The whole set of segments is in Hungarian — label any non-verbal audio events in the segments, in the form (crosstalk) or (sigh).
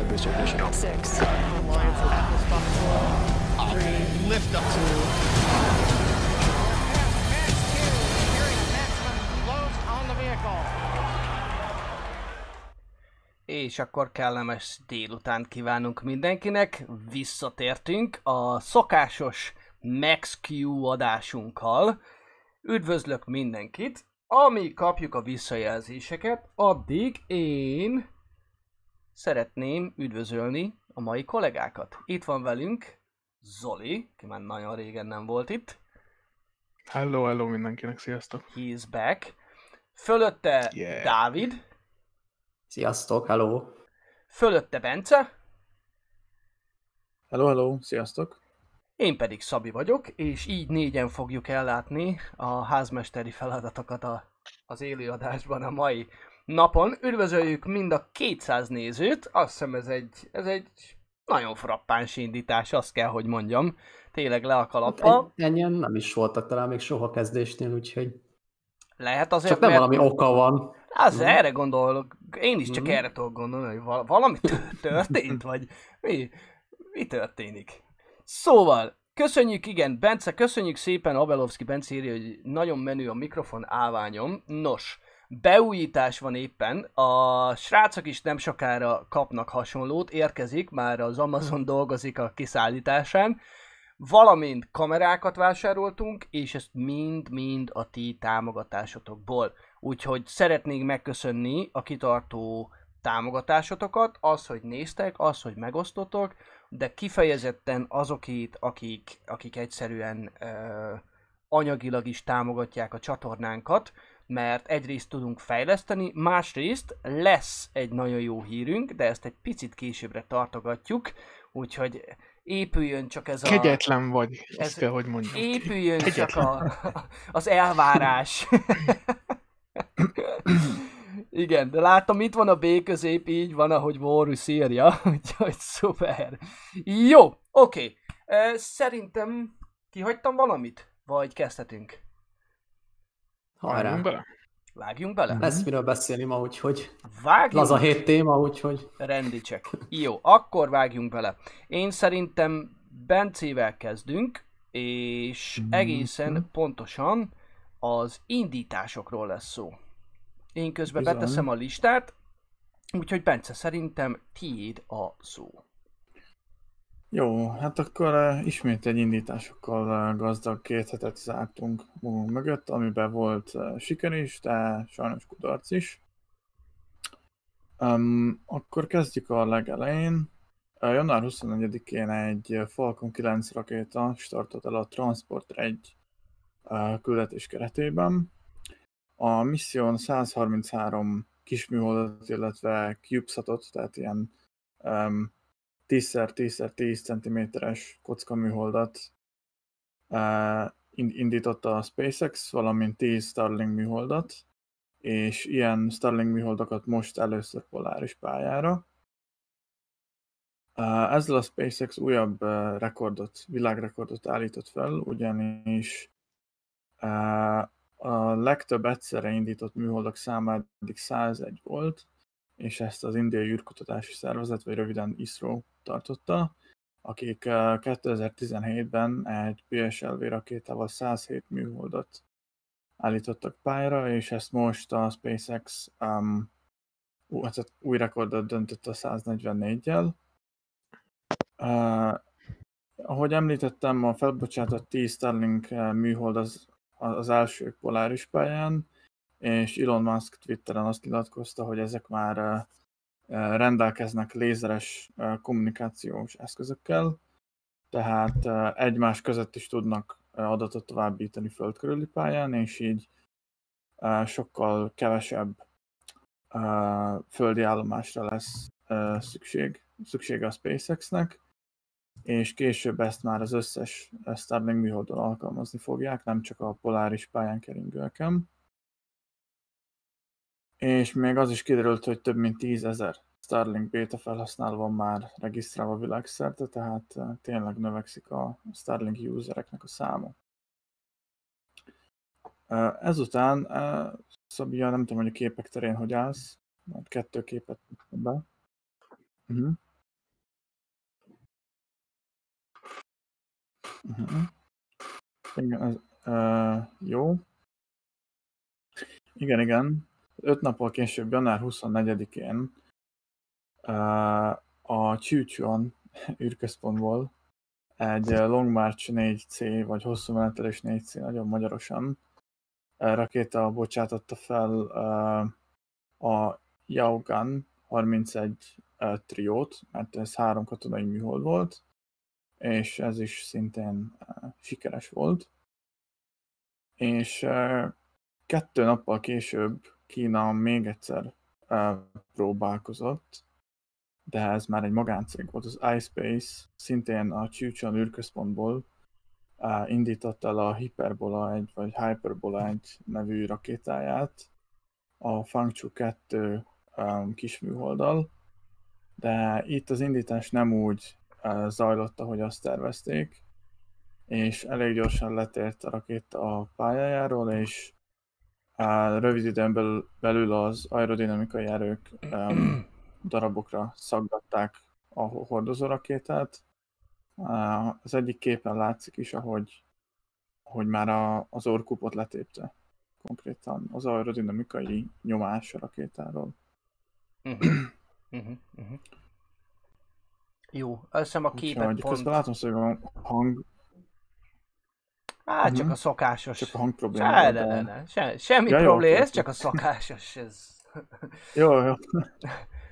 Booster ignition. Six. Atlas Foxtrot. Three. Lift up. Two. És akkor kellemes délután kívánunk mindenkinek. Visszatértünk a szokásos Q adásunkkal. Üdvözlök mindenkit! Amíg kapjuk a visszajelzéseket, addig én szeretném üdvözölni a mai kollégákat. Itt van velünk Zoli, ki már nagyon régen nem volt itt. Hello, hello mindenkinek, sziasztok! He is back. Fölötte Yeah. Dávid, Sziasztok, hello! fölötte Bence, Hello, hello, sziasztok! én pedig Szabi vagyok, és így négyen fogjuk ellátni a házmesteri feladatokat a, az élőadásban a mai napon. Üdvözöljük mind a 200 nézőt, azt hiszem ez egy, ez egy nagyon frappáns indítás, azt kell, hogy mondjam. Tényleg le a kalappal. En, ennyien nem is voltak talán még soha kezdésnél, úgyhogy Lehet azért, csak nem mert... valami oka van. Az, Mhm. erre gondolok, én is csak Mhm. erre tudok gondolni, hogy val- valami tö- történt, vagy mi, mi történik. Szóval, köszönjük, igen, Bence, köszönjük szépen, Abelovski Bence írja, hogy nagyon menő a mikrofon állványom. Nos, beújítás van éppen, a srácok is nem sokára kapnak hasonlót, érkezik, már az Amazon (laughs) dolgozik a kiszállításán, valamint kamerákat vásároltunk, és ezt mind-mind a ti támogatásotokból. Úgyhogy szeretnék megköszönni a kitartó támogatásotokat, az, hogy néztek, az, hogy megosztotok, de kifejezetten azokét, akik, akik egyszerűen ö, anyagilag is támogatják a csatornánkat, mert egyrészt tudunk fejleszteni, másrészt lesz egy nagyon jó hírünk, de ezt egy picit későbbre tartogatjuk, úgyhogy épüljön csak ez a... Kegyetlen vagy, Ez- ezt kell, hogy mondjam. Épüljön csak a, (laughs) az elvárás. (laughs) Igen, de látom, itt van a B közép, így van, ahogy Vorus írja, (laughs) úgyhogy szuper. Jó, oké. Okay. Szerintem kihagytam valamit? Vagy kezdhetünk? Hajrá! Vágjunk bele? Vágjunk bele? Lesz miről beszélni ma, úgyhogy Vágjunk? laza hét téma, úgyhogy Rendicsek. Jó, akkor vágjunk bele. Én szerintem Bencével kezdünk, és egészen pontosan az indításokról lesz szó. Én közben Bizony. beteszem a listát, úgyhogy Bence, szerintem tiéd a szó. Jó, hát akkor uh, ismét egy indításokkal uh, gazdag két hetet zártunk magunk mögött, amiben volt uh, siker is, de sajnos kudarc is. Um, akkor kezdjük a legelején. Január 24-én egy Falcon 9 rakéta startolt el a Transport 1 uh, küldetés keretében. A misszión 133 kisműholdat, illetve CubeSatot, tehát ilyen um, 10x10x10 cm-es kockaműholdat uh, indította a SpaceX, valamint 10 Starlink műholdat, és ilyen Starlink műholdakat most először poláris pályára. Uh, ezzel a SpaceX újabb uh, rekordot, világrekordot állított fel, ugyanis a legtöbb egyszerre indított műholdak száma eddig 101 volt, és ezt az Indiai űrkutatási szervezet, vagy röviden ISRO tartotta, akik eh, 2017-ben egy PSLV rakétával 107 műholdat állítottak pályára, és ezt most a SpaceX um, hát új rekordot döntött a 144-jel. Uh, ahogy említettem, a felbocsátott 10 Starlink eh, műhold az, az első poláris pályán, és Elon Musk Twitteren azt nyilatkozta, hogy ezek már rendelkeznek lézeres kommunikációs eszközökkel, tehát eh, egymás között is tudnak adatot továbbítani föld körüli pályán, és így sokkal kevesebb földi állomásra lesz szükség, szüksége a SpaceX-nek, és később ezt már az összes Starlink műholdon alkalmazni fogják, nem csak a poláris pályán keringőeken. És még az is kiderült, hogy több mint 10 ezer Starlink beta felhasználó van már regisztrálva világszerte, tehát eh, tényleg növekszik a Starlink usereknek a száma. Eh, Ezután, eh, Szabia, nem tudom, hogy a képek terén hogy állsz, mert kettő képet be. Uh-huh. Uh-huh. Igen, ez, uh, jó. Igen, igen. Öt nappal később, január 24-én uh, a Csűcsön (laughs) űrközpontból egy Long March 4C, vagy hosszú menetelés 4C, nagyon magyarosan, rakéta bocsátotta fel a Yaugan 31 uh, triót, mert ez három katonai műhold volt, és ez is szintén sikeres volt. És kettő nappal később Kína még egyszer próbálkozott, de ez már egy magáncég volt, az iSpace, szintén a Csúcson űrközpontból indította el a Hyperbola 1, vagy Hyperbola 1 nevű rakétáját, a Fangchu 2 um, kisműholddal, de itt az indítás nem úgy zajlott, ahogy azt tervezték, és elég gyorsan letért a rakéta a pályájáról, és uh, rövid időn belül, belül az aerodinamikai erők um, (clears throat) darabokra szaggatták a hordozó rakétát. Uh, az egyik képen látszik is, ahogy, hogy már a, az orkupot letépte konkrétan az aerodinamikai nyomás a rakétáról. Uh-huh. (clears throat) Uh-huh. Uh-huh. Jó, azt hiszem a képet Úgyhogy pont... közben látom, hogy a hang, Hát csak Mhm. a szokásos. csak a hang probléma. Se, ne, de- ne, ne. Se, semmi Ja, probléma, ez csak a szokásos. Ez... Jó, jó.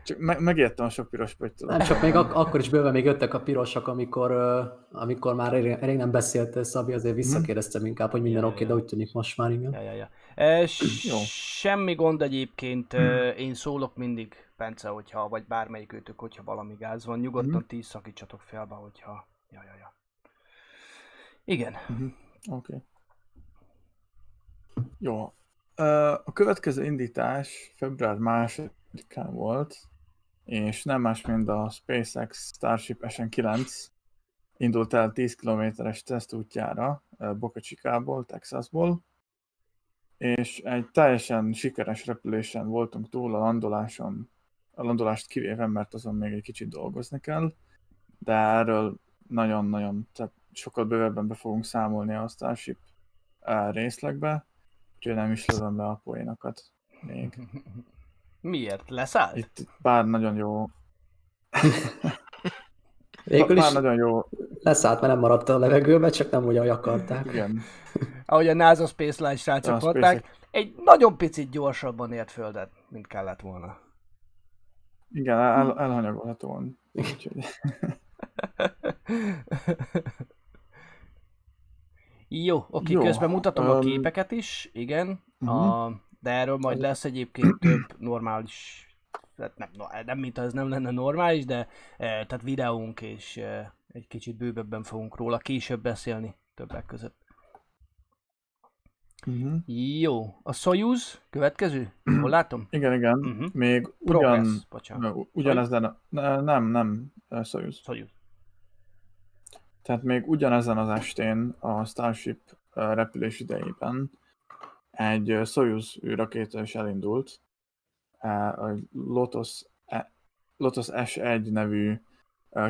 Csak me- megijedtem a sok piros pöttytől. Nem csak még ak- akkor is bőven még jöttek a pirosak, amikor, ö, amikor már elég, elég nem beszélt Szabi, azért visszakérdeztem inkább, hogy minden Ja, oké, ja. de úgy tűnik most már igen. Ja, ja, ja. E, s- (clears throat) Jó. semmi gond egyébként, e, én szólok mindig, Bence, hogyha, vagy bármelyik őtök, hogyha valami gáz van, nyugodtan Mhm. ti szakítsatok félbe, hogyha... Ja, ja, ja. Igen. Oké. Okay. Jó. A következő indítás február másodikán volt, és nem más, mint a SpaceX Starship SN9 indult el 10 kilométeres tesztútjára Boca Chicából, Texasból, és egy teljesen sikeres repülésen voltunk túl a landoláson, a landolást kivéve, mert azon még egy kicsit dolgozni kell, de erről nagyon-nagyon, tehát sokkal bővebben be fogunk számolni a Starship eh, részlegbe, úgyhogy nem is lövöm le a poénokat még. (laughs) Miért? Leszállt? Itt pár nagyon jó, (laughs) Végül is nagyon jó, leszállt, mert nem maradt a levegőbe, csak nem úgy, ahogy akarták. igen, Ahogy a NASA Space Line srácok mondták, egy nagyon picit gyorsabban ért földet, mint kellett volna. igen, el, elhanyagolhatóan. Úgyhogy, (laughs) Jó, oké, Jó, közben mutatom a öm, képeket is, igen, mhm. a, de erről majd lesz egyébként több normális, tehát nem, nem mint ez nem lenne normális, de e, tehát videónk és e, egy kicsit bővebben fogunk róla később beszélni többek között. uh-huh. Jó, a Soyuz következő, hol látom? (clears throat) igen, igen, Mhm. még ugyan, Progress, bocsánat, na, ugyanezen, a- ne, nem, nem, eh, Soyuz. Soyuz. Tehát még ugyanezen az estén a Starship repülés idejében egy Soyuz űrrakéta is elindult, a Lotus, E- Lotus S1 nevű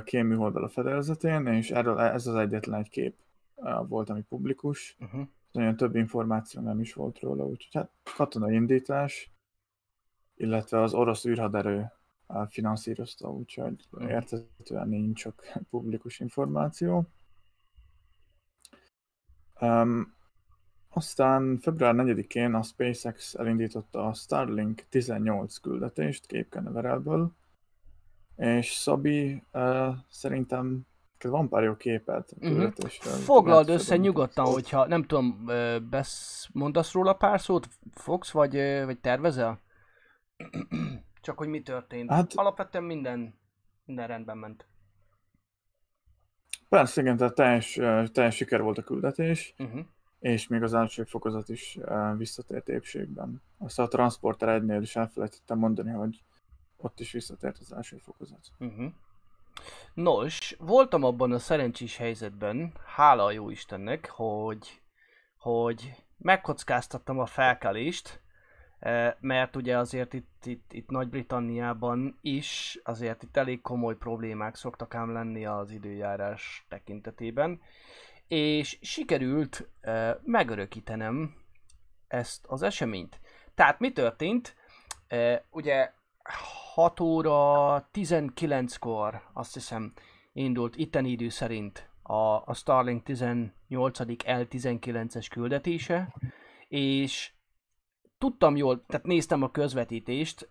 kéműholddal a fedélzetén, és erről ez az egyetlen egy kép volt, ami publikus. Uh-huh. Nagyon több információ nem is volt róla, úgyhogy hát katonai indítás, illetve az orosz űrhaderő finanszírozta, úgyhogy értetően nincs sok (laughs) publikus információ. Um, aztán február 4-én a SpaceX elindította a Starlink 18 küldetést Cape Canaveralből, és Szabi uh, szerintem van pár jó képet a Mhm. küldetésről. Foglald Lehet össze felvenni nyugodtan, szót. hogyha nem tudom, besz, mondasz róla pár szót, fogsz, vagy, vagy tervezel? (clears throat) Csak hogy mi történt. Hát- Alapvetően minden, minden rendben ment. Persze, igen, tehát teljes, teljes siker volt a küldetés, Uh-huh. és még az első fokozat is visszatért épségben. Azt a Transporter 1-nél is elfelejtettem mondani, hogy ott is visszatért az első fokozat. Uh-huh. Nos, voltam abban a szerencsés helyzetben, hála a jó Istennek, hogy, hogy megkockáztattam a felkelést mert ugye azért itt, itt, itt Nagy-Britanniában is azért itt elég komoly problémák szoktak ám lenni az időjárás tekintetében, és sikerült megörökítenem ezt az eseményt. Tehát mi történt? Ugye 6 óra 19-kor azt hiszem indult itteni idő szerint a, a Starlink 18. L19-es küldetése, és tudtam jól, tehát néztem a közvetítést,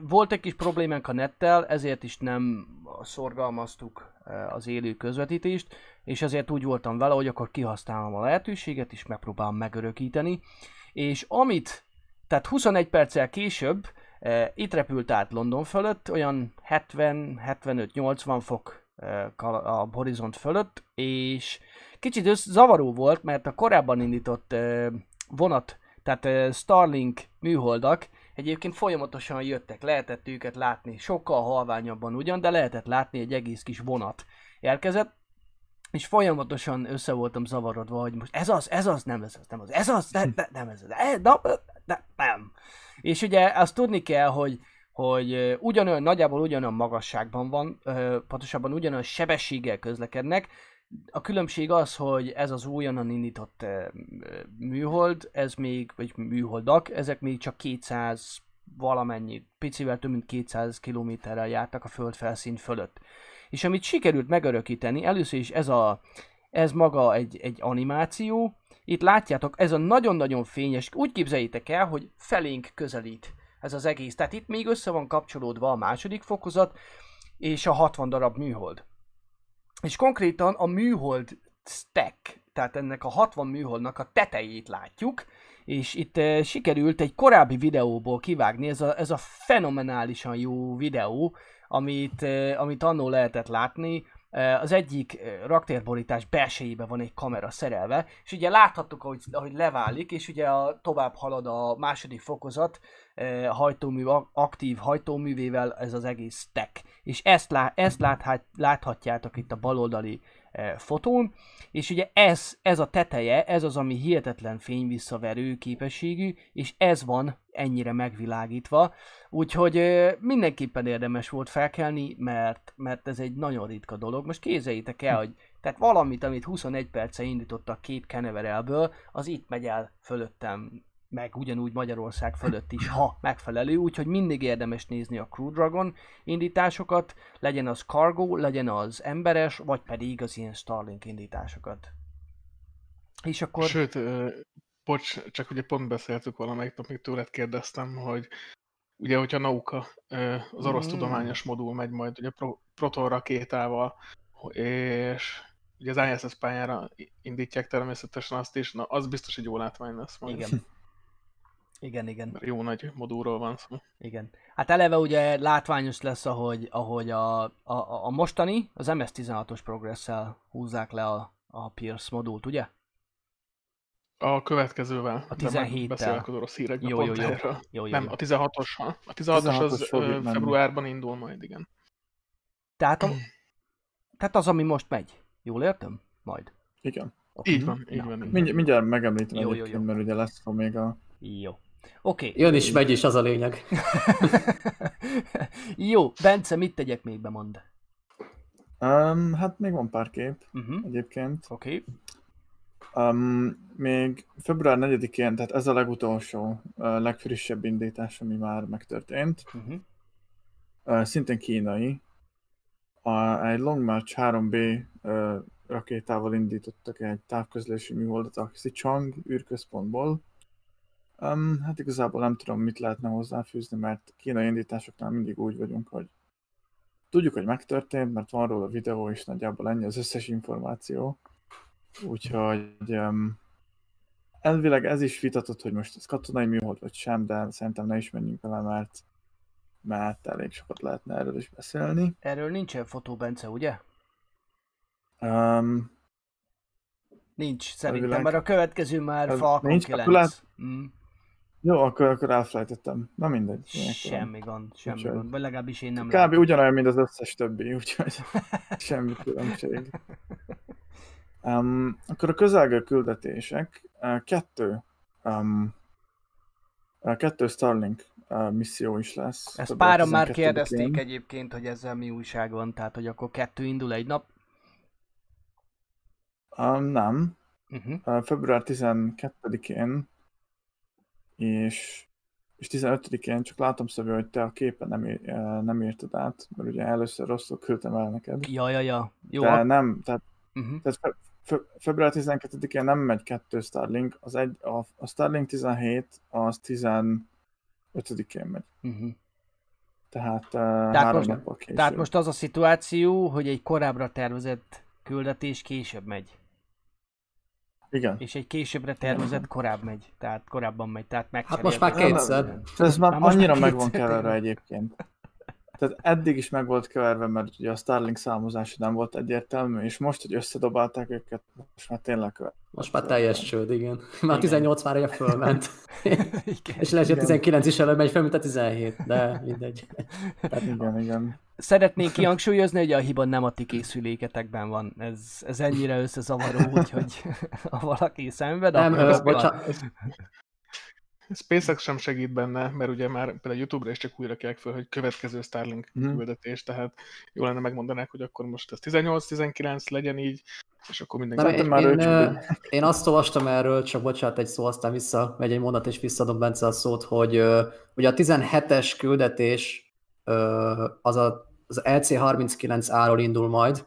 volt egy kis problémánk a nettel, ezért is nem szorgalmaztuk az élő közvetítést, és ezért úgy voltam vele, hogy akkor kihasználom a lehetőséget, és megpróbálom megörökíteni, és amit, tehát 21 perccel később itt repült át London fölött, olyan 70-75-80 fok a horizont fölött, és kicsit zavaró volt, mert a korábban indított vonat, tehát eh, Starlink műholdak egyébként folyamatosan jöttek, lehetett őket látni, sokkal halványabban ugyan, de lehetett látni egy egész kis vonat érkezett, és folyamatosan össze voltam zavarodva, hogy most ez az, ez az, nem ez az, nem az, ez az, ne, ne, nem ez az, e, na, ne, nem. És ugye azt tudni kell, hogy, hogy ugyanolyan, nagyjából ugyanolyan magasságban van, pontosabban ugyanolyan sebességgel közlekednek, a különbség az, hogy ez az újonnan indított ö, műhold, ez még, vagy műholdak, ezek még csak 200 valamennyi, picivel több mint 200 kilométerrel jártak a föld felszín fölött. És amit sikerült megörökíteni, először is ez, a, ez maga egy, egy animáció, itt látjátok, ez a nagyon-nagyon fényes, úgy képzeljétek el, hogy felénk közelít ez az egész. Tehát itt még össze van kapcsolódva a második fokozat és a 60 darab műhold. És konkrétan a műhold stack, tehát ennek a 60 műholdnak a tetejét látjuk, és itt e, sikerült egy korábbi videóból kivágni, ez a, ez a fenomenálisan jó videó, amit, e, amit annó lehetett látni, E, az egyik raktérborítás belsejébe van egy kamera szerelve, és ugye láthattuk, ahogy, ahogy leválik, és ugye a, tovább halad a második fokozat hajtómű, aktív hajtóművével ez az egész stack. És ezt, lá, ezt láthat, láthatjátok itt a baloldali fotón, és ugye ez, ez a teteje, ez az, ami hihetetlen fényvisszaverő képességű, és ez van ennyire megvilágítva, úgyhogy mindenképpen érdemes volt felkelni, mert, mert ez egy nagyon ritka dolog. Most képzeljétek el, hogy tehát valamit, amit 21 perce indítottak két Canaveralből, az itt megy el fölöttem, meg ugyanúgy Magyarország fölött is, ha megfelelő, úgyhogy mindig érdemes nézni a Crew Dragon indításokat, legyen az cargo, legyen az emberes, vagy pedig az ilyen Starlink indításokat. És akkor... Sőt, bocs, csak ugye pont beszéltük valamelyik nap, még tőled kérdeztem, hogy ugye, hogyha Nauka, az orosz Mm. tudományos modul megy majd ugye pro, Proton rakétával, és ugye az ISS pályára indítják természetesen azt is, na az biztos egy jó látvány lesz majd. Igen. Igen, igen. Mert jó nagy modulról van szó. Igen. Hát eleve ugye látványos lesz, ahogy, ahogy a, a, a mostani, az MS-16-os progresszel húzzák le a, a Pierce modult, ugye? A következővel. A de majd 17-tel. Beszélek az orosz hírekben Jó, jó, pont jó. erről. Jó, jó, Nem, jó. a 16-os, a 16-os az 16-os fog ö, itt menni. februárban indul majd, igen. Tehát, a, tehát az, ami most megy. Jól értem? Majd. Igen. Így van, így Na. van. Így van. Mindjárt, mindjárt megemlítem Jó, jó, egyébként, jó. mert ugye lesz még a... Jó. Oké. Jön is, megy is, az a lényeg. (laughs) Jó, Bence, mit tegyek még bemond? Um, hát még van pár kép Uh-huh. egyébként. Oké. Um, még február 4-én, tehát ez a legutolsó, uh, legfrissebb indítás, ami már megtörtént. Uh-huh. Uh, szintén kínai. A, egy Long March 3B uh, rakétával indítottak egy távközlési műholdat a Xichang űrközpontból. Um, hát igazából nem tudom, mit lehetne hozzáfűzni, mert kínai indításoknál mindig úgy vagyunk, hogy tudjuk, hogy megtörtént, mert van róla videó, és nagyjából ennyi az összes információ. Úgyhogy um, elvileg ez is vitatott, hogy most ez katonai műhold vagy sem, de szerintem ne is menjünk vele, mert, mert elég sokat lehetne erről is beszélni. Erről nincsen fotó, Bence, ugye? Um, Nincs, szerintem, Elvileg. mert a következő már Ez Falcon nincs, 9. akkor Mm. Jó, akkor, akkor elfelejtettem. Na mindegy. Semmi gond, semmi Úgyhogy- gond. Vagy legalábbis én nem Kb. látom. ugyanolyan, mint az összes többi, úgyhogy (laughs) semmi különbség. Um, akkor a közelgő küldetések, uh, kettő um, Uh, kettő Starlink uh, misszió is lesz. Ezt páran már 12-én. kérdezték egyébként, hogy ezzel mi újság van, tehát hogy akkor kettő indul egy nap. Um, nem. Uh-huh. Uh, február 12-én és, és 15-én csak látom Szabi, hogy te a képen nem, uh, nem írtad át, mert ugye először rosszul küldtem el neked. Ja, ja, ja. Jó, De nem, tehát, uh-huh. tehát fe, fe, február 12-én nem megy kettő Starlink, az egy, a, a Starlink 17, az 15-én megy. Uh-huh. Tehát, uh, három most-. Tehát most az a szituáció, hogy egy korábbra tervezett küldetés később megy, Igen. és egy későbbre tervezett korább megy, tehát korábban megy, tehát Hát most már kétszer. Ez már Már annyira már meg van keverve egyébként. Tehát eddig is meg volt keverve, mert ugye a Starlink számozása nem volt egyértelmű, és most, hogy összedobálták őket, most már tényleg követ. Most már teljes csőd, igen. Már 18 már ugye fölment. (laughs) Igen. És lehet, hogy a 19 is előbb megy fel, mint a 17, de mindegy. Igen, igen. Szeretnék kihangsúlyozni, hogy a hiba nem a ti készüléketekben van. Ez, ez ennyire összezavaró, úgyhogy (laughs) ha valaki szenved, Nem, akkor bocsánat, SpaceX sem segít benne, mert ugye már például YouTube-ra is csak újra kell föl, hogy következő Starlink Mhm. küldetés, tehát jó lenne megmondanák, hogy akkor most ez 18-19 legyen így, és akkor mindenki... Én, már én, én azt olvastam erről, csak bocsánat egy szó, aztán vissza, megy egy mondat, és visszadom Bence a szót, hogy ugye a 17-es küldetés az a, az LC39A-ról indul majd,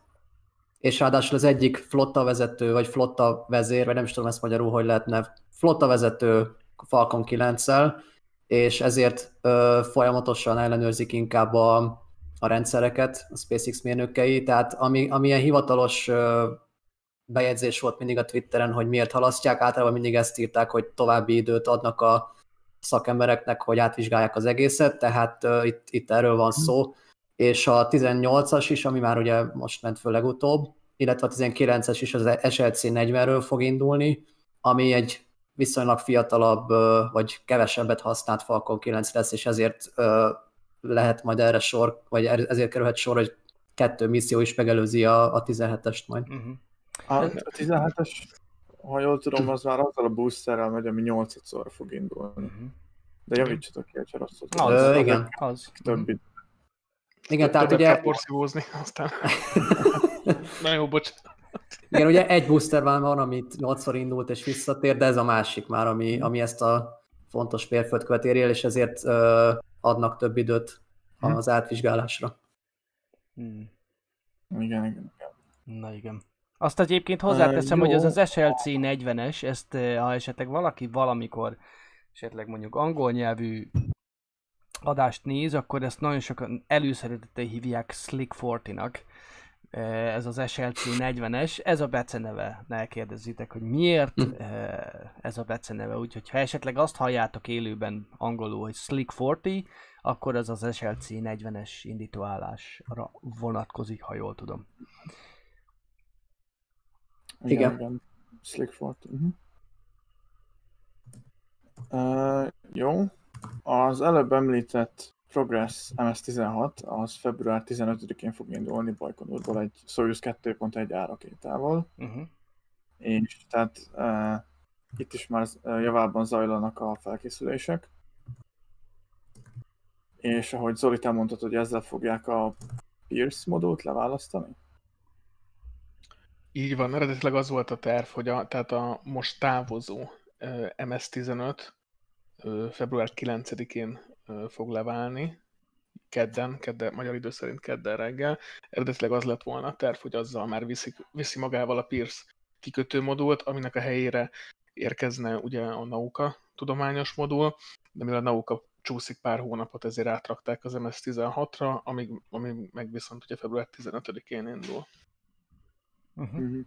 és ráadásul az egyik flotta vezető, vagy flotta vezér, vagy nem is tudom ezt magyarul, hogy lehetne, flotta vezető Falcon 9-szel, és ezért ö, folyamatosan ellenőrzik inkább a, a rendszereket, a SpaceX mérnökei, tehát ami, amilyen hivatalos ö, bejegyzés volt mindig a Twitteren, hogy miért halasztják, általában mindig ezt írták, hogy további időt adnak a szakembereknek, hogy átvizsgálják az egészet, tehát uh, itt, itt erről van szó, és a 18-as is, ami már ugye most ment föl legutóbb, illetve a 19-es is az SLC 40-ről fog indulni, ami egy viszonylag fiatalabb, vagy kevesebbet használt Falcon 9 lesz, és ezért lehet majd erre sor, vagy ezért kerülhet sor, hogy kettő misszió is megelőzi a, a 17-est majd. Uh-huh. A, a 17-es, ha jól tudom, az már azzal a boosterrel megy, ami 8-szorra fog indulni. Uh-huh. De javítsatok ki, ha rosszul Az. Ö, Az igen. Az. Több idő. Igen, tehát Többet ugye, kell porszívózni, aztán... (laughs) Na jó, bocs. Igen, ugye egy booster van, van, amit 8-szor indult és visszatér, de ez a másik már, ami, ami ezt a fontos mérföldkövet éri el, és ezért ö, adnak több időt az átvizsgálásra. Hmm. Igen, igen. igen. Na igen. Azt egyébként hozzáteszem, Ö, hogy az az SLC 40-es, ezt eh, ha esetleg valaki valamikor esetleg mondjuk angol nyelvű adást néz, akkor ezt nagyon sokan előszeretettel hívják Slick 40-nak. Eh, Ez az SLC 40-es, ez a beceneve, ne kérdezzitek, hogy miért Hm. eh, ez a beceneve, úgyhogy ha esetleg azt halljátok élőben angolul, hogy Slick 40, akkor az az SLC 40-es indítóállásra vonatkozik, ha jól tudom. Igen. Igen. Slick Fort. Uh-huh. Uh, jó. Az előbb említett Progress MS-16 az február 15-én fog indulni Bajkonurból egy Soyuz 2.1 árakétával, Uh-huh. és tehát uh, itt is már javában zajlanak a felkészülések. És ahogy Zoli, te mondtad, hogy ezzel fogják a Pierce modult leválasztani? Így van, eredetileg az volt a terv, hogy a, tehát a most távozó ö, MS-15 ö, február 9-én ö, fog leválni, kedden, kedden, magyar idő szerint kedden reggel. Eredetileg az lett volna a terv, hogy azzal már viszi, viszi magával a Pierce kikötő modult, aminek a helyére érkezne ugye a Nauka tudományos modul, de mivel a Nauka csúszik pár hónapot, ezért átrakták az MS-16-ra, ami, ami meg viszont ugye február 15-én indul. Uh-huh.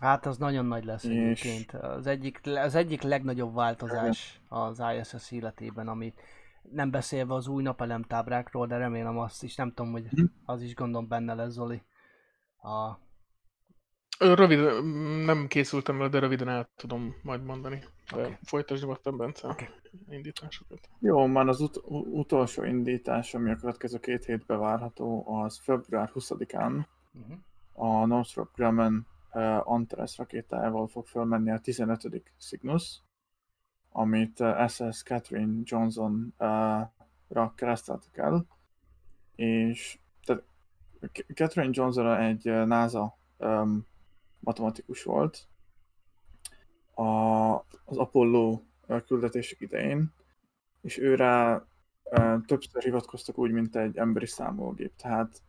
Hát az nagyon nagy lesz És- egyébként. Az egyik, az egyik legnagyobb változás az ISS életében, amit nem beszélve az új napelemtábrákról, de remélem azt is, nem tudom, hogy Mhm. az is gondom benne lesz, Zoli. A, Rövid, nem készültem vele, de röviden el tudom majd mondani. De okay. folytasd nyugodtan, Bence, okay. indításokat. Jó, már az ut- utolsó indítás, ami a következő két hétben várható, az február 20-án uh-huh. a Northrop Grumman Antares rakétájával fog felmenni a 15. Cygnus, amit SS Catherine Johnson-ra kereszteltek el, és tehát Catherine Johnson egy NASA um, matematikus volt a, az Apollo küldetések idején, és őre uh, többször hivatkoztak úgy, mint egy emberi számolgép, tehát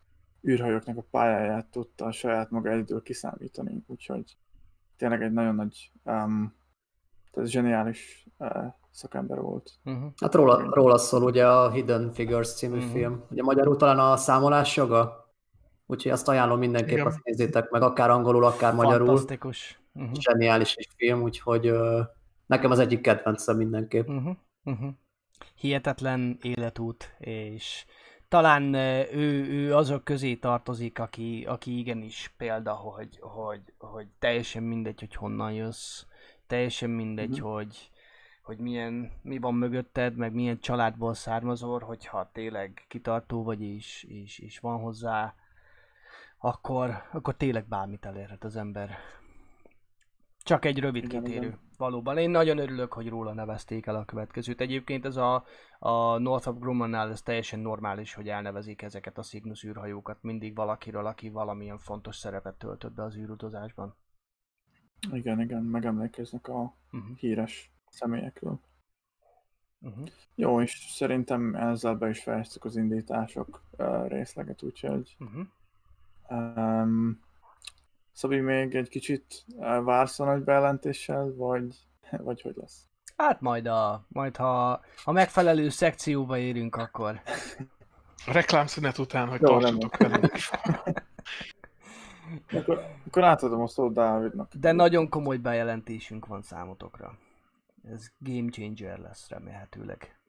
űrhajóknak a pályáját tudta a saját maga egyedül kiszámítani, úgyhogy tényleg egy nagyon nagy, um, tehát zseniális uh, szakember volt. Uh-huh. Hát róla, róla szól ugye a Hidden Figures című uh-huh. film. Ugye magyarul talán a számolás joga? Úgyhogy azt ajánlom mindenképp, Igen. azt nézzétek meg, akár angolul, akár magyarul. Fantasztikus. Uh-huh. Zseniális egy film, úgyhogy ö, nekem az egyik kedvencem mindenképp. Uh-huh. Uh-huh. Hihetetlen életút, és talán ő, ő azok közé tartozik, aki, aki igenis példa, hogy, hogy, hogy teljesen mindegy, hogy honnan jössz, teljesen mindegy, Mhm. hogy, hogy milyen, mi van mögötted, meg milyen családból származol, hogyha tényleg kitartó vagy, és, és, és van hozzá, akkor, akkor tényleg bármit elérhet az ember. Csak egy rövid Igen, kitérő. igen. Valóban. Én nagyon örülök, hogy róla nevezték el a következőt. Egyébként ez a, a Northrop Grummannál ez teljesen normális, hogy elnevezik ezeket a Cygnus űrhajókat mindig valakiről, aki valamilyen fontos szerepet töltött be az űrutazásban. Igen, igen, megemlékeznek a Uh-huh. híres személyekről. Uh-huh. Jó, és szerintem ezzel be is fejeztük az indítások uh, részleget, úgyhogy Uh-huh. um, Szabi még egy kicsit vársz a nagy bejelentéssel, vagy, vagy hogy lesz? Hát majd, a, majd ha a megfelelő szekcióba érünk, akkor A reklámszünet után, hogy Jó, tartsatok velünk. (laughs) Akkor, akkor átadom a szót Dávidnak. De nagyon komoly bejelentésünk van számotokra. Ez game changer lesz remélhetőleg.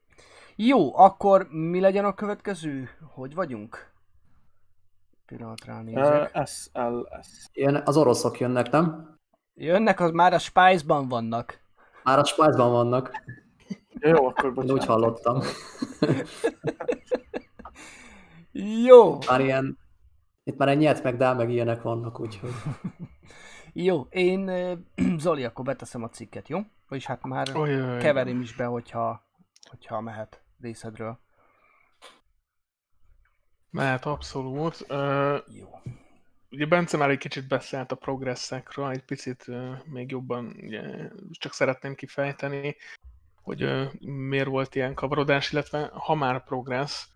Jó, akkor mi legyen a következő? Hogy vagyunk? Pillanatra nézek. Uh, SLS. Ilyen, az oroszok jönnek, nem? Jönnek, az már a Spice-ban vannak. Már a Spice-ban vannak, jó, akkor bocsánat. úgy hallottam. (laughs) Jó, Már ilyen, itt már egy nyert meg dál, meg ilyenek vannak, úgyhogy. (laughs) jó. Én, (clears throat) Zoli, akkor beteszem a cikket, jó? Vagyis hát már Ojjaj. keverem is be, hogyha, hogyha mehet részedről. Mehet abszolút. Ö, Jó. Ugye Bence már egy kicsit beszélt a progresszekről, egy picit ö, még jobban ugye, csak szeretném kifejteni, hogy ö, miért volt ilyen kavarodás, illetve ha már progressz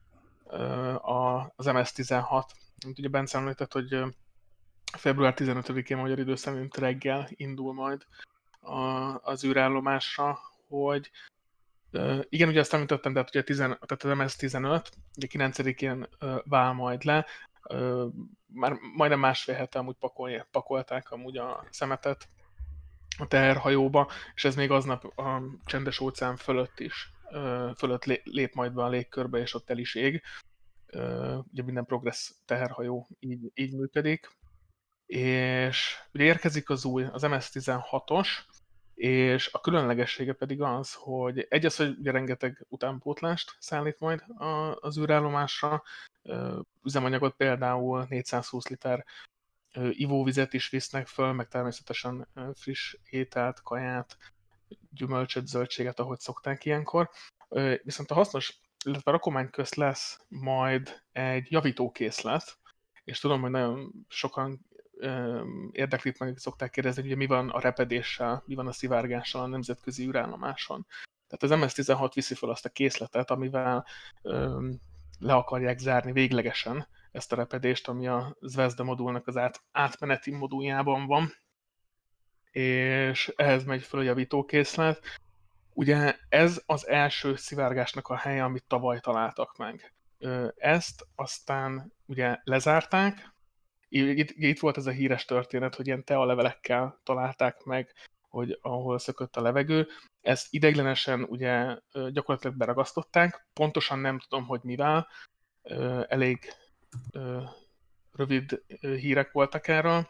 a, az MS-16, mint ugye Bence említett, hogy február 15-én magyar idő szerint reggel indul majd a, az űrállomásra, hogy igen, ugye azt említettem, tehát ugye 10, tehát az MS-15, ugye 9-én ö, vál majd le, már majdnem másfél hete amúgy pakolja, pakolták amúgy a szemetet a teherhajóba, és ez még aznap a csendes óceán fölött is, fölött lé- lép majd be a légkörbe, és ott el is ég. Ugye minden progress teherhajó így, így működik. És ugye érkezik az új, az MS-16-os, és a különlegessége pedig az, hogy egy az, hogy rengeteg utánpótlást szállít majd az űrállomásra, üzemanyagot például 420 liter ivóvizet is visznek föl, meg természetesen friss ételt, kaját, gyümölcsöt, zöldséget, ahogy szokták ilyenkor. Viszont a hasznos, illetve a rakomány közt lesz majd egy javítókészlet, és tudom, hogy nagyon sokan érdeklik meg, szokták kérdezni, hogy mi van a repedéssel, mi van a szivárgással a nemzetközi űrállomáson. Tehát az MS-16 viszi fel azt a készletet, amivel ö, le akarják zárni véglegesen ezt a repedést, ami a Zvezda modulnak az át, átmeneti moduljában van, és ehhez megy fel a javítókészlet. Ugye ez az első szivárgásnak a helye, amit tavaly találtak meg. Ezt aztán ugye lezárták, itt, itt volt ez a híres történet, hogy ilyen tealevelekkel találták meg, hogy ahol szökött a levegő. Ezt ideiglenesen ugye gyakorlatilag beragasztották, pontosan nem tudom, hogy mivel, elég rövid hírek voltak erről,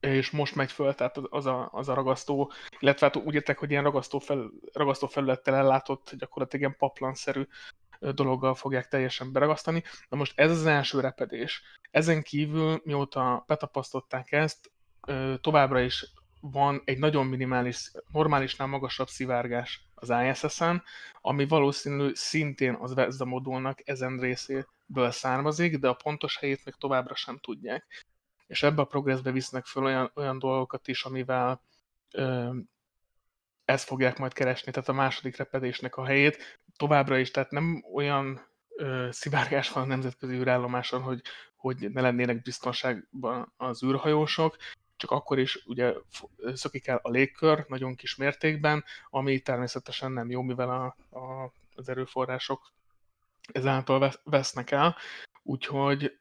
és most megy föl, tehát az a, az a ragasztó, illetve hát úgy értek, hogy ilyen ragasztó, fel, ragasztó felülettel ellátott, gyakorlatilag ilyen paplanszerű dologgal fogják teljesen beragasztani. Na most ez az első repedés. Ezen kívül, mióta betapasztották ezt, továbbra is van egy nagyon minimális, normálisnál magasabb szivárgás az ISS-en, ami valószínű szintén az Vezda modulnak ezen részéből származik, de a pontos helyét még továbbra sem tudják. És ebbe a progresszbe visznek föl olyan, olyan dolgokat is, amivel ezt fogják majd keresni, tehát a második repedésnek a helyét továbbra is, tehát nem olyan ö, szivárgás van a nemzetközi űrállomáson, hogy, hogy ne lennének biztonságban az űrhajósok, csak akkor is ugye szökik el a légkör nagyon kis mértékben, ami természetesen nem jó, mivel a, a, az erőforrások ezáltal vesznek el. Úgyhogy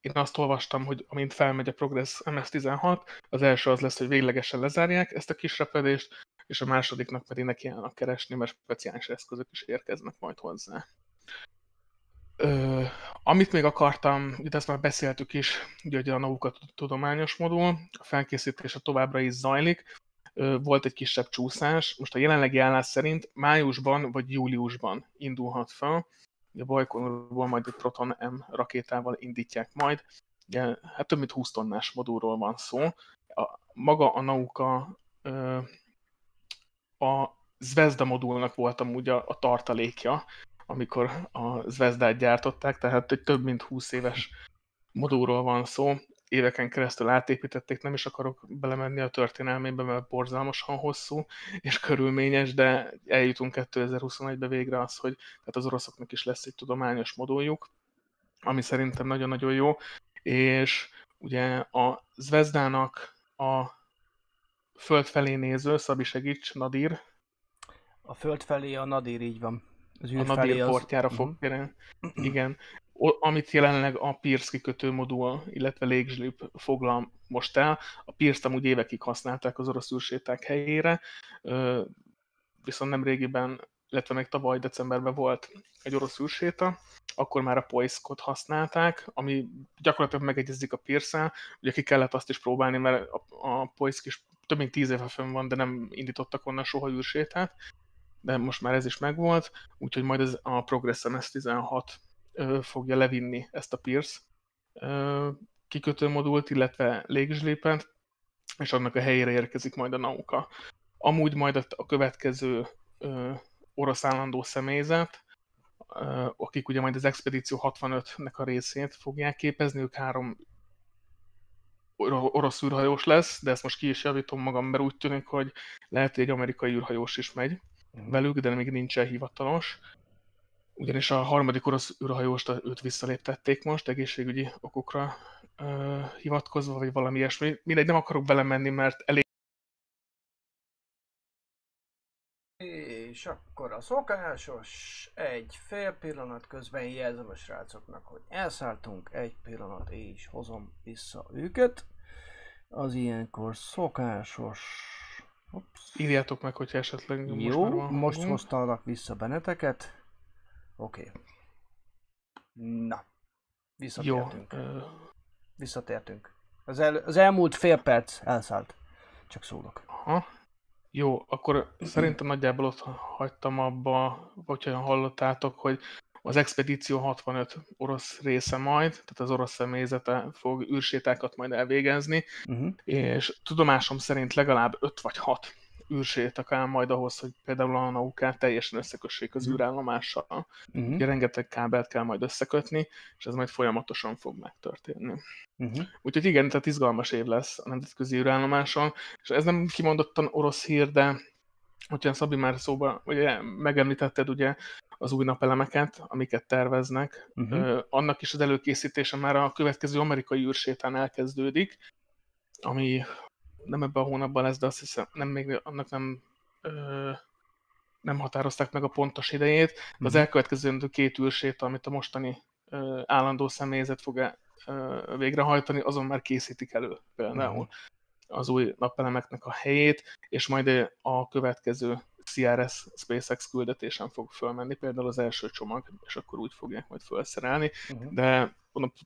én azt olvastam, hogy amint felmegy a Progress MS-16, az első az lesz, hogy véglegesen lezárják ezt a kis repedést, és a másodiknak pedig neki állnak keresni, mert speciális eszközök is érkeznek majd hozzá. Ö, amit még akartam, ugye ezt már beszéltük is, ugye, hogy a Nauka tudományos modul, a felkészítése továbbra is zajlik, ö, volt egy kisebb csúszás, most a jelenlegi állás szerint májusban vagy júliusban indulhat fel, ugye Bajkonurból majd egy Proton M rakétával indítják majd, ugye, hát több mint 20 tonnás modulról van szó, a, maga a Nauka ö, a Zvezda modulnak volt amúgy a, a tartalékja, amikor a Zvezdát gyártották, tehát egy több mint 20 éves modulról van szó, éveken keresztül átépítették, nem is akarok belemenni a történelmébe, mert borzalmasan hosszú és körülményes, de eljutunk 2021-be végre az, hogy tehát az oroszoknak is lesz egy tudományos moduljuk, ami szerintem nagyon-nagyon jó, és ugye a Zvezdának a föld felé néző, Szabi segíts, Nadir. A föld felé a Nadir, így van. Az a Nadir az... portjára fog uh-huh. (clears throat) Igen. Amit jelenleg a Pierce kikötő modul, illetve légzslip foglal most el. A Pierce-t amúgy évekig használták az orosz űrséták helyére, viszont nem régiben, illetve még tavaly decemberben volt egy orosz űrséta, akkor már a Poiskot használták, ami gyakorlatilag megegyezik a Pierce-el. Ugye ki kellett azt is próbálni, mert a, a Poisk is több mint tíz éve fönn van, de nem indítottak onnan soha űrsétát de most már ez is megvolt, úgyhogy majd ez a Progress MS16 fogja levinni ezt a Pierce kikötőmodult, illetve légzslépet, és annak a helyére érkezik majd a Nauka. Amúgy majd a következő orosz állandó személyzet, akik ugye majd az Expedíció 65-nek a részét fogják képezni, ők három orosz űrhajós lesz, de ezt most ki is javítom magam, mert úgy tűnik, hogy lehet, hogy egy amerikai űrhajós is megy velük, de még nincsen hivatalos. Ugyanis a harmadik orosz űrhajóst őt visszaléptették most, egészségügyi okokra uh, hivatkozva, vagy valami ilyesmi. Mindegy, nem akarok belemenni, mert elég És akkor a szokásos egy fél pillanat közben jelzem a srácoknak, hogy elszálltunk egy pillanat, és hozom vissza őket. Az ilyenkor szokásos Ups. Írjátok meg, hogyha esetleg Jó, most, már most hoztalak vissza benneteket. Oké. Okay. Na. Visszatértünk. Jó. Visszatértünk. Az, el, az elmúlt fél perc elszállt. Csak szólok. Aha. Jó, akkor szerintem nagyjából ott hagytam abba, hogyha hallottátok, hogy az Expedíció 65 orosz része majd, tehát az orosz személyzete fog űrsétákat majd elvégezni, uh-huh. és tudomásom szerint legalább 5 vagy 6 űrsétak áll majd ahhoz, hogy például a naukát teljesen összekössék az uh-huh. űrállomással. Uh-huh. Ugye rengeteg kábelt kell majd összekötni, és ez majd folyamatosan fog megtörténni. Uh-huh. Úgyhogy igen, tehát izgalmas év lesz a nemzetközi űrállomáson, és ez nem kimondottan orosz hír, de hogyha Szabi már szóba, ugye megemlítetted ugye az új napelemeket, amiket terveznek, uh-huh. annak is az előkészítése már a következő amerikai űrsétán elkezdődik, ami nem ebben a hónapban lesz, de azt hiszem, nem még annak nem ö, nem határozták meg a pontos idejét, de az uh-huh. elkövetkező két űrsét, amit a mostani ö, állandó személyzet fog ö, végrehajtani, azon már készítik elő például. Uh-huh az új napelemeknek a helyét, és majd a következő CRS SpaceX küldetésen fog fölmenni, például az első csomag, és akkor úgy fogják majd felszerelni, uh-huh. de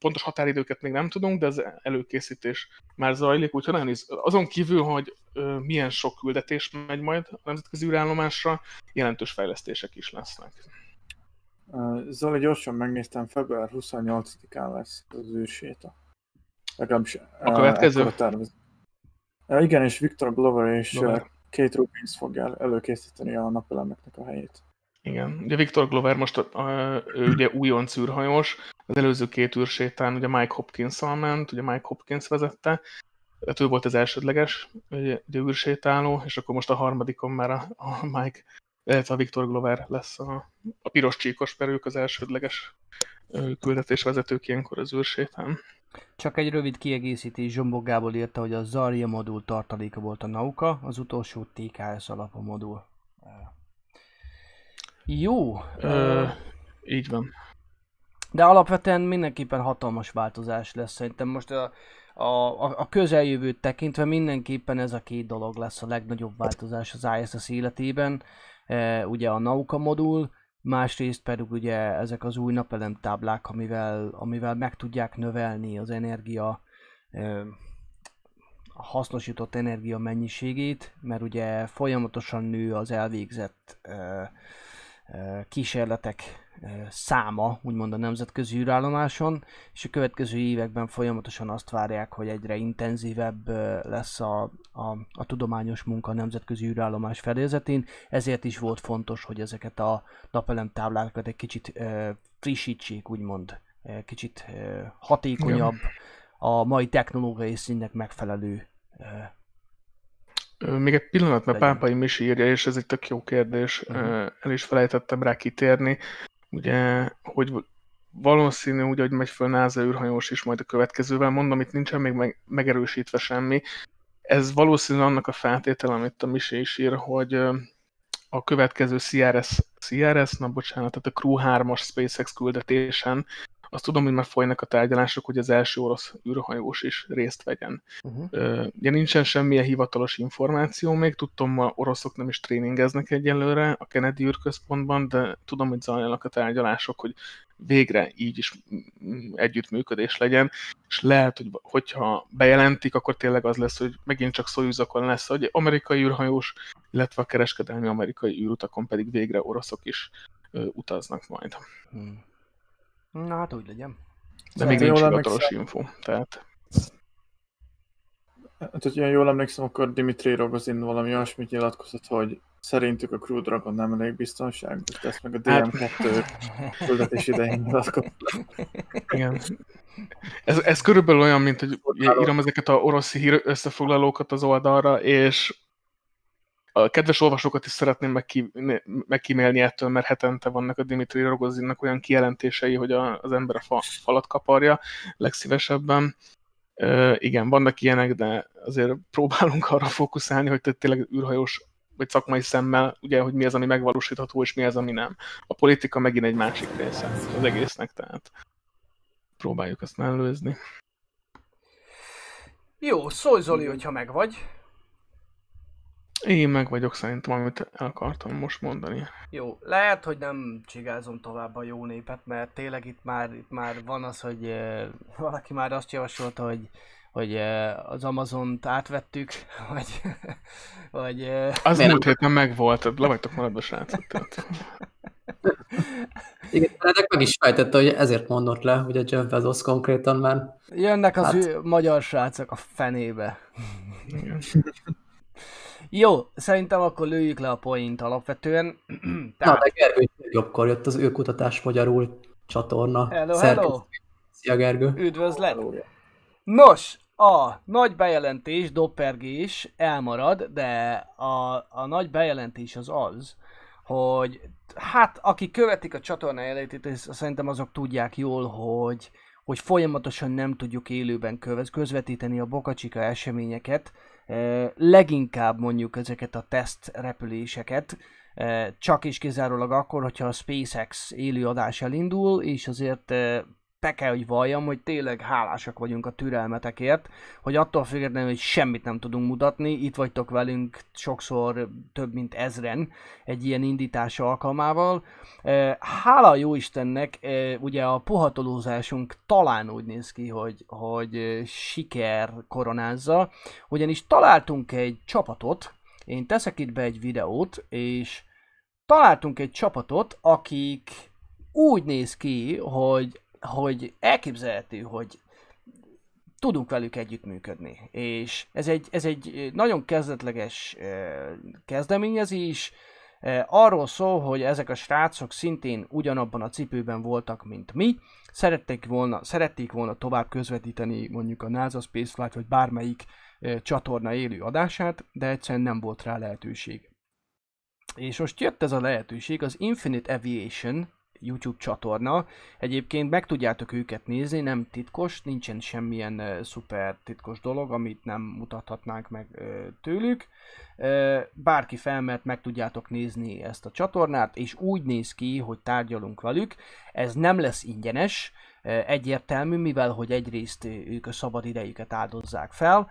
pontos határidőket még nem tudunk, de az előkészítés már zajlik, úgyhogy nagyon is, azon kívül, hogy ö, milyen sok küldetés megy majd a nemzetközi űrállomásra, jelentős fejlesztések is lesznek. Zoli, gyorsan megnéztem, február 28-án lesz az űrséta. Legalábbis a következő? Ja, igen, és Victor Glover és. Glover. Kate Rubins fogja előkészíteni a napelemeknek a helyét. Igen, ugye Viktor Glover most a, ő ugye újonc űrhajós, az előző két űrsétán ugye Mike hopkins ment, ugye Mike Hopkins vezette, tehát ő volt az elsődleges ugye, ugye űrsétáló, és akkor most a harmadikon már a, a Mike, illetve a Viktor Glover lesz a, a piros csíkos, mert az elsődleges küldetésvezetők ilyenkor az űrsétán. Csak egy rövid kiegészítés, Zsombok Gábor írta, hogy a Zarya modul tartaléka volt a Nauka, az utolsó TKS alapú modul. Jó, Ö, így van. de alapvetően mindenképpen hatalmas változás lesz. Szerintem most a, a, a- közeljövőt tekintve mindenképpen ez a két dolog lesz a legnagyobb változás az ISS életében. E, ugye a Nauka modul, másrészt pedig ugye ezek az új napelem táblák, amivel, amivel meg tudják növelni az energia e, hasznosított energia mennyiségét, mert ugye folyamatosan nő az elvégzett ö, kísérletek száma, úgymond a nemzetközi űrállomáson, és a következő években folyamatosan azt várják, hogy egyre intenzívebb lesz a, a, a tudományos munka a nemzetközi űrállomás fedélzetén, ezért is volt fontos, hogy ezeket a napelem táblákat egy kicsit ö, frissítsék, úgymond, Ö, kicsit ö, hatékonyabb, a mai technológiai színnek megfelelő Ö, Még egy pillanat, mert. Pápai Misi írja, és ez egy tök jó kérdés, uh-huh. el is felejtettem rá kitérni, ugye, hogy valószínű, úgy, hogy megy föl NASA űrhajós is majd a következővel, mondom, itt nincsen még meg, megerősítve semmi. Ez valószínű annak a feltétel, amit a Misi is ír, hogy a következő CRS, CRS, na bocsánat, tehát a Crew 3-as SpaceX küldetésen, azt tudom, hogy már folynak a tárgyalások, hogy az első orosz űrhajós is részt vegyen. uh-huh. Ö, Ugye nincsen semmilyen hivatalos információ még, tudtom, ma oroszok nem is tréningeznek egyelőre a Kennedy űrközpontban, de tudom, hogy zajlanak a tárgyalások, hogy végre így is mm, együttműködés legyen, és lehet, hogy hogyha bejelentik, akkor tényleg az lesz, hogy megint csak Soyuzokon lesz, hogy amerikai űrhajós, illetve a kereskedelmi amerikai űrutakon pedig végre oroszok is ö, utaznak majd. Hmm. Na hát úgy legyen. De még nincs hivatalos info, tehát Hát, hogyha jól emlékszem, akkor Dimitri Rogozin valami olyasmit nyilatkozott, hogy szerintük a Crew Dragon nem elég biztonságos, de ezt meg a Hát- DM2 küldetés idején nyilatkozott. Igen. Ez, ez körülbelül olyan, mint hogy írom ezeket a orosz hír összefoglalókat az oldalra, és a kedves olvasókat is szeretném megkímélni ettől, mert hetente vannak a Dimitri Rogozinnak olyan kijelentései, hogy a, az ember a fa, falat kaparja legszívesebben. Ö, igen, vannak ilyenek, de azért próbálunk arra fókuszálni, hogy tényleg űrhajós vagy szakmai szemmel, ugye, hogy mi az, ami megvalósítható, és mi az, ami nem. A politika megint egy másik része az egésznek, tehát próbáljuk azt mellőzni. Jó, szólj Zoli, hogyha meg vagy. Én meg vagyok szerintem, amit el akartam most mondani. Jó, lehet, hogy nem csigázom tovább a jó népet, mert tényleg itt már, itt már van az, hogy uh, valaki már azt javasolta, hogy, hogy uh, az Amazont átvettük, (laughs) vagy, vagy uh, Az Miért múlt héten megvolt, le vagytok maradva srácok. (laughs) Igen, ennek meg is fejtette, hogy ezért mondott le, hogy a Jeff Bezos konkrétan már jönnek az Hát- hát... magyar srácok a fenébe. Igen. (laughs) Jó, szerintem akkor lőjük le a point alapvetően. (clears throat) Na, Tehát, de Gergő jobbkor jött az űrkutatás magyarul csatorna. hello, szerkesztő. hello! Szia Gergő! Üdvözlet! Nos, a nagy bejelentés, doppergés elmarad, de a, a nagy bejelentés az az, hogy hát aki követik a csatorna jelenlétét, és szerintem azok tudják jól, hogy, hogy folyamatosan nem tudjuk élőben közvetíteni a Bokacsika eseményeket, leginkább mondjuk ezeket a teszt repüléseket, csak és kizárólag akkor, hogyha a SpaceX élő adás elindul, és azért be kell, hogy valljam, hogy tényleg hálásak vagyunk a türelmetekért, hogy attól függetlenül, hogy semmit nem tudunk mutatni, itt vagytok velünk sokszor több mint ezren egy ilyen indítás alkalmával. Eh, Hála a jó Istennek, eh, ugye a puhatolózásunk talán úgy néz ki, hogy, hogy eh, siker koronázza, ugyanis találtunk egy csapatot, én teszek itt be egy videót, és találtunk egy csapatot, akik úgy néz ki, hogy, hogy elképzelhető, hogy tudunk velük együttműködni. És ez egy, ez egy nagyon kezdetleges kezdeményezés, arról szól, hogy ezek a srácok szintén ugyanabban a cipőben voltak, mint mi, szerették volna, szerették volna tovább közvetíteni mondjuk a NASA Spaceflight vagy bármelyik csatorna élő adását, de egyszerűen nem volt rá lehetőség. És most jött ez a lehetőség, az Infinite Aviation YouTube csatorna. Egyébként meg tudjátok őket nézni, nem titkos, nincsen semmilyen uh, szuper titkos dolog, amit nem mutathatnánk meg uh, tőlük. Uh, bárki felmert, meg tudjátok nézni ezt a csatornát, és úgy néz ki, hogy tárgyalunk velük. Ez nem lesz ingyenes, uh, egyértelmű, mivel hogy egyrészt ők a szabad idejüket áldozzák fel,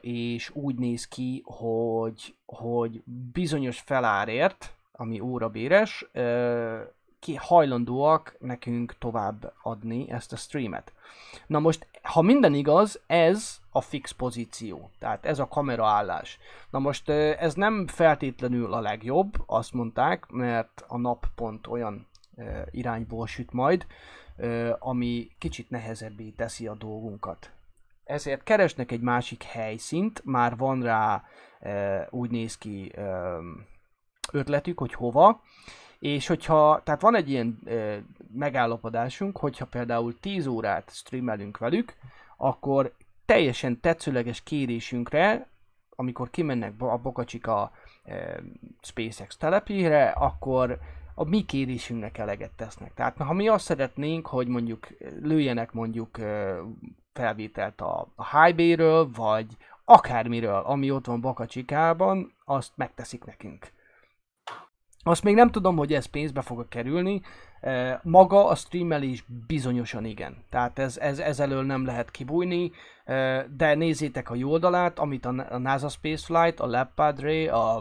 és úgy néz ki, hogy, hogy bizonyos felárért, ami órabéres, ki hajlandóak nekünk tovább adni ezt a streamet. Na most, ha minden igaz, ez a fix pozíció, tehát ez a kameraállás. Na most ez nem feltétlenül a legjobb, azt mondták, mert a nap pont olyan irányból süt majd, ami kicsit nehezebbé teszi a dolgunkat. Ezért keresnek egy másik helyszínt, már van rá úgy néz ki ötletük, hogy hova, és hogyha, tehát van egy ilyen e, megállapodásunk, hogyha például 10 órát streamelünk velük, akkor teljesen tetszőleges kérésünkre, amikor kimennek a Bokacsika e, SpaceX telepére, akkor a mi kérésünknek eleget tesznek. Tehát ha mi azt szeretnénk, hogy mondjuk lőjenek mondjuk e, felvételt a, a High vagy akármiről, ami ott van Bakacsikában, azt megteszik nekünk. Azt még nem tudom, hogy ez pénzbe fog kerülni. Maga a streamelés bizonyosan igen. Tehát ez, ez, ez elől nem lehet kibújni, de nézzétek a jó oldalát, amit a NASA Spaceflight, a Lab Padre, a,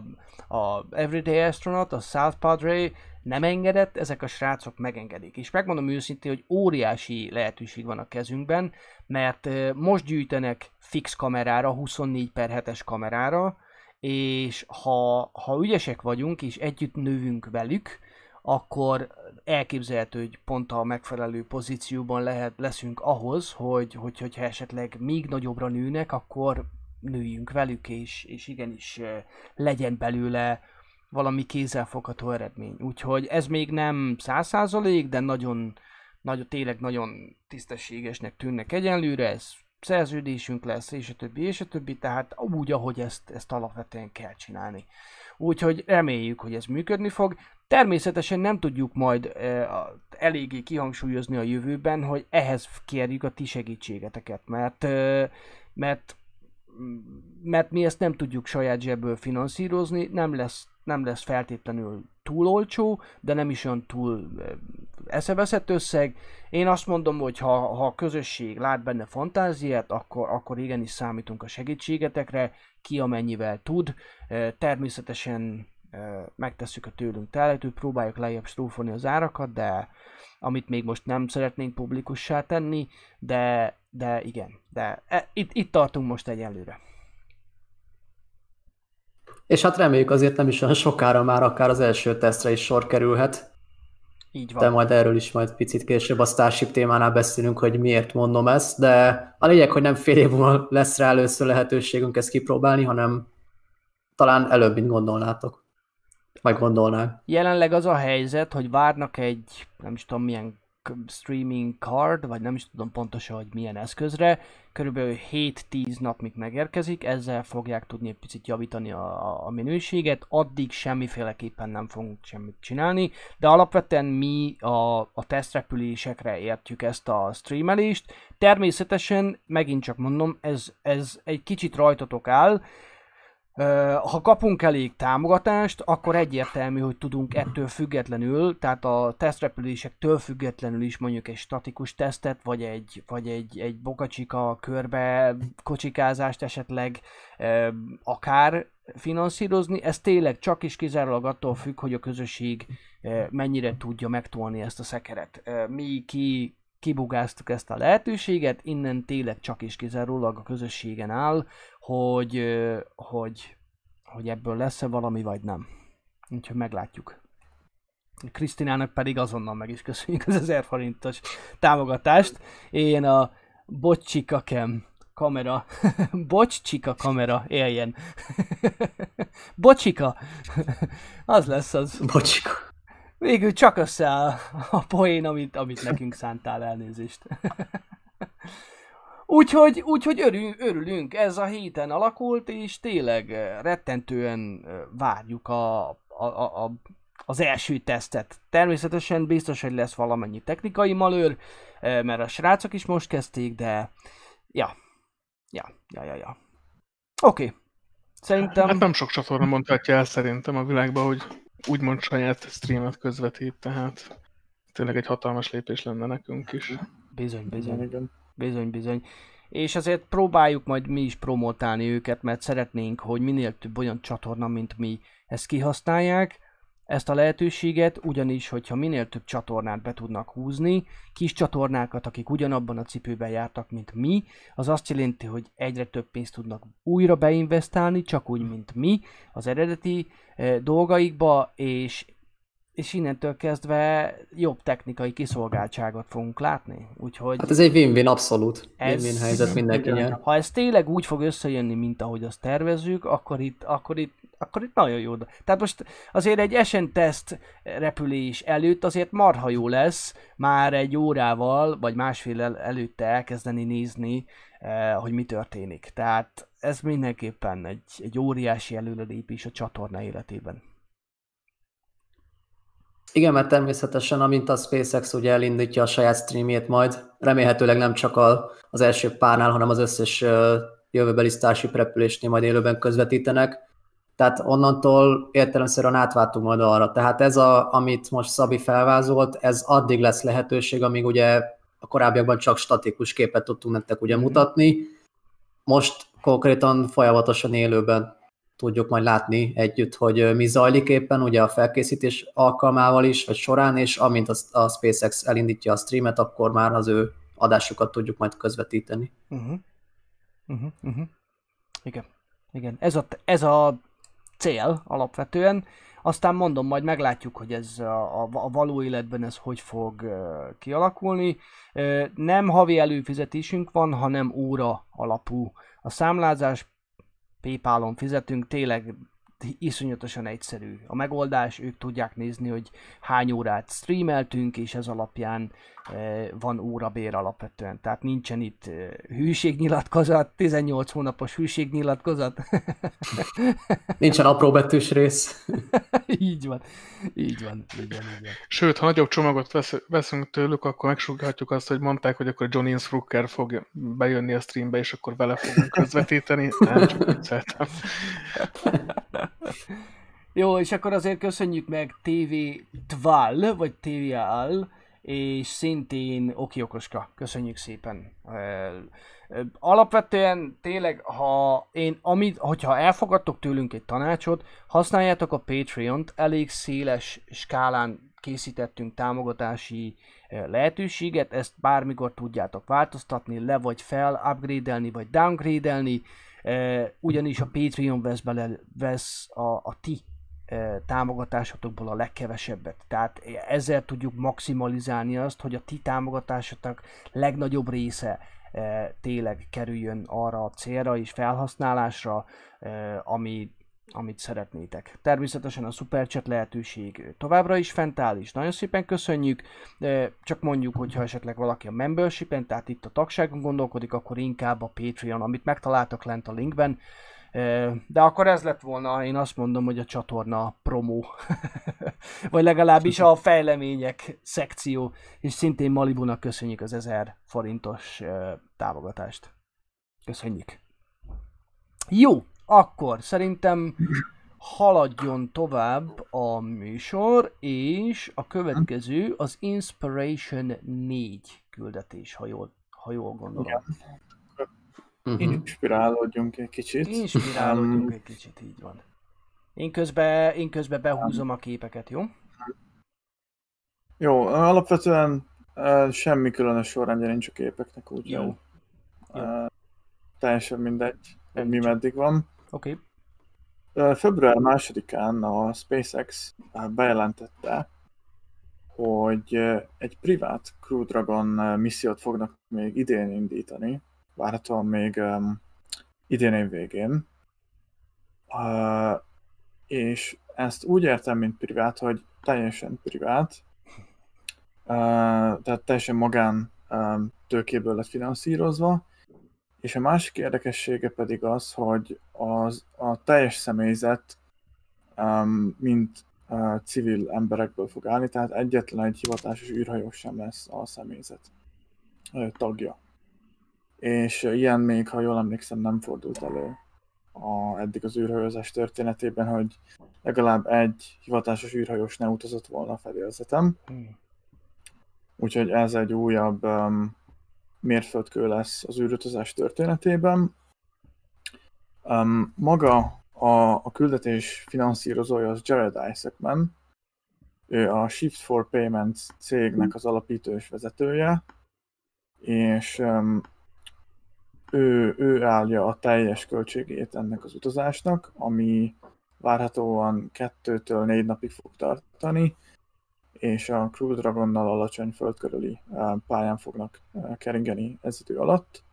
a Everyday Astronaut, a South Padre nem engedett, ezek a srácok megengedik. És megmondom őszintén, hogy óriási lehetőség van a kezünkben, mert most gyűjtenek fix kamerára, 24 per 7-es kamerára, és ha, ha ügyesek vagyunk, és együtt növünk velük, akkor elképzelhető, hogy pont a megfelelő pozícióban lehet, leszünk ahhoz, hogy, hogy hogyha esetleg még nagyobbra nőnek, akkor nőjünk velük, és, és igenis legyen belőle valami kézzelfogható eredmény. Úgyhogy ez még nem száz százalék, de nagyon, nagyon, tényleg nagyon tisztességesnek tűnnek egyenlőre, ez szerződésünk lesz, és a többi, és a többi, tehát úgy, ahogy ezt, ezt alapvetően kell csinálni. Úgyhogy reméljük, hogy ez működni fog. Természetesen nem tudjuk majd e, eléggé kihangsúlyozni a jövőben, hogy ehhez kérjük a ti segítségeteket, mert, e, mert mert mi ezt nem tudjuk saját zsebből finanszírozni, nem lesz, nem lesz feltétlenül túl olcsó, de nem is olyan túl eszeveszett összeg. Én azt mondom, hogy ha, ha a közösség lát benne fantáziát, akkor, akkor igenis számítunk a segítségetekre, ki amennyivel tud. Természetesen megtesszük a tőlünk telhetőt, próbáljuk lejjebb strófolni az árakat, de amit még most nem szeretnénk publikussá tenni, de, de igen, de e, itt, itt tartunk most egyelőre. És hát reméljük azért nem is olyan sokára már akár az első tesztre is sor kerülhet. Így van. De majd erről is majd picit később a Starship témánál beszélünk, hogy miért mondom ezt, de a lényeg, hogy nem fél év múlva lesz rá először lehetőségünk ezt kipróbálni, hanem talán előbb, mint gondolnátok. Vagy gondolnák. Jelenleg az a helyzet, hogy várnak egy, nem is tudom milyen streaming card, vagy nem is tudom pontosan, hogy milyen eszközre, körülbelül 7-10 nap, míg megérkezik, ezzel fogják tudni egy picit javítani a, a minőséget, addig semmiféleképpen nem fogunk semmit csinálni, de alapvetően mi a, a tesztrepülésekre értjük ezt a streamelést. Természetesen, megint csak mondom, ez, ez egy kicsit rajtatok áll, ha kapunk elég támogatást, akkor egyértelmű, hogy tudunk ettől függetlenül, tehát a tesztrepülésektől függetlenül is mondjuk egy statikus tesztet, vagy egy, vagy egy, egy bokacsika körbe kocsikázást esetleg akár finanszírozni. Ez tényleg csak is kizárólag attól függ, hogy a közösség mennyire tudja megtolni ezt a szekeret. Mi ki kibugáztuk ezt a lehetőséget, innen tényleg csak is kizárólag a közösségen áll, hogy, hogy, hogy ebből lesz-e valami, vagy nem. Úgyhogy meglátjuk. Krisztinának pedig azonnal meg is köszönjük az 1000 forintos támogatást. Én a Bocsika kem kamera. (laughs) Bocsika kamera, éljen. (laughs) Bocsika. (laughs) az lesz az. Bocsika. Végül csak összeáll a poén, amit, amit nekünk szántál elnézést. (laughs) Úgyhogy, úgyhogy örül, örülünk, ez a héten alakult, és tényleg eh, rettentően eh, várjuk a, a, a, a, az első tesztet. Természetesen biztos, hogy lesz valamennyi technikai malőr, eh, mert a srácok is most kezdték, de ja, ja, ja, ja, ja. Oké. Okay. Szerintem... Hát nem sok csatorna mondhatja el szerintem a világban, hogy úgymond saját streamet közvetít, tehát tényleg egy hatalmas lépés lenne nekünk is. Bizony, bizony. Bizony, bizony. És azért próbáljuk majd mi is promotálni őket, mert szeretnénk, hogy minél több olyan csatorna, mint mi ezt kihasználják, ezt a lehetőséget, ugyanis, hogyha minél több csatornát be tudnak húzni, kis csatornákat, akik ugyanabban a cipőben jártak, mint mi, az azt jelenti, hogy egyre több pénzt tudnak újra beinvestálni, csak úgy, mint mi, az eredeti e, dolgaikba, és és innentől kezdve jobb technikai kiszolgáltságot fogunk látni. Úgyhogy hát ez egy win-win abszolút. Ez, win-win helyzet mindenki Ha ez tényleg úgy fog összejönni, mint ahogy azt tervezzük, akkor itt, akkor itt, akkor itt nagyon jó. Tehát most azért egy esen teszt repülés előtt azért marha jó lesz már egy órával, vagy másfél el, előtte elkezdeni nézni, eh, hogy mi történik. Tehát ez mindenképpen egy, egy óriási előrelépés a csatorna életében. Igen, mert természetesen, amint a SpaceX ugye elindítja a saját streamjét majd, remélhetőleg nem csak az első párnál, hanem az összes jövőbeli Starship repülésnél majd élőben közvetítenek. Tehát onnantól értelemszerűen átváltunk majd arra. Tehát ez, a, amit most Szabi felvázolt, ez addig lesz lehetőség, amíg ugye a korábbiakban csak statikus képet tudtunk nektek ugye mhm. mutatni. Most konkrétan folyamatosan élőben tudjuk majd látni együtt, hogy mi zajlik éppen, ugye a felkészítés alkalmával is, vagy során, és amint a, SpaceX elindítja a streamet, akkor már az ő adásukat tudjuk majd közvetíteni. Uh-huh. Uh-huh. Uh-huh. Igen. Igen. Ez a, ez a cél alapvetően. Aztán mondom, majd meglátjuk, hogy ez a, a, a való életben ez hogy fog uh, kialakulni. Uh, nem havi előfizetésünk van, hanem óra alapú a számlázás, PayPal-on fizetünk, tényleg iszonyatosan egyszerű. A megoldás, ők tudják nézni, hogy hány órát streameltünk, és ez alapján e, van órabér alapvetően. Tehát nincsen itt e, hűségnyilatkozat, 18 hónapos hűségnyilatkozat. (laughs) nincsen apró betűs rész. (laughs) így van, így van, így van, így van. Sőt, ha nagyobb csomagot vesz, veszünk tőlük, akkor megsughatjuk azt, hogy mondták, hogy akkor John Innsbrucker fog bejönni a streambe, és akkor vele fogunk közvetíteni. Nem, csak (laughs) vicceltem. Jó, és akkor azért köszönjük meg TV Tval, vagy TVAL, és szintén Oki Okoska. Köszönjük szépen. Alapvetően tényleg, ha én, amit, hogyha elfogadtok tőlünk egy tanácsot, használjátok a Patreon-t, elég széles skálán készítettünk támogatási lehetőséget, ezt bármikor tudjátok változtatni, le vagy fel, upgrade-elni vagy downgrade-elni, ugyanis a Patreon vesz, bele, vesz a, a ti támogatásotokból a legkevesebbet. Tehát ezzel tudjuk maximalizálni azt, hogy a ti támogatásotok legnagyobb része tényleg kerüljön arra a célra és felhasználásra, ami amit szeretnétek. Természetesen a Superchat lehetőség továbbra is fent áll, és nagyon szépen köszönjük. Csak mondjuk, hogyha esetleg valaki a membership tehát itt a tagságon gondolkodik, akkor inkább a Patreon, amit megtaláltak lent a linkben. De akkor ez lett volna, én azt mondom, hogy a csatorna promo, (laughs) vagy legalábbis a fejlemények szekció, és szintén Malibunak köszönjük az 1000 forintos támogatást. Köszönjük. Jó, akkor szerintem haladjon tovább a műsor, és a következő az Inspiration 4 küldetés, ha jól, ha jól gondolom. Igen. Uh-huh. Inspirálódjunk egy kicsit. Inspirálódjunk um, egy kicsit, így van. Én közben, én közben behúzom a képeket, jó? Jó, alapvetően uh, semmi különös sorrendje nincs a képeknek, úgy. Jó. Uh, teljesen mindegy, hogy mi meddig van. Oké. Okay. Február másodikán a SpaceX bejelentette, hogy egy privát Crew Dragon missziót fognak még idén indítani, várhatóan még um, idén év végén. Uh, és ezt úgy értem, mint privát, hogy teljesen privát, uh, tehát teljesen magán um, tőkéből lett finanszírozva, és a másik érdekessége pedig az, hogy az, a teljes személyzet um, mint uh, civil emberekből fog állni, tehát egyetlen egy hivatásos űrhajós sem lesz a személyzet uh, tagja. És uh, ilyen még, ha jól emlékszem, nem fordult elő a, eddig az űrhajózás történetében, hogy legalább egy hivatásos űrhajós ne utazott volna a fedélzetem. Hmm. Úgyhogy ez egy újabb um, mérföldkő lesz az űrutazás történetében. Um, maga a, a küldetés finanszírozója az Jared Isaacman, ő a Shift for Payments cégnek az alapító és vezetője, és um, ő, ő állja a teljes költségét ennek az utazásnak, ami várhatóan kettőtől négy napig fog tartani, és a Crew Dragonnal alacsony földkörüli pályán fognak keringeni ez idő alatt.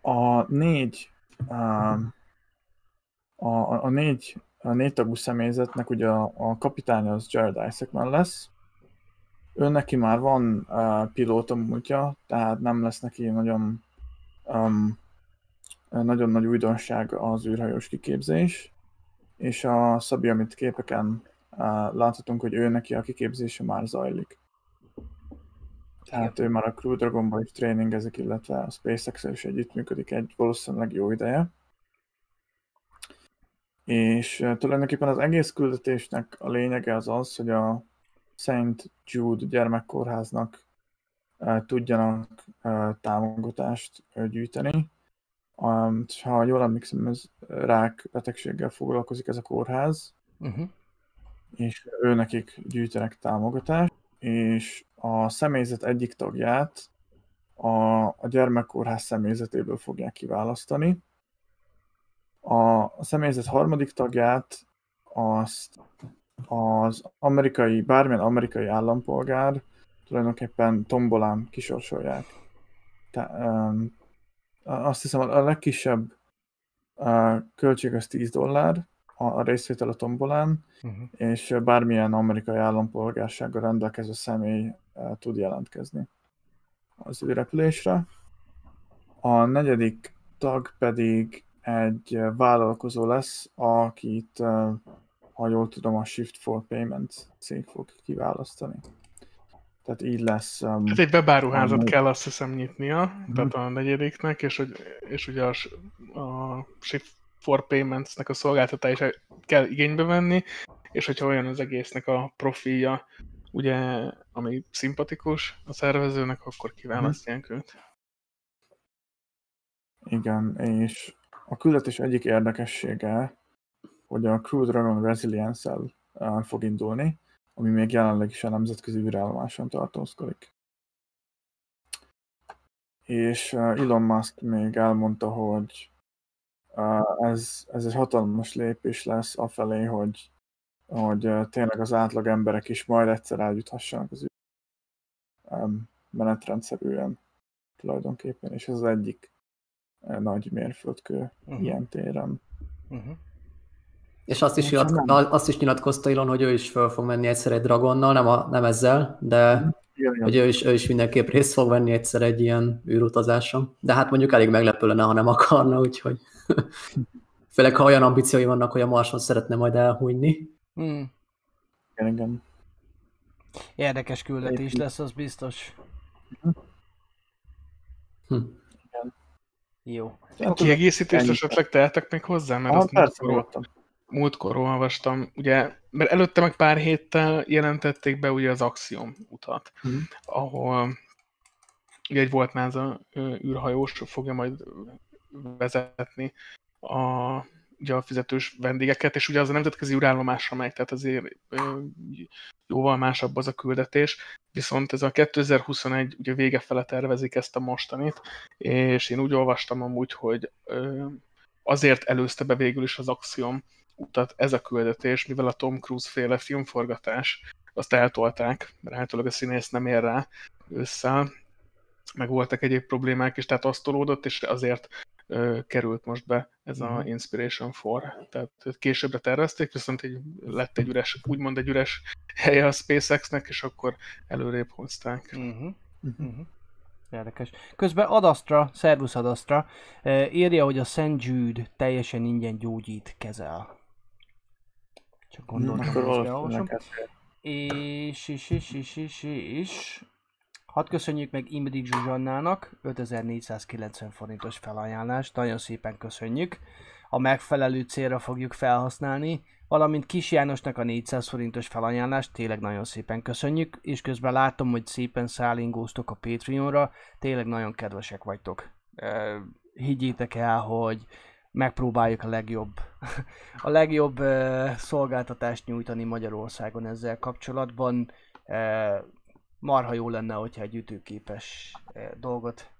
A négy um, a, a, négy, a négy tagú személyzetnek ugye a, a kapitány az Jared Isaacman lesz. Ő neki már van uh, pilóta múltja, tehát nem lesz neki nagyon um, nagyon nagy újdonság az űrhajós kiképzés, és a Szabi, amit képeken láthatunk, hogy ő neki a kiképzése már zajlik. Tehát ő már a Crew Dragonban is tréningezik, illetve a SpaceX is együttműködik egy valószínűleg jó ideje. És tulajdonképpen az egész küldetésnek a lényege az az, hogy a St. Jude gyermekkórháznak tudjanak támogatást gyűjteni. Um, ha jól emlékszem, ez rák betegséggel foglalkozik ez a kórház, Uh-huh. és ő nekik gyűjtenek támogatást, és a személyzet egyik tagját a, a gyermekkórház személyzetéből fogják kiválasztani. A, a személyzet harmadik tagját azt az amerikai, bármilyen amerikai állampolgár tulajdonképpen tombolán kisorsolják. Te, um, azt hiszem a legkisebb költség az 10 dollár a, részvétel a tombolán, Uh-huh. és bármilyen amerikai állampolgársággal rendelkező személy tud jelentkezni az űrrepülésre. A negyedik tag pedig egy vállalkozó lesz, akit, ha jól tudom, a Shift for Payments cég fog kiválasztani. Tehát így lesz. Um, Hát egy webáruházat Amúgy. kell azt hiszem nyitnia, tehát a negyediknek, és, hogy, és ugye a, a Shift for Payments-nek a szolgáltatását kell igénybe venni, és hogyha olyan az egésznek a profilja, ugye, ami szimpatikus a szervezőnek, akkor kiválasztják őt. Igen, és a küldetés egyik érdekessége, hogy a Crew Dragon Resilience-el uh, fog indulni, ami még jelenleg is a nemzetközi űrállomáson tartózkodik. És uh, Elon Musk még elmondta, hogy uh, ez, ez egy hatalmas lépés lesz afelé, hogy, hogy uh, tényleg az átlag emberek is majd egyszer eljuthassanak az menetrendszerűen tulajdonképpen, és ez az egyik nagy mérföldkő Mhm. ilyen téren. Uh-huh. És azt is, Most nyilatko- nem. azt is nyilatkozta Elon, hogy ő is föl fog menni egyszer egy Dragonnal, nem, a, nem ezzel, de Igen, igen. hogy ő is, ő is mindenképp részt fog venni egyszer egy ilyen űrutazáson. De hát mondjuk elég meglepő lenne, ha nem akarna, úgyhogy (laughs) főleg ha olyan ambíciói vannak, hogy a Marson szeretne majd elhújni. Hmm. igen, igen. Érdekes küldetés lesz, az biztos. Hm. Jó. Kiegészítést esetleg tehetek még hozzá, mert Ah, azt persze, nyugodtan. Múltkor olvastam, ugye, mert előtte meg pár héttel jelentették be ugye az Axiom utat, Mhm. ahol ugye egy volt NASA űrhajós fogja majd vezetni a, ugye a fizetős vendégeket, és ugye az a nemzetközi űrállomásra megy, tehát azért jóval másabb az a küldetés, viszont ez a 2021 ugye vége fele tervezik ezt a mostanit, és én úgy olvastam amúgy, hogy azért előzte be végül is az Axiom utat ez a küldetés, mivel a Tom Cruise féle filmforgatás, azt eltolták, mert általában a színész nem ér rá ősszel, meg voltak egyéb problémák is, tehát azt tolódott, és azért ö, került most be ez a Mhm. Inspiration 4. Tehát későbbre tervezték, viszont egy, lett egy üres, úgymond egy üres helye a SpaceX-nek, és akkor előrébb hozták. Uh-huh. Uh-huh. Érdekes. Közben Adastra, Servus Adastra írja, hogy a St. Jude teljesen ingyen gyógyít, kezel. Csak Akkor valószínűleg ezért. És, és, és, és, és, és... Hadd köszönjük meg Imedig Zsuzsannának 5490 forintos felajánlást, nagyon szépen köszönjük. A megfelelő célra fogjuk felhasználni, valamint Kis Jánosnak a 400 forintos felajánlást, tényleg nagyon szépen köszönjük, és közben látom, hogy szépen szállingóztok a Patreonra, tényleg nagyon kedvesek vagytok. Higgyétek el, hogy megpróbáljuk a legjobb, (laughs) a legjobb ö, szolgáltatást nyújtani Magyarországon ezzel kapcsolatban. Ö, marha jó lenne, hogyha egy ütőképes ö, dolgot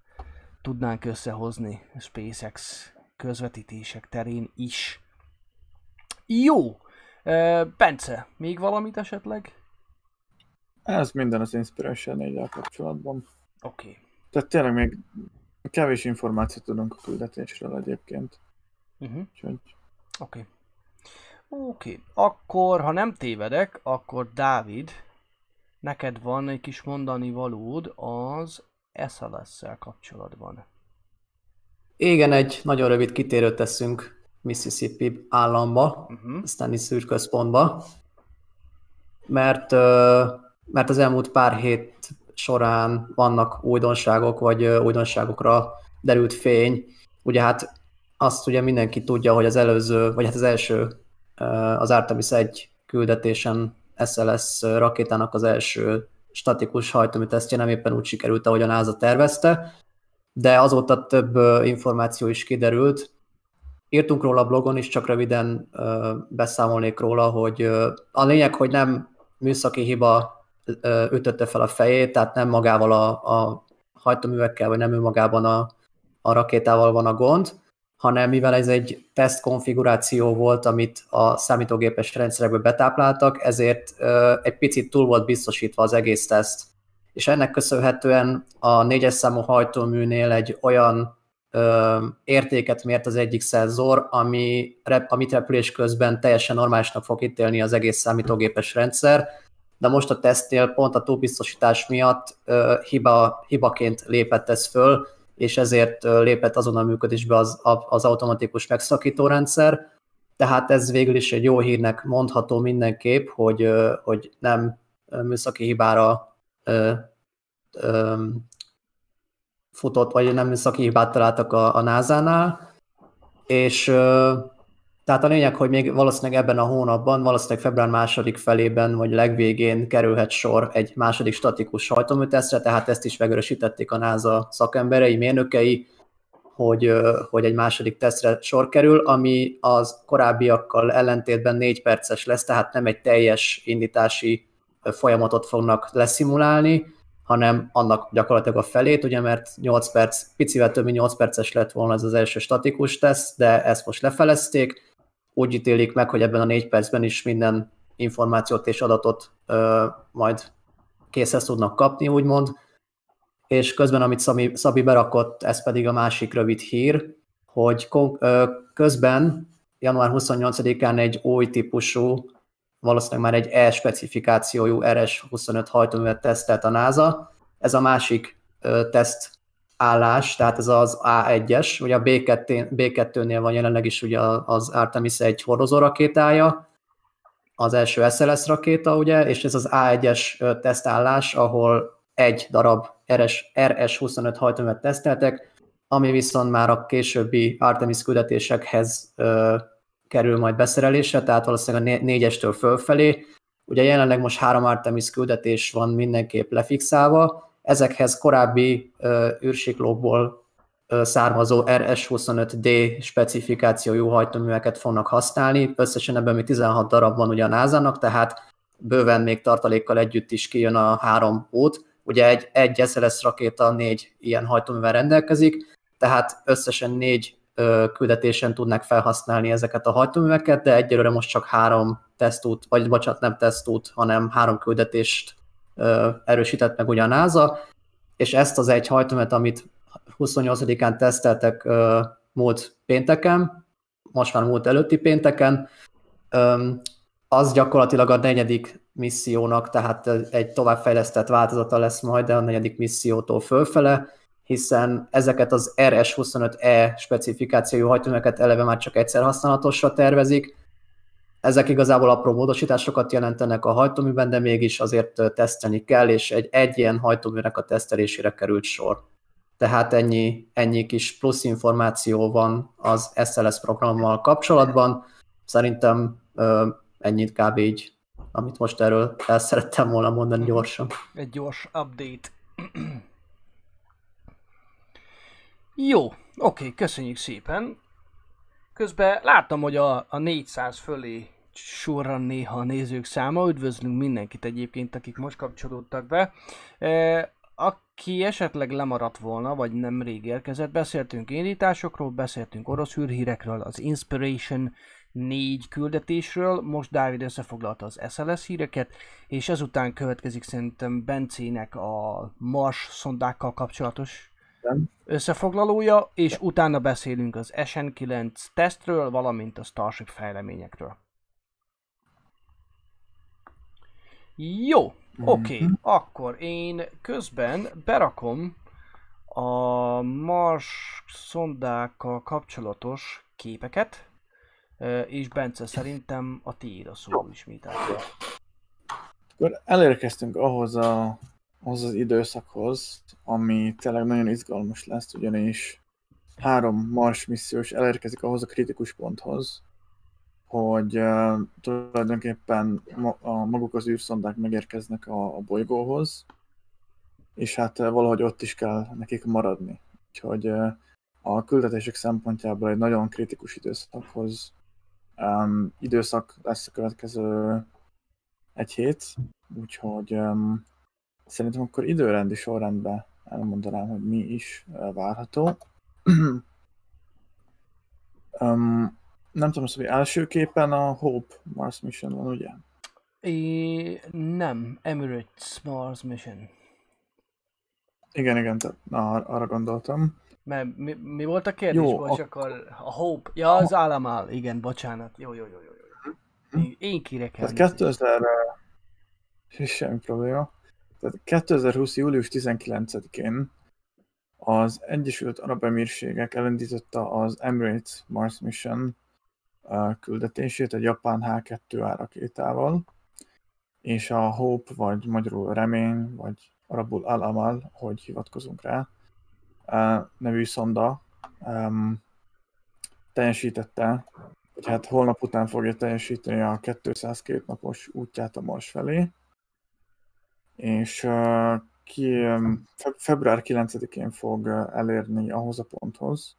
tudnánk összehozni SpaceX közvetítések terén is. Jó! Bence, még valamit esetleg? Ez minden az Inspiration 4 kapcsolatban. Oké. Okay. Tehát tényleg még kevés információt tudunk a küldetésről egyébként. Uh-huh. Úgyhogy Oké. Okay. Oké. Okay. Akkor, ha nem tévedek, akkor Dávid, neked van egy kis mondani valód az SLS-szel kapcsolatban. Igen, egy nagyon rövid kitérőt teszünk Mississippi államba, Uh-huh. aztán is szűrközpontba, mert, mert az elmúlt pár hét során vannak újdonságok, vagy újdonságokra derült fény. Ugye hát azt ugye mindenki tudja, hogy az előző, vagy hát az első, az Artemis 1 küldetésen SLS rakétának az első statikus hajtómű tesztje nem éppen úgy sikerült, ahogy a NASA tervezte, de azóta több információ is kiderült, írtunk róla a blogon is, csak röviden beszámolnék róla, hogy a lényeg, hogy nem műszaki hiba ütötte fel a fejét, tehát nem magával a, a hajtóművekkel, vagy nem ő magában a, a rakétával van a gond, hanem mivel ez egy teszt konfiguráció volt, amit a számítógépes rendszerekbe betápláltak, ezért egy picit túl volt biztosítva az egész teszt. És ennek köszönhetően a négyes számú hajtóműnél egy olyan értéket mért az egyik szenzor, ami, amit repülés közben teljesen normálisnak fog ítélni az egész számítógépes rendszer, de most a tesztnél pont a túlbiztosítás miatt ö, hiba, hibaként lépett ez föl, és ezért lépett azon a működésbe az, az automatikus megszakító rendszer. Tehát ez végül is egy jó hírnek mondható mindenképp, hogy, hogy nem műszaki hibára ö, ö, futott, vagy nem műszaki hibát találtak a, a NASA-nál, és tehát a lényeg, hogy még valószínűleg ebben a hónapban, valószínűleg február második felében, vagy legvégén kerülhet sor egy második statikus hajtóműtesztre, tehát ezt is megerősítették a NASA szakemberei, mérnökei, hogy, hogy egy második tesztre sor kerül, ami az korábbiakkal ellentétben négy perces lesz, tehát nem egy teljes indítási folyamatot fognak leszimulálni, hanem annak gyakorlatilag a felét, ugye, mert 8 perc, picivel több mint 8 perces lett volna ez az első statikus teszt, de ezt most lefelezték, úgy ítélik meg, hogy ebben a 4 percben is minden információt és adatot ö, majd készhez tudnak kapni, úgymond. És közben, amit Szabi, Szabi berakott, ez pedig a másik rövid hír, hogy ö, közben január 28-án egy új típusú, valószínűleg már egy E-specifikációjú RS-25 hajtóművet tesztelt a NASA. Ez a másik ö, teszt állás, tehát ez az A1-es, ugye a B2, B2-nél van jelenleg is ugye az Artemis egy hordozó rakétája, az első SLS rakéta, ugye, és ez az A1-es ö, tesztállás, ahol egy darab RS, RS-25 hajtóművet teszteltek, ami viszont már a későbbi Artemis küldetésekhez ö, kerül majd beszerelésre, tehát valószínűleg a né- négyestől fölfelé. Ugye jelenleg most három Artemis küldetés van mindenképp lefixálva, ezekhez korábbi űrsiklókból származó RS-25D specifikációjú hajtóműveket fognak használni. Összesen ebben még 16 darab van ugye a NASA-nak, tehát bőven még tartalékkal együtt is kijön a három út. Ugye egy, egy SLS rakéta négy ilyen hajtóművel rendelkezik, tehát összesen négy ö, küldetésen tudnák felhasználni ezeket a hajtóműveket, de egyelőre most csak három tesztút, vagy bocsánat, nem tesztút, hanem három küldetést erősített meg ugye a NASA, és ezt az egy hajtóművet, amit 28-án teszteltek múlt pénteken, most már múlt előtti pénteken, az gyakorlatilag a negyedik missziónak, tehát egy továbbfejlesztett változata lesz majd a negyedik missziótól fölfele, hiszen ezeket az RS25E specifikációjú hajtóműveket eleve már csak egyszer használatosra tervezik. Ezek igazából apró módosításokat jelentenek a hajtóműben, de mégis azért tesztelni kell, és egy, egy ilyen hajtóműnek a tesztelésére került sor. Tehát ennyi, ennyi kis plusz információ van az SLS programmal kapcsolatban. Szerintem ennyit kb. így, amit most erről el szerettem volna mondani gyorsan. Egy gyors update. Jó, oké, köszönjük szépen. Közben láttam, hogy a, a 400 fölé sorran néha a nézők száma. Üdvözlünk mindenkit egyébként, akik most kapcsolódtak be. E, aki esetleg lemaradt volna, vagy nem rég érkezett, beszéltünk indításokról, beszéltünk orosz hírhírekről, az Inspiration négy küldetésről, most Dávid összefoglalta az SLS híreket, és ezután következik szerintem Bencének a Mars szondákkal kapcsolatos összefoglalója, és utána beszélünk az SN9 tesztről, valamint a Starship fejleményekről. Jó, oké, okay. akkor én közben berakom a Mars szondákkal kapcsolatos képeket, és Bence szerintem a tiéd a szó ismételten. Akkor elérkeztünk ahhoz a az az időszakhoz, ami tényleg nagyon izgalmas lesz, ugyanis három Mars missziós elérkezik ahhoz a kritikus ponthoz, hogy uh, tulajdonképpen ma, a, maguk az űrszondák megérkeznek a, a bolygóhoz, és hát uh, valahogy ott is kell nekik maradni. Úgyhogy uh, a küldetések szempontjából egy nagyon kritikus időszakhoz um, időszak lesz a következő egy hét, úgyhogy um, Szerintem akkor időrendi sorrendben elmondanám, hogy mi is várható. (clears throat) um, nem tudom, hogy első képen a Hope Mars Mission van, ugye? É, nem, Emirates Mars Mission. Igen, igen, tehát, na, arra gondoltam. Mert mi, mi volt a kérdés? Jó, Bocs, a... akkor a Hope. Ja, az Alamál. Igen, bocsánat. Jó, jó, jó, jó. jó. Én, én kirek Tehát 2000... Semmi probléma. Tehát 2020. július 19-én az Egyesült Arab Emírségek elindította az Emirates Mars Mission küldetését egy japán H2A rakétával, és a Hope, vagy magyarul remény, vagy arabul al-amal, hogy hivatkozunk rá, nevű szonda um, teljesítette, hogy hát holnap után fogja teljesíteni a 202 napos útját a Mars felé, és ki február 9-én fog elérni ahhoz a ponthoz,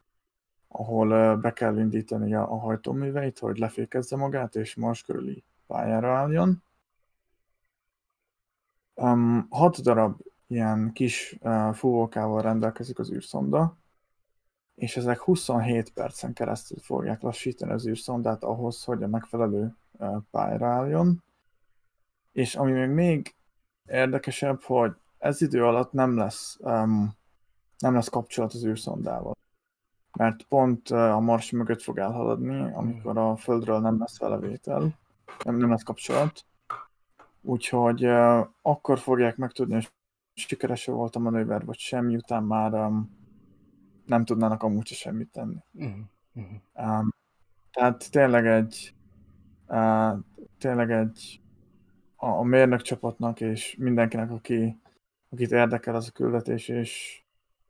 ahol be kell indítani a hajtóműveit, hogy lefékezze magát, és Mars körüli pályára álljon. Um, hat darab ilyen kis uh, fúvókával rendelkezik az űrszonda, és ezek 27 percen keresztül fogják lassítani az űrszondát ahhoz, hogy a megfelelő uh, pályára álljon. És ami még, még érdekesebb, hogy ez idő alatt nem lesz, um, nem lesz kapcsolat az űrszondával. Mert pont uh, a Mars mögött fog elhaladni, amikor a Földről nem lesz vele vétel, nem, nem lesz kapcsolat. Úgyhogy uh, akkor fogják megtudni, hogy sikeres volt a manőver, vagy sem, miután már um, nem tudnának amúgy se semmit tenni. Uh-huh. Um, tehát tényleg egy uh, tényleg egy a, a mérnök csapatnak és mindenkinek, aki, akit érdekel az a küldetés, és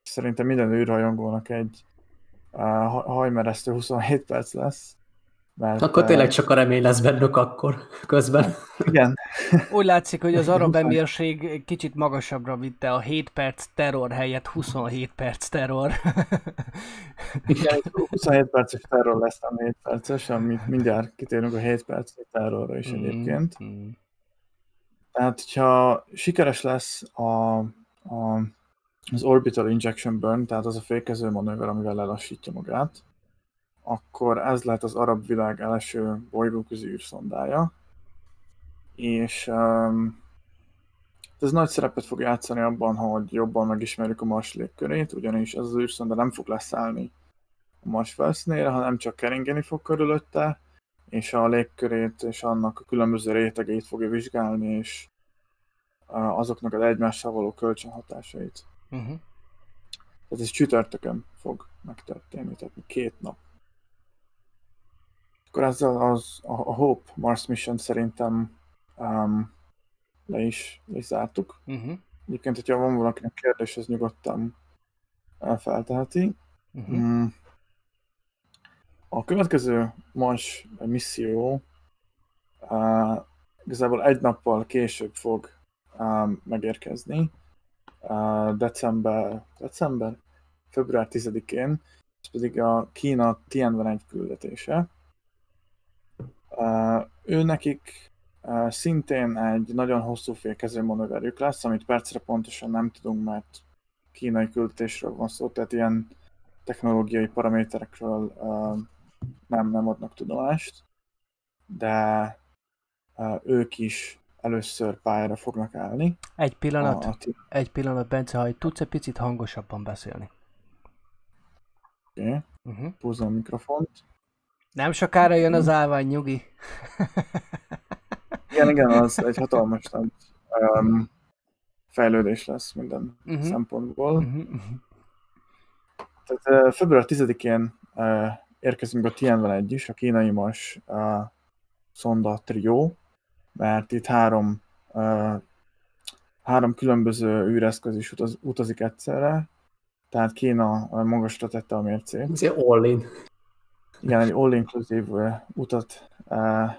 szerintem minden űrrajongónak egy uh, hajmeresztő 27 perc lesz. Mert, akkor tényleg csak a remény lesz bennük akkor közben. Igen. (laughs) Úgy látszik, hogy az arab (laughs) emírség kicsit magasabbra vitte a 7 perc terror helyett 27 perc terror. (laughs) Igen, 27 perces terror lesz a 7 perces, amit mindjárt kitérünk a 7 perces terrorra is mm, egyébként. Mm. Tehát, hogyha sikeres lesz a, a, az orbital injection burn, tehát az a fékező manőver, amivel lelassítja magát, akkor ez lehet az arab világ első bolygóközi űrszondája. És um, ez nagy szerepet fog játszani abban, hogy jobban megismerjük a Mars légkörét, ugyanis ez az űrszonda nem fog leszállni a Mars felszínére, hanem csak keringeni fog körülötte, és a légkörét és annak a különböző rétegeit fogja vizsgálni, és azoknak az egymással való kölcsönhatásait. Uh-huh. Ez csütörtökön fog megtörténni, tehát két nap. Akkor ezzel az, a, a Hope Mars Mission szerintem um, le, is, le is zártuk. Uh-huh. Egyébként, hogyha van valakinek kérdés, ez nyugodtan felteheti. Uh-huh. Mm. A következő Mars misszió uh, igazából egy nappal később fog uh, megérkezni, uh, december, december, február 10-én, ez pedig a Kína Tianwen-1 küldetése. Uh, ő nekik uh, szintén egy nagyon hosszú fékező manőverjük lesz, amit percre pontosan nem tudunk, mert kínai küldetésről van szó, tehát ilyen technológiai paraméterekről uh, nem, nem adnak tudomást, de ők is először pályára fognak állni. Egy pillanat, A, a ti- egy pillanat, Bence, ha tudsz egy picit hangosabban beszélni. Oké, Uh-huh. húzom a mikrofont. Nem sokára jön az állvány, nyugi. (laughs) Igen, igen, az egy hatalmas nagy um, fejlődés lesz minden Mhm. szempontból. Uh-huh. uh-huh. Tehát uh, február 10-én uh, érkezünk a Tianwen 1 is, a kínai Mars uh, szonda trió, mert itt három, uh, három különböző űreszköz is utaz, utazik egyszerre, tehát Kína magasra tette a mércét. Ez ilyen all-in. Igen, egy all-inclusive uh, utat uh,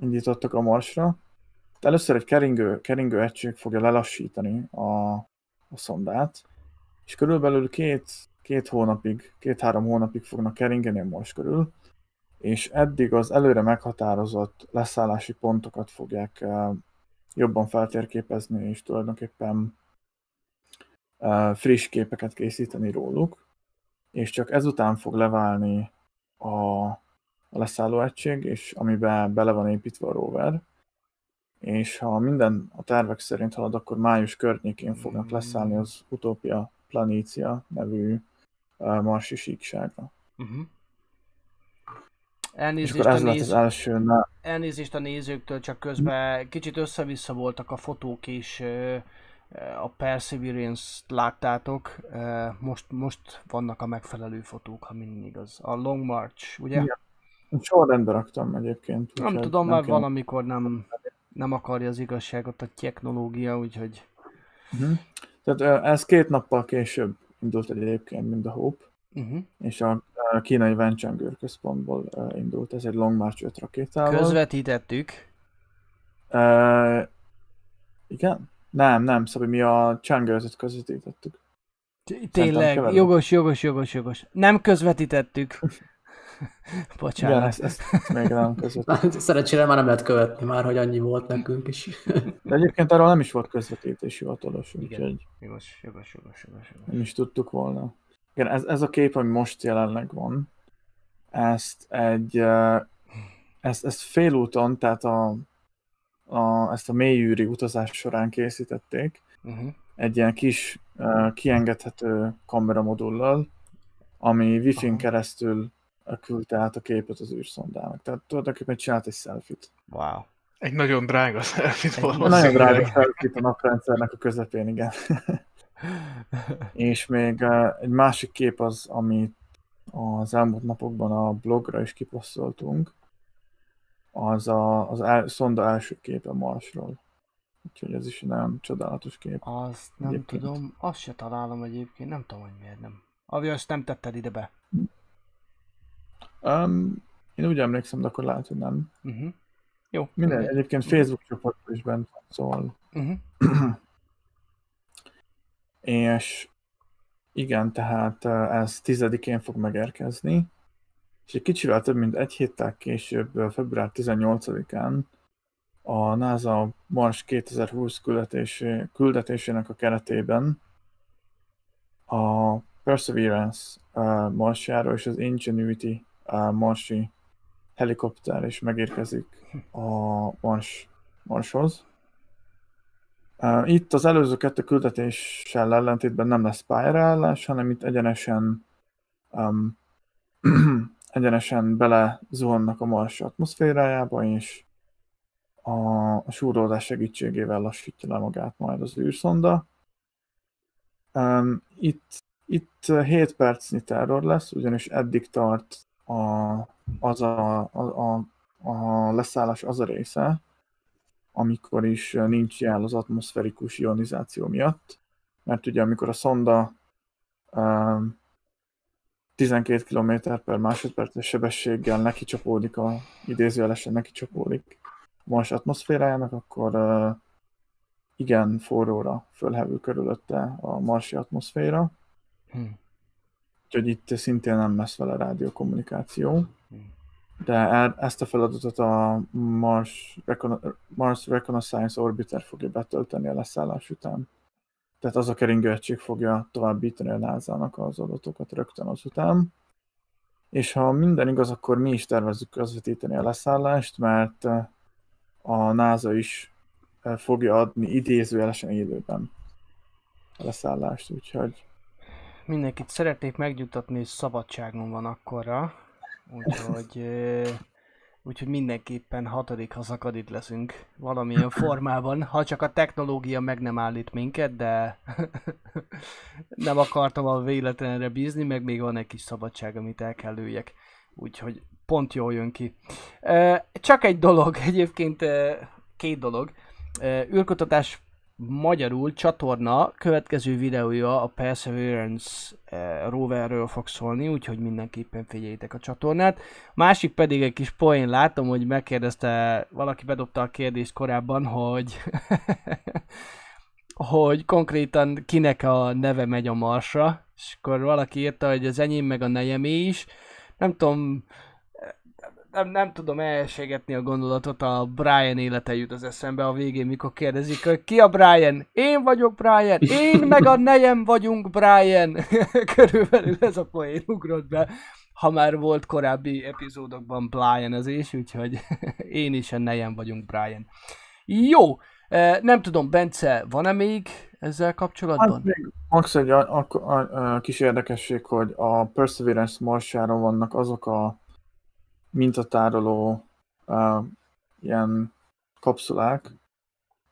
indítottak a Marsra. Először egy keringő, keringő egység fogja lelassítani a, a szondát, és körülbelül két, két hónapig, két-három hónapig fognak keringeni a Mars körül, és eddig az előre meghatározott leszállási pontokat fogják jobban feltérképezni, és tulajdonképpen friss képeket készíteni róluk, és csak ezután fog leválni a, a leszálló egység, és amiben bele van építve a rover, és ha minden a tervek szerint halad, akkor május környékén fognak leszállni az Utopia Planícia nevű marsi síkságra. Uh-huh. És Elnézést akkor a, lett az néz... első, na, Elnézést a nézőktől, csak közben kicsit össze-vissza voltak a fotók ö, a Perseverance-t láttátok, most, most vannak a megfelelő fotók, ha minden igaz. A Long March, ugye? Igen. sorrendbe raktam egyébként. Nem tudom, mert kell- valamikor nem, nem akarja az igazságot a technológia, úgyhogy... Mhm. Tehát ez két nappal később indult egyébként, mint a Hope, Uh-huh. és a a kínai Wenchang űrközpontból ö, indult, ez egy Long March 5 rakétával. Közvetítettük. Uh, igen? Nem, nem, szóval mi a Chang'e 5 közvetítettük. Tényleg, jogos, jogos, jogos, jogos. Nem közvetítettük. (laughs) (laughs) Igen, Bocsánat. ezt, ezt még nem közvetített. (laughs) Szerencsére már nem lehet követni már, hogy annyi volt nekünk is. (laughs) De egyébként arról nem is volt közvetítés hivatalos, Igen. úgyhogy Jogos, jogos, jogos, jogos, jogos. nem is tudtuk volna. Igen, ez, ez a kép, ami most jelenleg van, ezt egy, ezt, ezt félúton, tehát a, a, ezt a mélyűri utazás során készítették, Uh-huh. egy ilyen kis uh, kiengedhető kameramodullal, ami wifi-n keresztül küldte át a képet az űrszondának. Tehát tulajdonképpen csinált egy selfit. Wow. Egy nagyon drága selfit Egy valószínűleg. Nagyon drága selfit a naprendszernek a közepén, igen. És még uh, egy másik kép az, amit az elmúlt napokban a blogra is kiposztoltunk, az a, az el, szonda első képe Marsról. Úgyhogy ez is egy nagyon csodálatos kép. Azt nem Egyébként. tudom, azt se találom egyébként, nem tudom, hogy miért nem. Avi, azt nem tetted ide be. Um, én úgy emlékszem, de akkor lehet, hogy nem. Uh-huh. Jó. Minden, mindegy. egyébként Facebook csoportban is bent van, szóval. Uh-huh. (clears throat) És igen, tehát eh, ez 10-én fog megérkezni, és egy kicsivel több mint egy héttel később, február 18-án a NASA Mars 2020 küldetésé, küldetésének a keretében a Perseverance uh, Marsjára és az Ingenuity uh, marsi helikopter, és megérkezik a Mars, Marshoz. Itt az előző kettő küldetéssel ellentétben nem lesz pályárállás, hanem itt egyenesen um, (clears throat) egyenesen bele zuhannak a Mars atmoszférájába, és a, a súrlódás segítségével lassítja le magát majd az űrszonda. Um, itt, itt 7 percnyi terror lesz, ugyanis eddig tart a, az a, a, a, leszállás az a része, amikor is nincs jel az atmoszferikus ionizáció miatt, mert ugye amikor a szonda um, 12 km per másodperces sebességgel neki csapódik, a, idézőjelesen neki csapódik a Mars atmoszférájának, akkor uh, igen forróra fölhevül körülötte a marsi atmoszféra. Hmm. Úgyhogy itt szintén nem lesz vele rádiókommunikáció. Hmm. De e- ezt a feladatot a Mars, Recon- Mars Reconnaissance Orbiter fogja betölteni a leszállás után. Tehát az a keringőegység fogja továbbítani a NASA-nak az adatokat rögtön azután. És ha minden igaz, akkor mi is tervezzük közvetíteni a leszállást, mert a NASA is fogja adni idézőjelesen élőben a leszállást, úgyhogy... Mindenkit szeretnék megnyugtatni, hogy szabadságon van akkorra, úgyhogy Úgyhogy mindenképpen hatodik hazakadit leszünk valamilyen (clears throat) formában, ha csak a technológia meg nem állít minket, de (laughs) nem akartam a véletlenre bízni, meg még van egy kis szabadság, amit el kell lőjek. Úgyhogy pont jól jön ki. Csak egy dolog, (laughs) egyébként két dolog. űrkutatás magyarul csatorna következő videója a Perseverance eh, roverről fog szólni, úgyhogy mindenképpen figyeljétek a csatornát. Másik pedig egy kis poén, látom, hogy megkérdezte, valaki bedobta a kérdést korábban, hogy (laughs) hogy konkrétan kinek a neve megy a Marsra, és akkor valaki írta, hogy az enyém meg a nejemé is. Nem tudom, nem, nem tudom elségetni a gondolatot, a Brian élete jut az eszembe a végén, mikor kérdezik, hogy ki a Brian? Én vagyok Brian, én meg a nejem vagyunk Brian. (laughs) Körülbelül ez a poén ugrott be, ha már volt korábbi epizódokban Brian ez is, úgyhogy (laughs) én is a nejem vagyunk Brian. Jó, eh, nem tudom, Bence, van-e még ezzel kapcsolatban? Hát még max egy a, a, a, a kis érdekesség, hogy a Perseverance Marsáron vannak azok a mintatároló uh, ilyen kapszulák,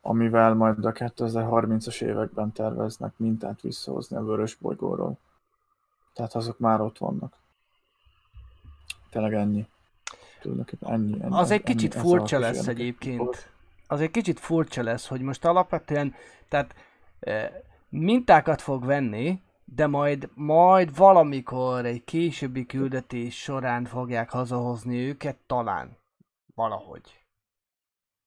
amivel majd a 2030-as években terveznek mintát visszahozni a vörös bolygóról. Tehát azok már ott vannak. Tényleg ennyi. ennyi, ennyi az egy kicsit furcsa lesz egyébként. Az egy kicsit furcsa lesz, hogy most alapvetően, tehát mintákat fog venni, de majd, majd valamikor egy későbbi küldetés során fogják hazahozni őket, talán. Valahogy.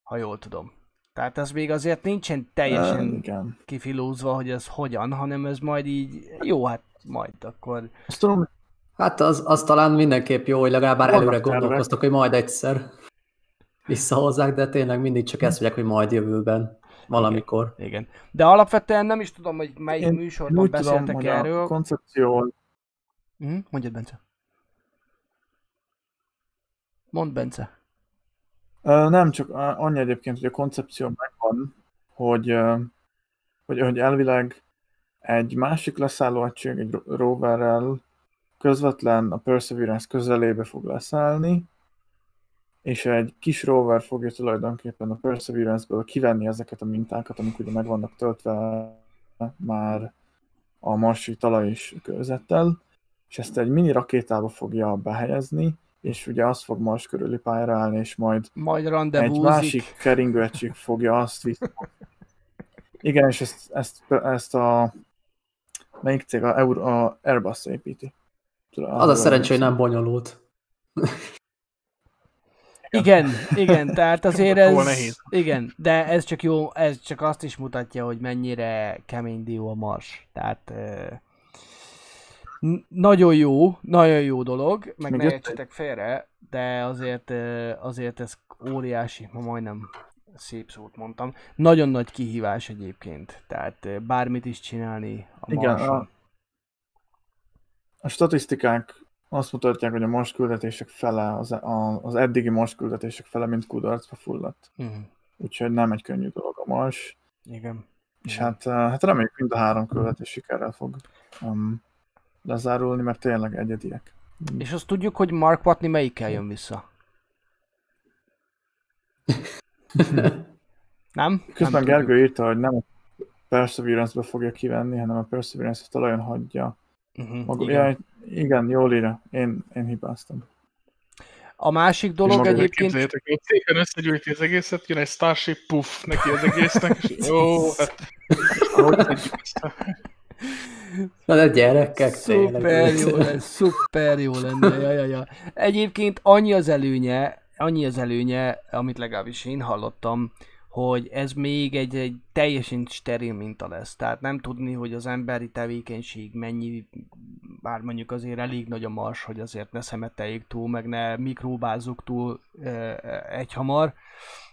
Ha jól tudom. Tehát ez még azért nincsen teljesen igen. kifilózva, hogy ez hogyan, hanem ez majd így, jó, hát majd akkor... Azt tudom, hát az, az talán mindenképp jó, hogy legalább már előre gondolkoztok, hogy majd egyszer visszahozzák, de tényleg mindig csak ezt mondják, hogy majd jövőben. Valamikor. Igen. igen. De alapvetően nem is tudom, hogy melyik Én műsorban beszéltek tudom, erről. A koncepció... Mm, mondjad, Bence. Mondd, Bence. Uh, nem, csak annyi egyébként, hogy a koncepció megvan, hogy, uh, hogy, hogy elvileg egy másik leszálló egység, egy roverrel közvetlen a Perseverance közelébe fog leszállni, és egy kis rover fogja tulajdonképpen a Perseverance-ből kivenni ezeket a mintákat, amik ugye meg vannak töltve már a marsi talaj és körzettel, és ezt egy mini rakétába fogja behelyezni, és ugye az fog Mars körüli pályára állni, és majd, majd egy másik keringőegység fogja azt vissza. Igen, és ezt, ezt, ezt a melyik cég? A, Euro, a Airbus építi. Az a szerencsé, hogy nem bonyolult. (laughs) Igen, igen, tehát azért ez... nehéz. Igen, de ez csak jó, ez csak azt is mutatja, hogy mennyire kemény dió a mars. Tehát nagyon jó, nagyon jó dolog, meg ne értsetek félre, de azért, azért ez óriási, ma majdnem szép szót mondtam. Nagyon nagy kihívás egyébként, tehát bármit is csinálni a Igen, a, a statisztikák azt mutatják, hogy a Mars küldetések fele, az, a, az eddigi Mars küldetések fele mind kudarcba fulladt. Mhm. Úgyhogy nem egy könnyű dolog a Mars. Igen. És hát, hát reméljük mind a három küldetés sikerrel fog um, lezárulni, mert tényleg egyediek. És azt tudjuk, hogy Mark Watney melyikkel jön vissza? (laughs) Nem? Közben nem Gergő írta, hogy nem a Perseverance-be fogja kivenni, hanem a Perseverance-et talajon hagyja. Uh-huh, Maga, igen. Ja, igen, jól írja. Én, én hibáztam. A másik dolog Maga egyébként... Képzeljétek, hogy szépen összegyűjti az egészet, jön egy Starship, puff, neki az egésznek, és (laughs) jó, hát. Na de gyerekek, Szuper tényleg. jó lesz, szuper jó lenne, ja, ja, ja. Egyébként annyi az előnye, annyi az előnye, amit legalábbis én hallottam, hogy ez még egy, egy teljesen steril minta lesz. Tehát nem tudni, hogy az emberi tevékenység mennyi, bár mondjuk azért elég nagy a mars, hogy azért ne szemeteljék túl, meg ne mikróbázzuk túl egyhamar.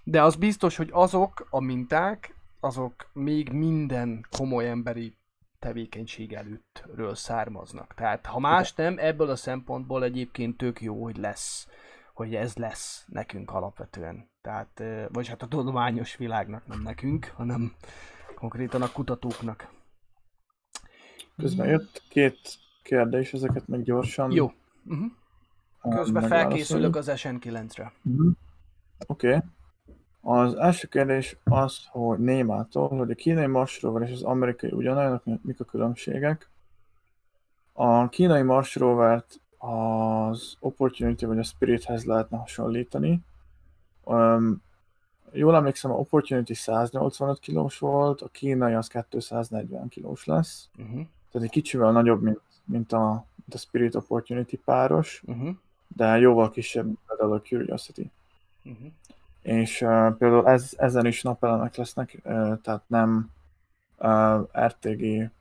De az biztos, hogy azok a minták, azok még minden komoly emberi tevékenység előttről származnak. Tehát ha más nem, ebből a szempontból egyébként tök jó, hogy lesz, hogy ez lesz nekünk alapvetően. Tehát, vagy hát a tudományos világnak, nem nekünk, hanem konkrétan a kutatóknak. Közben jött két kérdés, ezeket meg gyorsan Jó. Uh-huh. Közben felkészülök az SN9-re. Mhm. Oké. Okay. Az első kérdés az, hogy Némától, hogy a kínai Mars rover és az amerikai ugyanolyanok, mik a különbségek. A kínai Mars rovert az Opportunity vagy a Spirithez lehetne hasonlítani. Um, jól emlékszem, a Opportunity 185 kilós volt, a kínai az 240 kilós lesz. Uh-huh. Tehát egy kicsivel nagyobb, mint, mint, a, mint a Spirit Opportunity páros, Uh-huh. de jóval kisebb, mint például a Curiosity Uh-huh. és uh, például ez, ezen is napelemek lesznek, uh, tehát nem uh, RTG,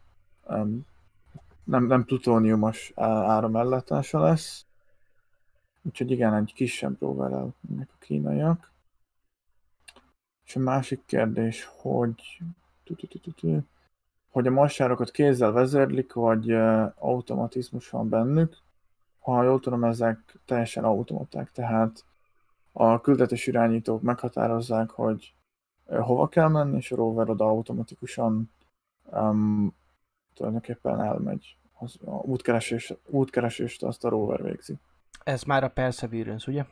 um, nem, nem plutóniumos áramellátása lesz. Úgyhogy igen, egy kisebb roverrel mennek a kínaiak. És a másik kérdés, hogy hogy a massárokat kézzel vezérlik, vagy automatizmus van bennük. Ha jól tudom, ezek teljesen automaták, tehát a küldetés irányítók meghatározzák, hogy hova kell menni, és a rover oda automatikusan um, tulajdonképpen elmegy. Az, a útkeresés, útkeresést azt a rover végzi. Ez már a Perseverance, ugye?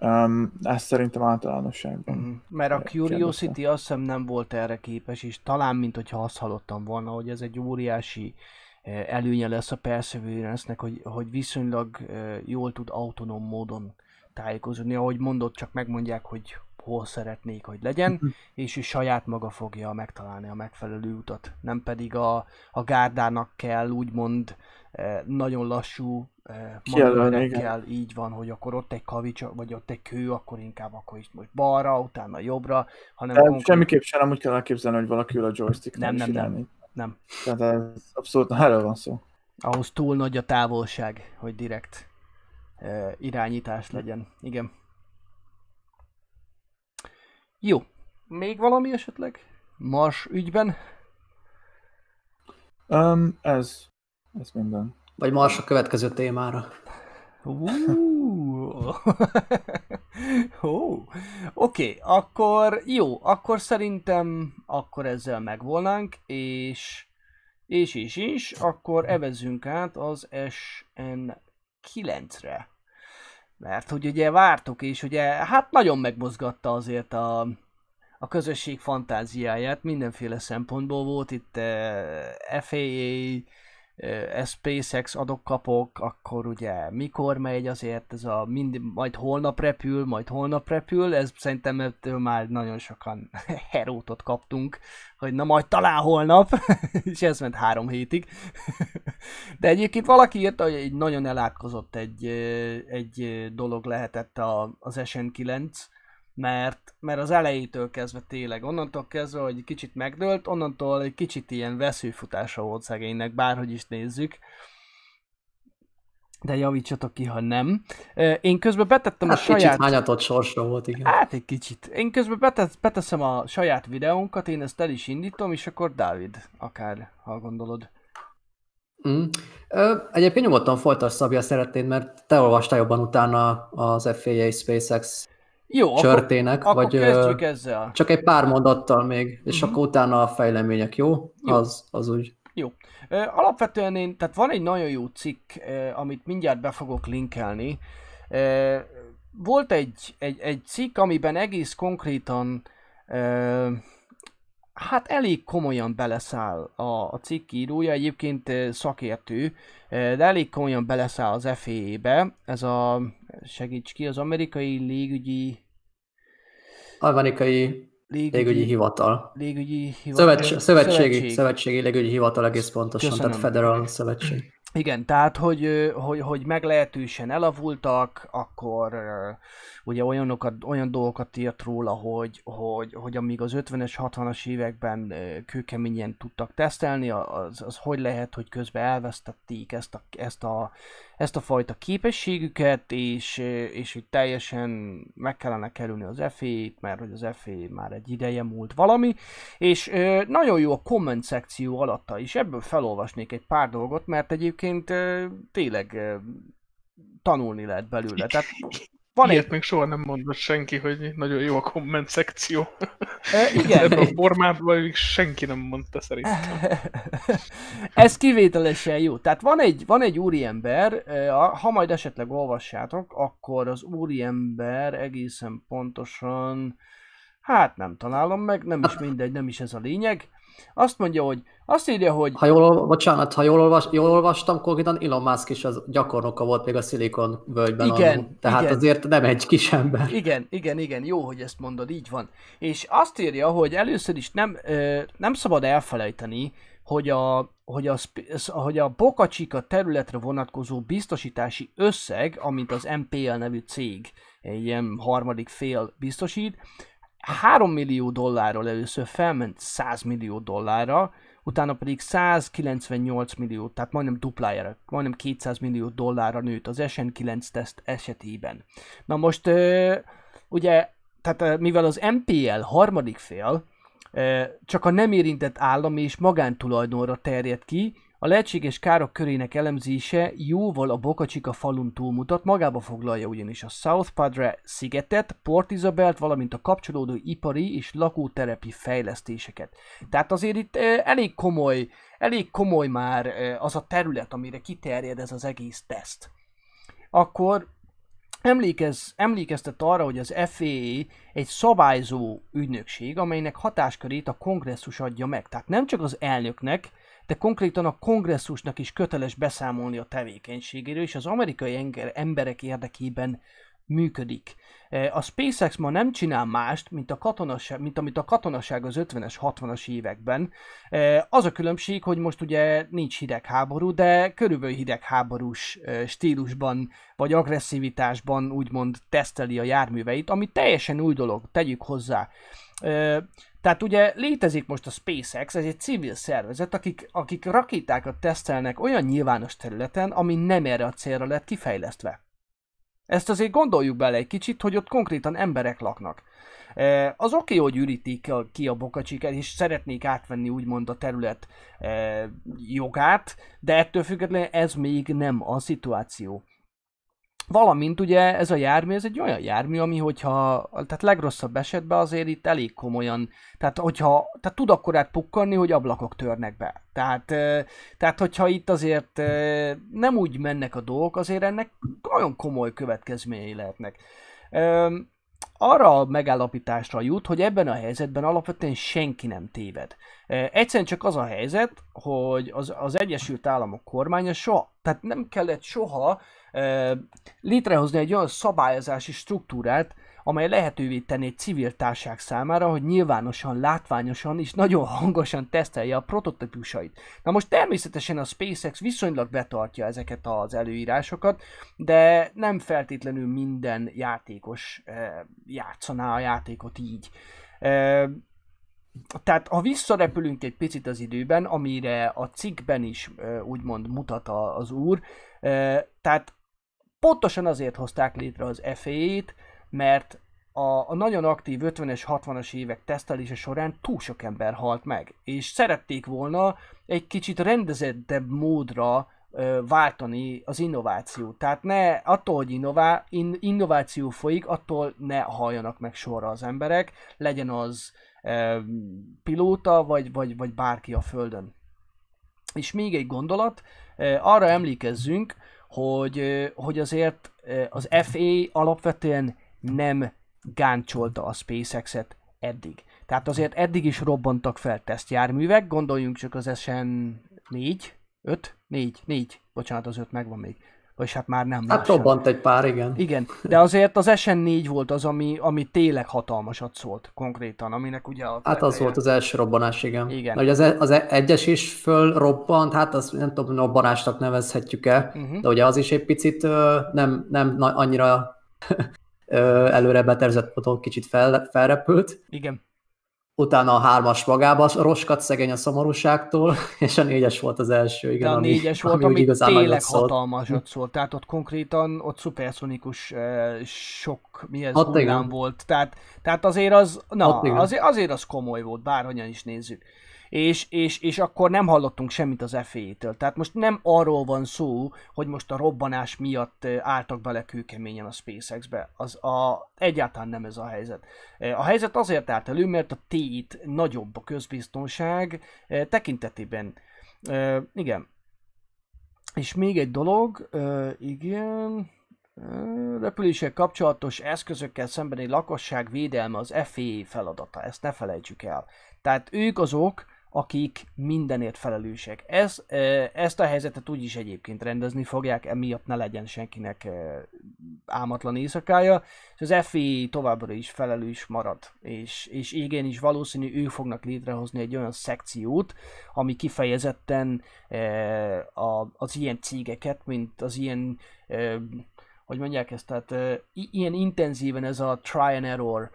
Um, ez szerintem általánosságban. Uh-huh. Mert a Kérdezte. Curiosity azt hiszem nem volt erre képes, és talán, mint hogyha azt hallottam volna, hogy ez egy óriási eh, előnye lesz a Perseverance-nek, hogy, hogy viszonylag eh, jól tud autonóm módon tájékozódni. Ahogy mondott, csak megmondják, hogy hol szeretnék, hogy legyen, és ő saját maga fogja megtalálni a megfelelő utat. Nem pedig a, a gárdának kell úgymond eh, nagyon lassú eh, manőverekkel, így van, hogy akkor ott egy kavics, vagy ott egy kő, akkor inkább akkor is most balra, utána jobbra, hanem De konkrét- semmiképp sem úgy kell elképzelni, hogy valaki ül a joystick Nem, nem, nem. nem. Tehát ez abszolút erről van szó. Ahhoz túl nagy a távolság, hogy direkt eh, irányítás legyen. Igen. Jó. Még valami esetleg? Mars ügyben? Um, ez, ez minden. Vagy Mars a következő témára. Uh. (laughs) Ó. Oké, akkor jó, akkor szerintem akkor ezzel megvolnánk, és és és és, akkor evezzünk át az SN9-re. Mert hogy ugye vártuk, és ugye hát nagyon megmozgatta azért a, a közösség fantáziáját mindenféle szempontból volt itt uh, FAA, uh, SpaceX adok-kapok, akkor ugye mikor megy azért ez a mind, majd holnap repül, majd holnap repül, ez szerintem ettől már nagyon sokan (laughs) herótot kaptunk, hogy na majd talán holnap, (laughs) és ez ment három hétig. (laughs) De egyébként valaki írta, hogy egy nagyon elátkozott egy, egy dolog lehetett a, az SN9, mert, mert az elejétől kezdve tényleg, onnantól kezdve, hogy kicsit megdőlt, onnantól egy kicsit ilyen veszőfutása volt szegénynek, bárhogy is nézzük. De javítsatok ki, ha nem. Én közben betettem Hát a kicsit saját... hányatott sorsa volt, igen. Hát egy kicsit. Én közben betesz, beteszem a saját videónkat, én ezt el is indítom, és akkor Dávid, akár, ha gondolod. Mm. Ö, egyébként nyugodtan folytasd Szabja szeretnéd, mert te olvastál jobban utána az FAA SpaceX Jó, csörtének, akkor, akkor vagy kezdjük ezzel. csak egy pár mondattal még, és Mhm. akkor utána a fejlemények, jó? Jó. Az, az úgy. Jó. Alapvetően én, tehát van egy nagyon jó cikk, amit mindjárt be fogok linkelni. Volt egy, egy, egy cikk, amiben egész konkrétan hát elég komolyan beleszáll a, a cikk írója, egyébként szakértő, de elég komolyan beleszáll az FAA-be. Ez a, segíts ki, az amerikai légügyi Amerikai légügyi hivatal. légügyi hivatal. Szövetség, szövetségi, szövetségi légügyi hivatal egész pontosan, Köszönöm. tehát Federal Szövetség. Igen, tehát hogy, hogy, hogy meglehetősen elavultak, akkor ugye olyanokat, olyan dolgokat írt róla, hogy, hogy, hogy amíg az 50-es, 60-as években kőkeményen tudtak tesztelni, az, az hogy lehet, hogy közben elvesztették ezt a, ezt a, ezt a fajta képességüket, és, és hogy teljesen meg kellene kerülni az FA-t, mert hogy az FA már egy ideje múlt valami, és nagyon jó a komment szekció alatta is, ebből felolvasnék egy pár dolgot, mert egyébként tényleg tanulni lehet belőle. Tehát (laughs) van Ilyet egy... még soha nem mondott senki, hogy nagyon jó a komment szekció. Ö, igen, Ebben a formában még senki nem mondta szerintem. (laughs) Ez kivételesen jó. Tehát van egy, van egy úriember, ha majd esetleg olvassátok, akkor az úriember egészen pontosan, hát nem találom meg, nem is mindegy, nem is ez a lényeg. Azt mondja, hogy azt írja, hogy Ha jól, ol- bocsánat, ha jól, olvas, jól olvastam, konkrétan Elon Musk is az gyakornoka volt még a Silicon völgyben. Igen, annó. Tehát igen. azért nem egy kis ember. Igen, igen, igen, jó, hogy ezt mondod, így van. És azt írja, hogy először is nem, ö, nem szabad elfelejteni, hogy a, hogy a, hogy a Boca Chica területre vonatkozó biztosítási összeg, amit az MPL nevű cég, egy ilyen harmadik fél biztosít, 3 millió dollárról először felment 100 millió dollárra, utána pedig 198 millió, tehát majdnem duplájára, majdnem 200 millió dollárra nőtt az SN9 teszt esetében. Na most ugye, tehát mivel az MPL harmadik fél csak a nem érintett állam és magántulajdonra terjed ki, a lehetséges károk körének elemzése jóval a Boca Chica falun túlmutat, magába foglalja ugyanis a South Padre szigetet, Port Isabelt, valamint a kapcsolódó ipari és lakóterepi fejlesztéseket. Tehát azért itt elég komoly, elég komoly már az a terület, amire kiterjed ez az egész teszt. Akkor Emlékez, emlékeztet arra, hogy az FAA egy szabályzó ügynökség, amelynek hatáskörét a kongresszus adja meg. Tehát nem csak az elnöknek, de konkrétan a kongresszusnak is köteles beszámolni a tevékenységéről, és az amerikai emberek érdekében működik. E, A SpaceX ma nem csinál mást, mint, a katonaság, mint amit a katonaság az 50-es, 60-as években. E, Az a különbség, hogy most ugye nincs hidegháború, de körülbelül hidegháborús e, stílusban vagy agresszivitásban úgymond teszteli a járműveit, ami teljesen új dolog, tegyük hozzá. Tehát ugye létezik most a SpaceX, ez egy civil szervezet, akik, akik rakétákat tesztelnek olyan nyilvános területen, ami nem erre a célra lett kifejlesztve. Ezt azért gondoljuk bele egy kicsit, hogy ott konkrétan emberek laknak. E, Az oké, hogy ürítik ki a bokacsiket, és szeretnék átvenni úgymond a terület e, jogát, de ettől függetlenül ez még nem a szituáció. Valamint ugye ez a jármű, ez egy olyan jármű, ami hogyha, tehát legrosszabb esetben azért itt elég komolyan, tehát hogyha, tehát tud akkorát pukkanni, hogy ablakok törnek be. Tehát, eh, tehát hogyha itt azért nem úgy mennek a dolgok, azért ennek nagyon komoly következményei lehetnek. Arra a megállapításra jut, hogy ebben a helyzetben alapvetően senki nem téved. Egyszerűen csak az a helyzet, hogy az, az Egyesült Államok kormánya soha, tehát nem kellett soha létrehozni egy olyan szabályozási struktúrát, amely lehetővé tenni egy civil társág számára, hogy nyilvánosan, látványosan és nagyon hangosan tesztelje a prototípusait. Na most természetesen a SpaceX viszonylag betartja ezeket az előírásokat, de nem feltétlenül minden játékos játszaná a játékot így. Eh, tehát ha visszarepülünk egy picit az időben, amire a cikkben is úgymond mutat az úr, eh, tehát pontosan azért hozták létre az FAA-t, mert a, a nagyon aktív 50-es, 60-as évek tesztelése során túl sok ember halt meg, és szerették volna egy kicsit rendezettebb módra ö, váltani az innovációt. Tehát ne attól, hogy innová, in, innováció folyik, attól ne halljanak meg sorra az emberek, legyen az ö, pilóta, vagy, vagy, vagy bárki a Földön. És még egy gondolat, ö, arra emlékezzünk, hogy, hogy azért az FA alapvetően nem gáncsolta a SpaceX-et eddig. Tehát azért eddig is robbantak fel tesztjárművek, gondoljunk csak az SN4, 5, 4, 4, bocsánat, az 5 megvan még. Vagy hát már nem. Hát robbant egy pár, igen. Igen, de azért az SN4 volt az, ami, ami tényleg hatalmasat szólt konkrétan, aminek ugye a Hát az volt az első robbanás, igen. Igen. Ugye az, e- az e- egyes is fölrobbant, hát azt nem tudom, robbanásnak nevezhetjük-e, Uh-huh. de ugye az is egy picit nem, nem annyira (laughs) előre betervezett módon kicsit fel, felrepült. Igen. Utána a hármas magába roskat szegény a szomorúságtól, (laughs) és a négyes volt az első, igen, De a ami, négyes volt, ami, ami, igazán tényleg hatalmasat szólt. Tehát ott konkrétan, ott szuperszonikus uh, sok, mi ez, Ott hullám volt. Tehát, tehát azért az, na, azért, azért az komoly volt, bárhogyan is nézzük. És, és, és akkor nem hallottunk semmit az FA-től. Tehát most nem arról van szó, hogy most a robbanás miatt álltak bele kőkeményen a SpaceX-be. Az a, egyáltalán nem ez a helyzet. A helyzet azért állt elő, mert a tét nagyobb a közbiztonság tekintetében. Igen, és még egy dolog, igen, repüléssel kapcsolatos eszközökkel szembeni lakosság védelme az FAA feladata, ezt ne felejtsük el. Tehát ők azok, akik mindenért felelősek. Ez, ezt a helyzetet úgyis egyébként rendezni fogják, emiatt ne legyen senkinek álmatlan éjszakája, és az FAA továbbra is felelős marad, és, és igen is valószínű ők fognak létrehozni egy olyan szekciót, ami kifejezetten az ilyen cégeket, mint az ilyen, hogy mondják ezt, tehát eh, ilyen intenzíven ez a try and error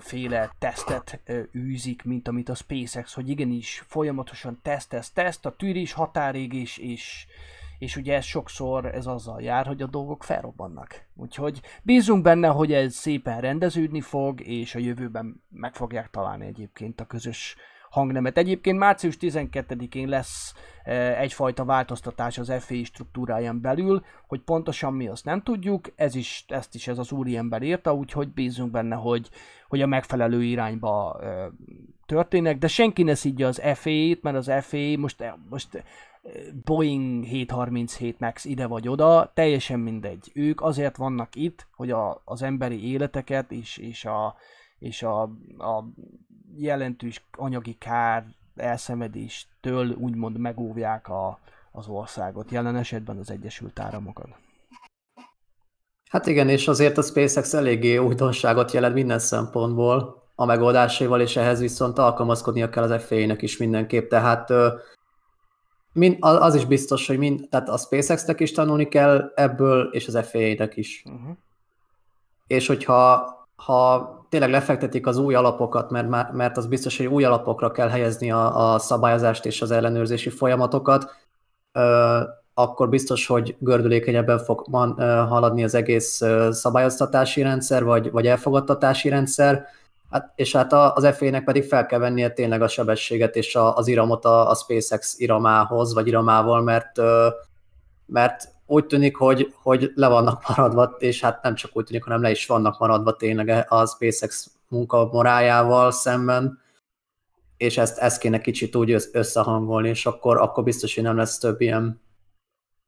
féle tesztet űzik, mint amit a SpaceX, hogy igenis folyamatosan teszt, teszt, teszt, a tűrés határig is, és, és ugye ez sokszor ez azzal jár, hogy a dolgok felrobbannak. Úgyhogy bízunk benne, hogy ez szépen rendeződni fog, és a jövőben meg fogják találni egyébként a közös hangnemet. Egyébként március 12-én lesz e, egyfajta változtatás az FAI struktúráján belül, hogy pontosan mi azt nem tudjuk, ez is, ezt is ez az úriember írta, úgyhogy bízunk benne, hogy, hogy a megfelelő irányba e, történnek, de senki ne szidja az FAA-t, mert az FAA most, most e, Boeing 737 MAX ide vagy oda, teljesen mindegy. Ők azért vannak itt, hogy a, az emberi életeket és, és a, és a, a jelentős anyagi kár elszenvedéstől úgymond megóvják a, az országot, jelen esetben az Egyesült Államokat. Hát igen, és azért a SpaceX eléggé újdonságot jelent minden szempontból a megoldásaival, és ehhez viszont alkalmazkodnia kell az FAA-nek is mindenképp. Tehát ö, min, az az is biztos, hogy mind, tehát a SpaceX-nek is tanulni kell ebből, és az FAA-nek is. Uh-huh. És hogyha ha tényleg lefektetik az új alapokat, mert, mert az biztos, hogy új alapokra kell helyezni a, a szabályozást és az ellenőrzési folyamatokat, ö, akkor biztos, hogy gördülékenyebben fog man, ö, haladni az egész ö, szabályoztatási rendszer, vagy, vagy elfogadtatási rendszer, hát, és hát a, az FA-nek pedig fel kell vennie tényleg a sebességet és a, az iramot a, a SpaceX iramához, vagy iramával, mert, ö, mert úgy tűnik, hogy, hogy le vannak maradva, és hát nem csak úgy tűnik, hanem le is vannak maradva tényleg a SpaceX munkamorájával szemben, és ezt, ezt kéne kicsit úgy össz- összehangolni, és akkor, akkor biztos, hogy nem lesz több ilyen,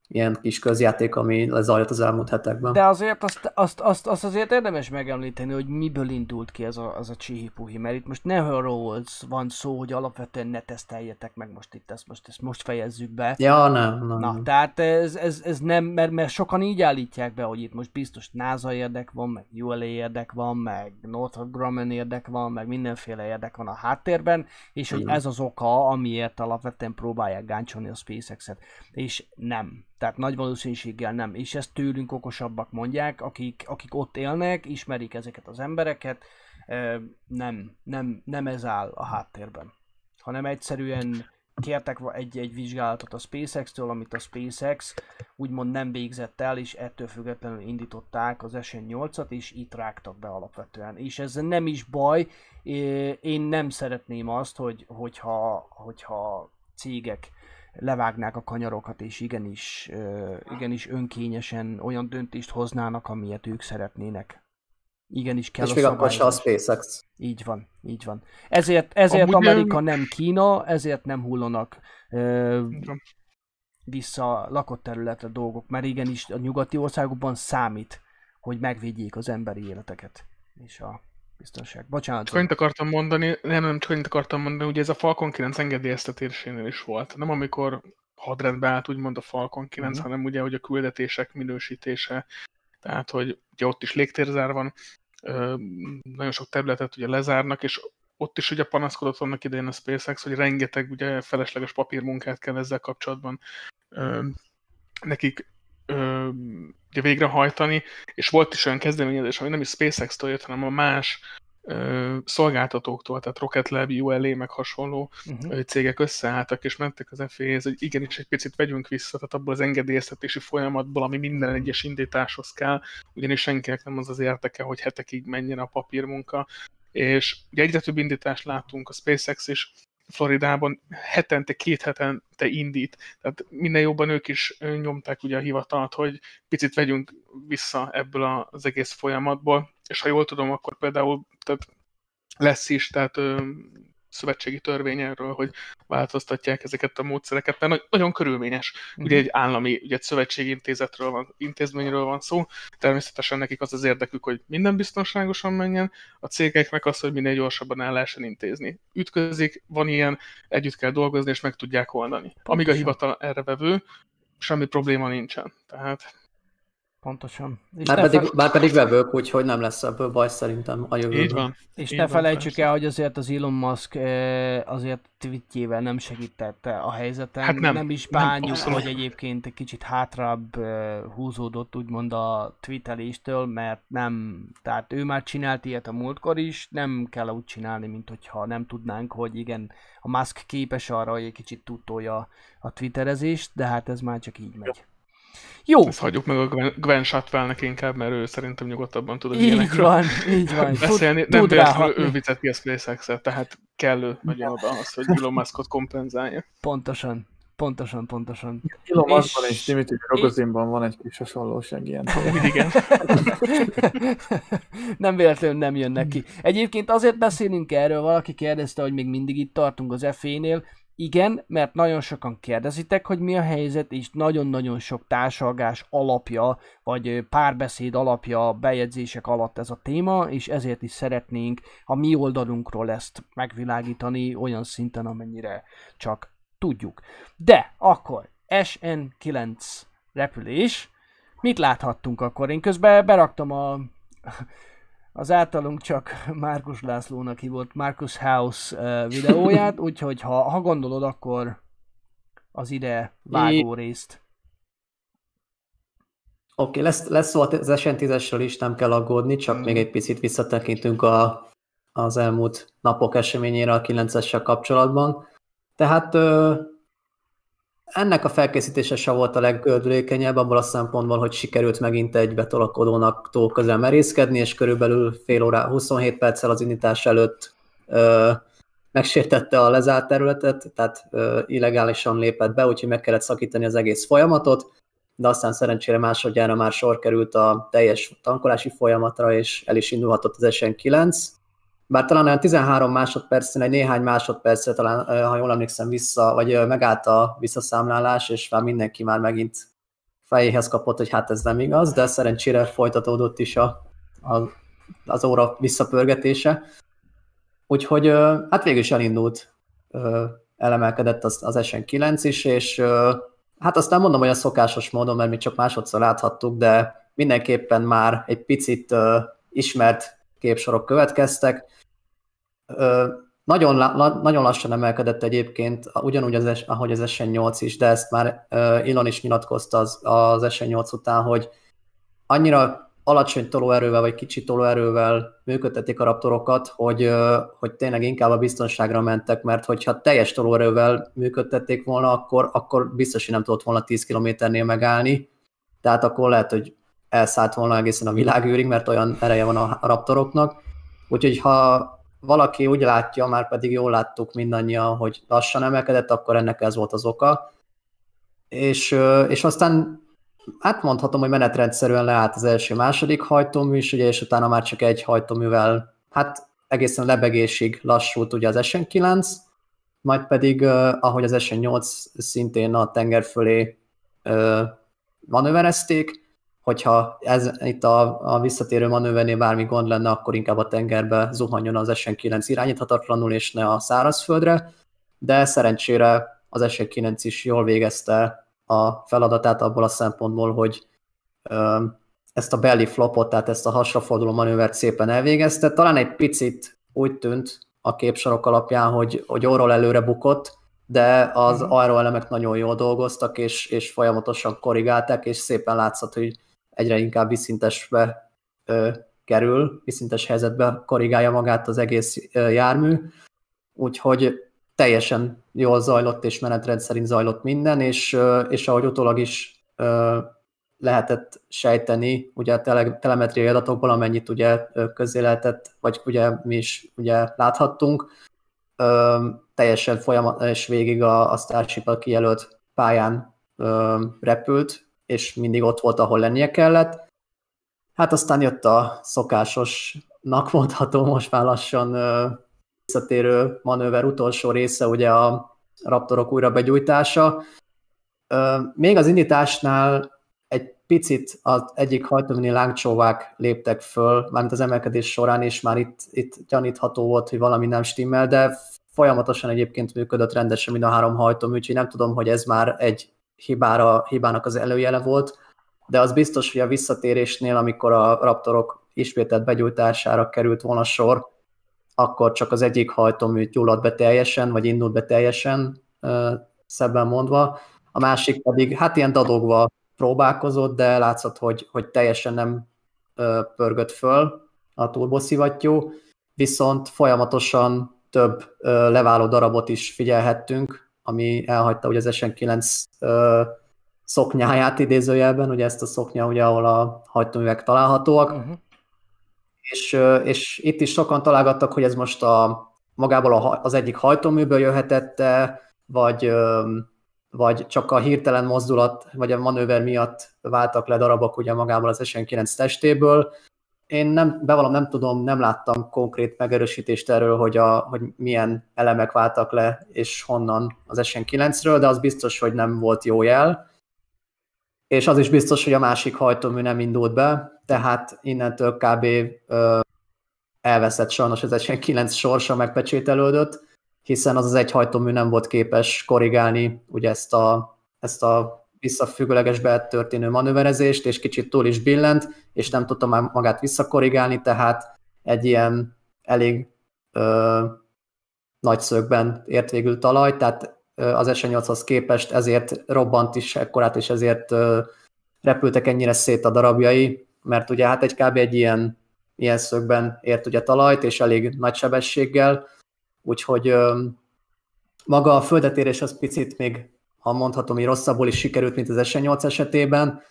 ilyen kis közjáték, ami lezajlott az elmúlt hetekben. De azért azt, azt, azt, azt azért érdemes megemlíteni, hogy miből indult ki ez a, az a csihipuhi, mert itt most ne arról van szó, hogy alapvetően ne teszteljetek meg most itt, ezt most, ezt most fejezzük be. Ja, nem, nem. Na, nem. tehát ez, ez, ez nem, mert, mert sokan így állítják be, hogy itt most biztos NASA érdek van, meg ULA érdek van, meg Northrop Grumman érdek van, meg mindenféle érdek van a háttérben, és hogy ez az oka, amiért alapvetően próbálják gáncsolni a SpaceX-et. És nem. Tehát nagy valószínűséggel nem. És ezt tőlünk okosabbak mondják, akik, akik ott élnek, ismerik ezeket az embereket. Nem, nem, nem ez áll a háttérben hanem egyszerűen kértek egy-egy vizsgálatot a SpaceX-től, amit a SpaceX úgymond nem végzett el, és ettől függetlenül indították az SN8-at, és itt rágtak be alapvetően. És ez nem is baj, én nem szeretném azt, hogy, hogyha, hogyha cégek levágnák a kanyarokat, és igenis, igenis önkényesen olyan döntést hoznának, amilyet ők szeretnének. Igenis kell És a még akkor se a. SpaceX. Így van, így van. Ezért, ezért Amúgy, Amerika nem Kína, ezért nem hullanak ö, vissza a lakott területre dolgok, mert igenis a nyugati országokban számít, hogy megvédjék az emberi életeket és a biztonság. Bocsánat. Csak annyit akartam mondani, nem, nem, csak annyit akartam mondani, ugye ez a Falcon 9 engedélyeztetésénél is volt. Nem amikor hadrendbe állt úgymond a Falcon 9, Mhm. uh-huh. hanem ugye, hogy a küldetések minősítése, tehát, hogy ugye ott is légtérzár van, nagyon sok területet ugye lezárnak, és ott is ugye panaszkodott annak idején a SpaceX, hogy rengeteg ugye felesleges papírmunkát kell ezzel kapcsolatban nekik ö, végrehajtani, és volt is olyan kezdeményezés, ami nem is SpaceX-től jött, hanem a más ö, szolgáltatóktól, tehát Rocket Lab, ULA, meg hasonló Uh-huh. cégek összeálltak, és mentek az FAA-hez, hogy igenis egy picit vegyünk vissza, tehát abból az engedélyeztetési folyamatból, ami minden egyes indításhoz kell, ugyanis senkinek nem az az érdeke, hogy hetekig menjen a papírmunka, és ugye egyre több indítást látunk, a SpaceX is Floridában hetente, két hetente indít, tehát minden jobban ők is nyomták ugye a hivatalt, hogy picit vegyünk vissza ebből az egész folyamatból, és ha jól tudom, akkor például tehát lesz is, tehát szövetségi törvény erről, hogy változtatják ezeket a módszereket, mert nagy- nagyon körülményes. Ugye egy állami, ugye egy szövetségi intézetről van, intézményről van szó, természetesen nekik az az érdekük, hogy minden biztonságosan menjen, a cégeknek az, hogy minél gyorsabban el lehessen intézni. Ütközik, van ilyen, együtt kell dolgozni, és meg tudják oldani. Amíg a hivatal erre vevő, semmi probléma nincsen. Tehát Pontosan. És pedig, fe- már pedig vevők, úgyhogy nem lesz ebből baj szerintem a jövőben. így van. és így ne van, felejtsük persze. el, hogy azért az Elon Musk eh, azért tweetjével nem segítette a helyzeten. Hát nem. nem is Nem, bánjuk, abszolút. hogy egyébként egy kicsit hátrább eh, húzódott úgymond a tweeteléstől, mert nem, tehát ő már csinált ilyet a múltkor is, nem kell úgy csinálni, mint hogyha nem tudnánk, hogy igen, a Musk képes arra, hogy egy kicsit tudtolja a twitterezést, de hát ez már csak így megy. Jó, Ezt hagyjuk meg a Gwen, Gwen Shotwellnek inkább, mert ő szerintem nyugodtabban tud az így van, így van. Tud, beszélni. nem tud véletlenül ő vizeti a SpaceX-et, tehát kellő nagyon oda az, hogy Elon Muskot kompenzálja. Pontosan, pontosan, pontosan. Elon És- Muskban és Dimitri Rogozinban van egy kis hasonlóság ilyen. Igen. (laughs) nem véletlenül nem jön neki. Egyébként azért beszélünk erről, valaki kérdezte, hogy még mindig itt tartunk az F-nél. Igen, mert nagyon sokan kérdezitek, hogy mi a helyzet, és nagyon-nagyon sok társalgás alapja, vagy párbeszéd alapja, bejegyzések alatt ez a téma, és ezért is szeretnénk a mi oldalunkról ezt megvilágítani olyan szinten, amennyire csak tudjuk. De akkor SN9 repülés, mit láthattunk akkor? Én közben beraktam a, az általunk csak Márkus Lászlónak hívott Marcus House videóját, (laughs) úgyhogy ha, ha gondolod, akkor az ide vágó részt. Oké, okay, lesz, lesz szó az SN10-esről is, nem kell aggódni, csak Mm. még egy picit visszatekintünk a, az elmúlt napok eseményére a 9-essel kapcsolatban. Tehát ennek a felkészítése se volt a leggördülékenyebb abból a szempontból, hogy sikerült megint egy betolakodónak túl közel merészkedni, és körülbelül fél órá, 27 perccel az indítás előtt ö, megsértette a lezárt területet, tehát ö, illegálisan lépett be, úgyhogy meg kellett szakítani az egész folyamatot, de aztán szerencsére másodjára már sor került a teljes tankolási folyamatra, és el is indulhatott az SN9. Bár talán olyan 13 másodpercen, egy néhány másodpercre talán, ha jól emlékszem vissza, vagy megállt a visszaszámlálás, és már mindenki már megint fejéhez kapott, hogy hát ez nem igaz, de szerencsére folytatódott is a, a, az óra visszapörgetése. Úgyhogy hát végül is elindult, elemelkedett az, az SN9 is, és hát aztán mondom, hogy a szokásos módon, mert mi csak másodszor láthattuk, de mindenképpen már egy picit ismert képsorok következtek. Nagyon, nagyon lassan emelkedett egyébként, ugyanúgy az, ahogy az SN8 is, de ezt már Elon is nyilatkozta az, az SN8 után, hogy annyira alacsony tolóerővel vagy kicsi tolóerővel működtetik a raptorokat, hogy, hogy tényleg inkább a biztonságra mentek, mert hogyha teljes tolóerővel működtették volna, akkor, akkor biztos, hogy nem tudott volna 10 kilométernél megállni, tehát akkor lehet, hogy elszállt volna egészen a világűrig, mert olyan ereje van a raptoroknak. Úgyhogy ha valaki úgy látja, már pedig jól láttuk mindannyian, hogy lassan emelkedett, akkor ennek ez volt az oka. És, és aztán hát mondhatom, hogy menetrendszerűen leállt az első-második hajtómű is, ugye, és utána már csak egy hajtóművel, hát egészen lebegésig lassult ugye az SN9, majd pedig, ahogy az SN8 szintén a tenger fölé manőverezték, hogyha ez itt a, a visszatérő manővernél bármi gond lenne, akkor inkább a tengerbe zuhanjon az SN9 irányíthatatlanul, és ne a szárazföldre, de szerencsére az SN9 is jól végezte a feladatát abból a szempontból, hogy ö, ezt a belly flopot, tehát ezt a hasraforduló manővert szépen elvégezte. Talán egy picit úgy tűnt a képsorok alapján, hogy, hogy orról előre bukott, de az uh-huh. aeroelemek nagyon jól dolgoztak, és, és folyamatosan korrigálták, és szépen látszott, hogy egyre inkább viszintesbe ö, kerül, viszintes helyzetbe korrigálja magát az egész ö, jármű, úgyhogy teljesen jól zajlott és menetrend szerint zajlott minden, és, ö, és ahogy utólag is ö, lehetett sejteni, ugye a tele, telemetriai adatokból, amennyit ugye közé lehetett, vagy ugye mi is ugye láthattunk, ö, teljesen folyamat, és végig a, a Starship kijelölt pályán ö, repült, és mindig ott volt, ahol lennie kellett. Hát aztán jött a szokásosnak mondható most már lassan visszatérő manőver utolsó része, ugye a raptorok újra begyújtása. Még az indításnál egy picit az egyik hajtóműnél lángcsóvák léptek föl, mármint az emelkedés során, és már itt, itt gyanítható volt, hogy valami nem stimmel, de folyamatosan egyébként működött rendesen mind a három hajtómű, úgyhogy nem tudom, hogy ez már egy hibára, hibának az előjele volt, de az biztos, hogy a visszatérésnél, amikor a Raptorok ismételt begyújtására került volna sor, akkor csak az egyik hajtómű gyulladt be teljesen, vagy indult be teljesen, szebben mondva, a másik pedig hát ilyen dadogva próbálkozott, de látszott, hogy, hogy teljesen nem pörgött föl a turboszivattyú, viszont folyamatosan több leváló darabot is figyelhettünk, ami elhagyta ugye az SN9 ö, szoknyáját idézőjelben, ugye ezt a szoknya, ugye, ahol a hajtóművek találhatóak. Uh-huh. És, és itt is sokan találgattak, hogy ez most a, magából a, az egyik hajtóműből jöhetett vagy, vagy csak a hirtelen mozdulat, vagy a manőver miatt váltak le darabok ugye magából az SN9 testéből, én nem, bevallom, nem tudom, nem láttam konkrét megerősítést erről, hogy, a, hogy milyen elemek váltak le, és honnan az SN9-ről, de az biztos, hogy nem volt jó jel. És az is biztos, hogy a másik hajtómű nem indult be, tehát innentől kb. Elveszett sajnos az SN9 sorsa megpecsételődött, hiszen az az egy hajtómű nem volt képes korrigálni ugye ezt a, ezt a visszafüggőlegesbe történő manőverezést, és kicsit túl is billent, és nem tudta már magát visszakorrigálni, tehát egy ilyen elég ö, nagy szögben ért végül talaj, tehát az S8-hoz képest ezért robbant is ekkorát, és ezért ö, repültek ennyire szét a darabjai, mert ugye hát egy kb. egy ilyen, ilyen szögben ért ugye talajt, és elég nagy sebességgel, úgyhogy ö, maga a földetérés az picit még ha mondhatom, hogy rosszabbul is sikerült, mint az SN8 esetében,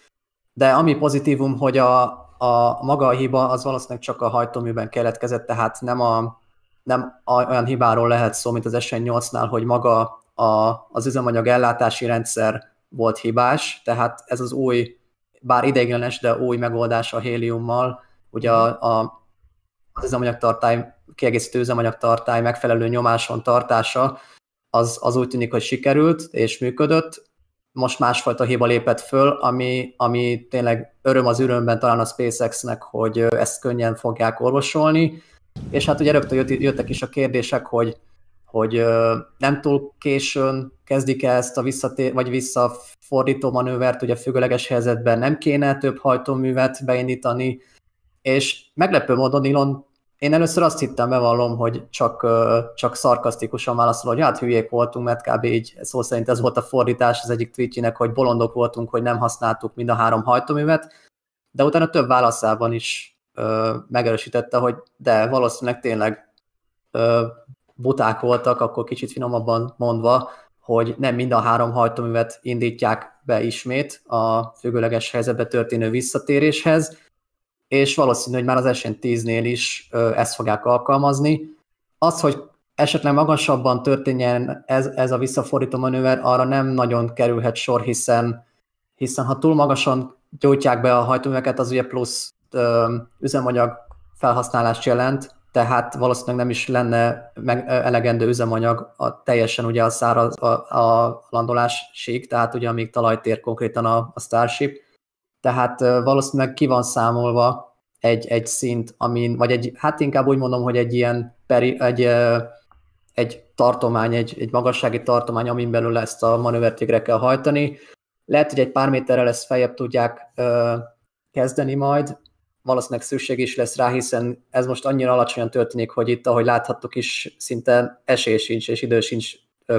de ami pozitívum, hogy a, a maga a hiba az valószínűleg csak a hajtóműben keletkezett, tehát nem, a, nem a, olyan hibáról lehet szó, mint az SN8-nál, hogy maga a, az üzemanyag ellátási rendszer volt hibás, tehát ez az új, bár ideiglenes, de új megoldás a héliummal, ugye a, a, az üzemanyagtartály, kiegészítő üzemanyagtartály megfelelő nyomáson tartása, az, az úgy tűnik, hogy sikerült és működött. Most másfajta hiba lépett föl, ami, ami tényleg öröm az örömben talán a SpaceX-nek, hogy ezt könnyen fogják orvosolni. És hát ugye rögtön jöttek is a kérdések, hogy, hogy nem túl későn kezdik -e ezt a visszatér, vagy visszafordító manővert, ugye függőleges helyzetben nem kéne több hajtóművet beindítani, és meglepő módon Elon én először azt hittem, bevallom, hogy csak, csak szarkasztikusan válaszol, hogy hát hülyék voltunk, mert kb. így szó szerint ez volt a fordítás az egyik tweetjének, hogy bolondok voltunk, hogy nem használtuk mind a három hajtóművet, de utána több válaszában is ö, megerősítette, hogy de valószínűleg tényleg ö, buták voltak, akkor kicsit finomabban mondva, hogy nem mind a három hajtóművet indítják be ismét a függőleges helyzetbe történő visszatéréshez, és valószínű, hogy már az SN10-nél is ezt fogják alkalmazni. Az, hogy esetleg magasabban történjen ez, ez a visszafordító manőver, arra nem nagyon kerülhet sor, hiszen, hiszen ha túl magasan gyújtják be a hajtóműveket, az ugye plusz ö, üzemanyag felhasználást jelent, tehát valószínűleg nem is lenne meg, elegendő üzemanyag a, teljesen ugye a száraz a, a landolásig, tehát ugye amíg talajtér konkrétan a, a Starship, tehát valószínűleg ki van számolva egy, egy szint, amin, vagy egy, hát inkább úgy mondom, hogy egy ilyen peri, egy, egy tartomány, egy, egy magassági tartomány, amin belül ezt a manővert végre kell hajtani. Lehet, hogy egy pár méterrel ezt feljebb tudják ö, kezdeni majd, valószínűleg szükség is lesz rá, hiszen ez most annyira alacsonyan történik, hogy itt, ahogy láthattuk is, szinte esély sincs és idő sincs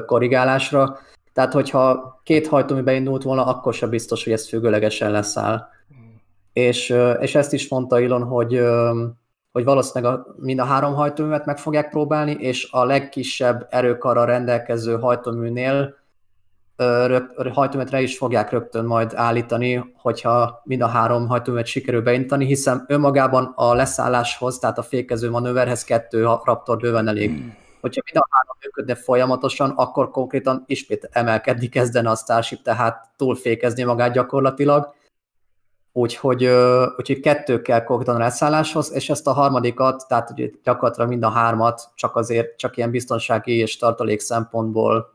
korrigálásra. Tehát, hogyha két hajtómű beindult volna, akkor sem biztos, hogy ez függőlegesen leszáll. Hmm. És, és ezt is mondta Ilon, hogy, hogy valószínűleg a, mind a három hajtóművet meg fogják próbálni, és a legkisebb erőkarra rendelkező hajtóműnél hajtóművetre is fogják rögtön majd állítani, hogyha mind a három hajtóművet sikerül beintani, hiszen önmagában a leszálláshoz, tehát a fékező manőverhez kettő Raptor bőven elég. Hmm. Hogyha mind a három működne folyamatosan, akkor konkrétan ismét emelkedni kezdene a Starship, tehát túlfékezni magát gyakorlatilag. Úgyhogy, úgyhogy kettő kell konkrétan a leszálláshoz, és ezt a harmadikat, tehát ugye gyakorlatilag mind a hármat csak azért, csak ilyen biztonsági és tartalék szempontból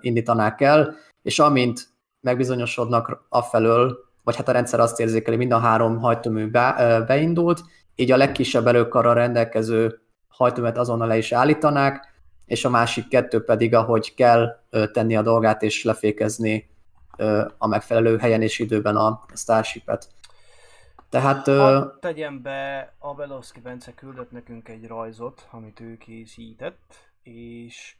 indítanák el, és amint megbizonyosodnak afelől, vagy hát a rendszer azt érzékeli, mind a három hajtómű be, beindult, így a legkisebb erőkarra rendelkező hajtóművet azonnal le is állítanák, és a másik kettő pedig, ahogy kell tenni a dolgát és lefékezni a megfelelő helyen és időben a Starship-et. Tehát... Hadd tegyem be, Abelowski Bence küldött nekünk egy rajzot, amit ő készített, és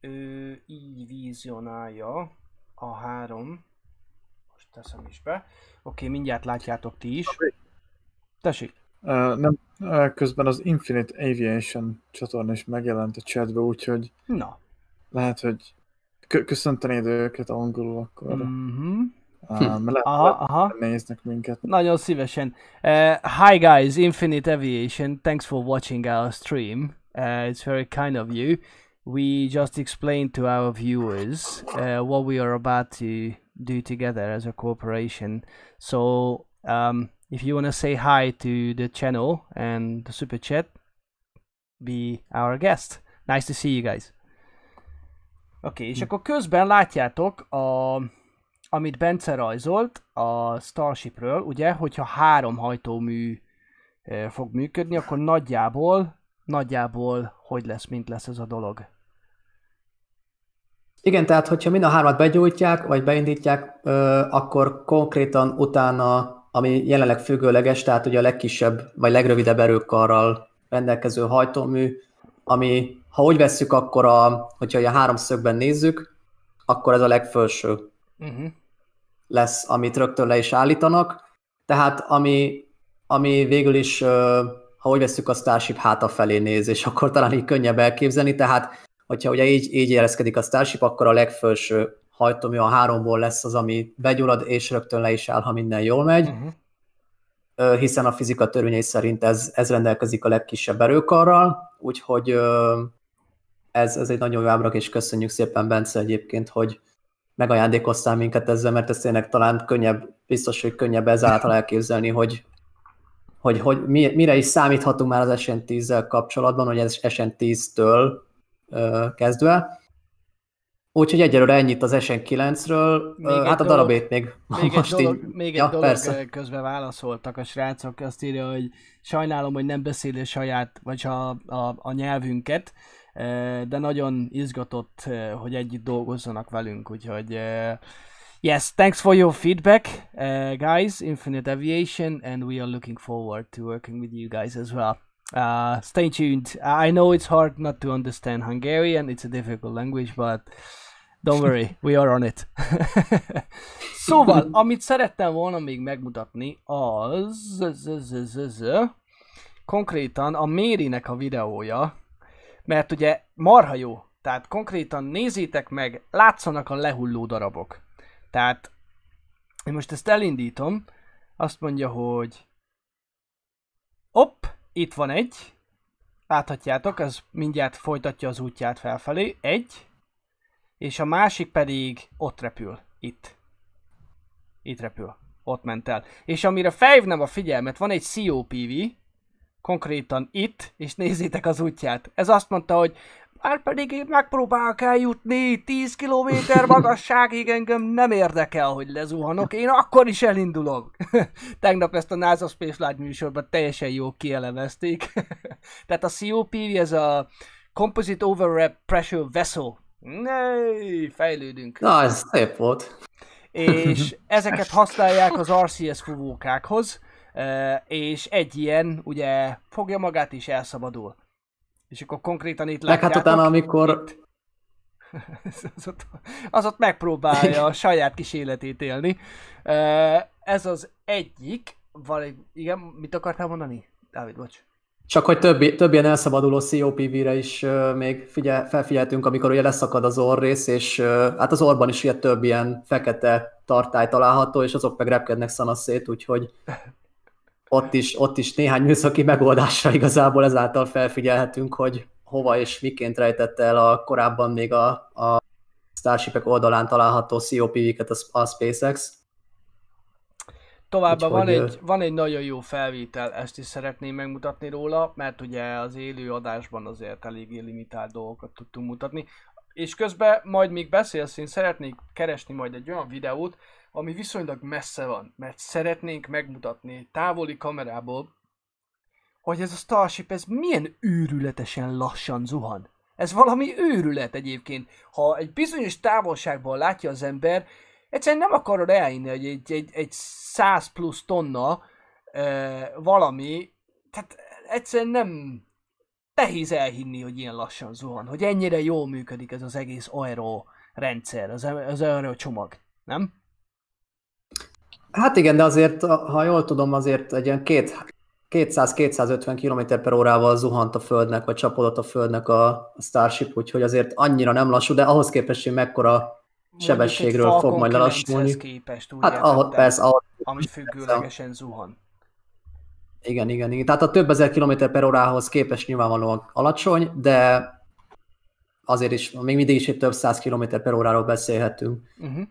ő így vizionálja a három, most teszem is be, oké, mindjárt látjátok ti is. Tessék. Uh, nem, uh, közben az Infinite Aviation csatorna is megjelent a chatbe, úgyhogy Na. lehet, hogy köszöntenéd őket angolul akkor. Mm-hmm. Uh, lehet, aha, aha. néznek minket. Nagyon szívesen. Uh, hi guys, Infinite Aviation, thanks for watching our stream. Uh, it's very kind of you. we just explained to our viewers uh, what we are about to do together as a corporation. So um, if you want to say hi to the channel and the super chat, be our guest. Nice to see you guys. Oké, okay, és akkor közben látjátok, a, amit Bence rajzolt a Starshipről, ugye, hogyha három hajtómű e, fog működni, akkor nagyjából, nagyjából hogy lesz, mint lesz ez a dolog. Igen, tehát hogyha mind a hármat begyújtják, vagy beindítják, akkor konkrétan utána, ami jelenleg függőleges, tehát ugye a legkisebb, vagy legrövidebb erőkarral rendelkező hajtómű, ami, ha úgy vesszük, akkor a, hogyha a háromszögben nézzük, akkor ez a legfelső uh-huh. lesz, amit rögtön le is állítanak. Tehát ami, ami végül is, ha úgy veszük, a Starship háta felé néz, és akkor talán így könnyebb elképzelni, tehát hogyha ugye így, így érezkedik a Starship, akkor a legfelső hajtómű a háromból lesz az, ami begyullad, és rögtön le is áll, ha minden jól megy, uh-huh. hiszen a fizika törvényei szerint ez, ez rendelkezik a legkisebb erőkarral, úgyhogy ez, ez egy nagyon jó ábrak, és köszönjük szépen Bence egyébként, hogy megajándékoztál minket ezzel, mert ez tényleg talán könnyebb, biztos, hogy könnyebb ezáltal elképzelni, hogy, hogy, hogy mire is számíthatunk már az SN10-zel kapcsolatban, hogy ez SN10-től kezdve. Úgyhogy egyelőre ennyit az SN9-ről, még hát a darabét még, még (laughs) most egy dolog, így... Még egy ja, dolog persze. közben válaszoltak a srácok, azt írja, hogy sajnálom, hogy nem beszéli saját, vagy a, a, a nyelvünket, de nagyon izgatott, hogy együtt dolgozzanak velünk, úgyhogy yes, thanks for your feedback, guys, Infinite Aviation, and we are looking forward to working with you guys as well. Uh, stay tuned. I know it's hard not to understand Hungarian. It's a difficult language, but Don't worry, we are on it. (laughs) szóval, amit szerettem volna még megmutatni, az... z- z- z- z- konkrétan a Mérinek a videója, mert ugye marha jó. Tehát konkrétan nézzétek meg, látszanak a lehulló darabok. Tehát én most ezt elindítom, azt mondja, hogy hopp, itt van egy, láthatjátok, ez mindjárt folytatja az útját felfelé, egy, és a másik pedig ott repül, itt. Itt repül, ott ment el. És amire felhívnám a figyelmet, van egy COPV, konkrétan itt, és nézzétek az útját. Ez azt mondta, hogy már pedig én megpróbálok eljutni 10 km magasságig, engem nem érdekel, hogy lezuhanok, én akkor is elindulok. (laughs) Tegnap ezt a NASA Space Light műsorban teljesen jó kielemezték. (laughs) Tehát a COPV, ez a Composite Overwrap Pressure Vessel. Nee, fejlődünk Na, ez szép volt. és (laughs) ezeket használják az RCS fuvókákhoz, eh, és egy ilyen ugye fogja magát és elszabadul. És akkor konkrétan itt hát látjátok, utána, amikor... itt, (laughs) az, ott, az ott megpróbálja a saját kis életét élni. Eh, Ez az egyik, van egy, igen, mit akartál mondani? Dávid, bocs. Csak hogy több, több ilyen elszabaduló COPV-re is uh, még figyel, felfigyeltünk, amikor ugye leszakad az orrész, és uh, hát az orban is ugye több ilyen fekete tartály található, és azok meg repkednek szanaszét, úgyhogy ott is, ott is néhány műszaki megoldásra igazából ezáltal felfigyelhetünk, hogy hova és miként rejtette el a korábban még a, a Starshipek oldalán található COPV-ket a, a SpaceX. Továbbá van Úgyhogy, egy, van egy nagyon jó felvétel, ezt is szeretném megmutatni róla, mert ugye az élő adásban azért eléggé limitált dolgokat tudtunk mutatni. És közben majd még beszélsz, én szeretnék keresni majd egy olyan videót, ami viszonylag messze van, mert szeretnénk megmutatni távoli kamerából, hogy ez a Starship, ez milyen őrületesen lassan zuhan. Ez valami őrület egyébként. Ha egy bizonyos távolságban látja az ember, egyszerűen nem akarod elhinni, hogy egy, egy, egy 100 plusz tonna e, valami, tehát egyszerűen nem nehéz elhinni, hogy ilyen lassan zuhan, hogy ennyire jól működik ez az egész aero rendszer, az, az aero csomag, nem? Hát igen, de azért, ha jól tudom, azért egy ilyen két, 200-250 km per órával zuhant a Földnek, vagy csapódott a Földnek a Starship, úgyhogy azért annyira nem lassú, de ahhoz képest, hogy mekkora sebességről fog majd lelassulni. 9-hez képest, Hát értettem, persze, ahhoz, ami függőlegesen zuhan. igen, igen, igen. Tehát a több ezer kilométer per órához képest nyilvánvalóan alacsony, de azért is, még mindig is egy több száz kilométer per óráról beszélhetünk. Uh-huh.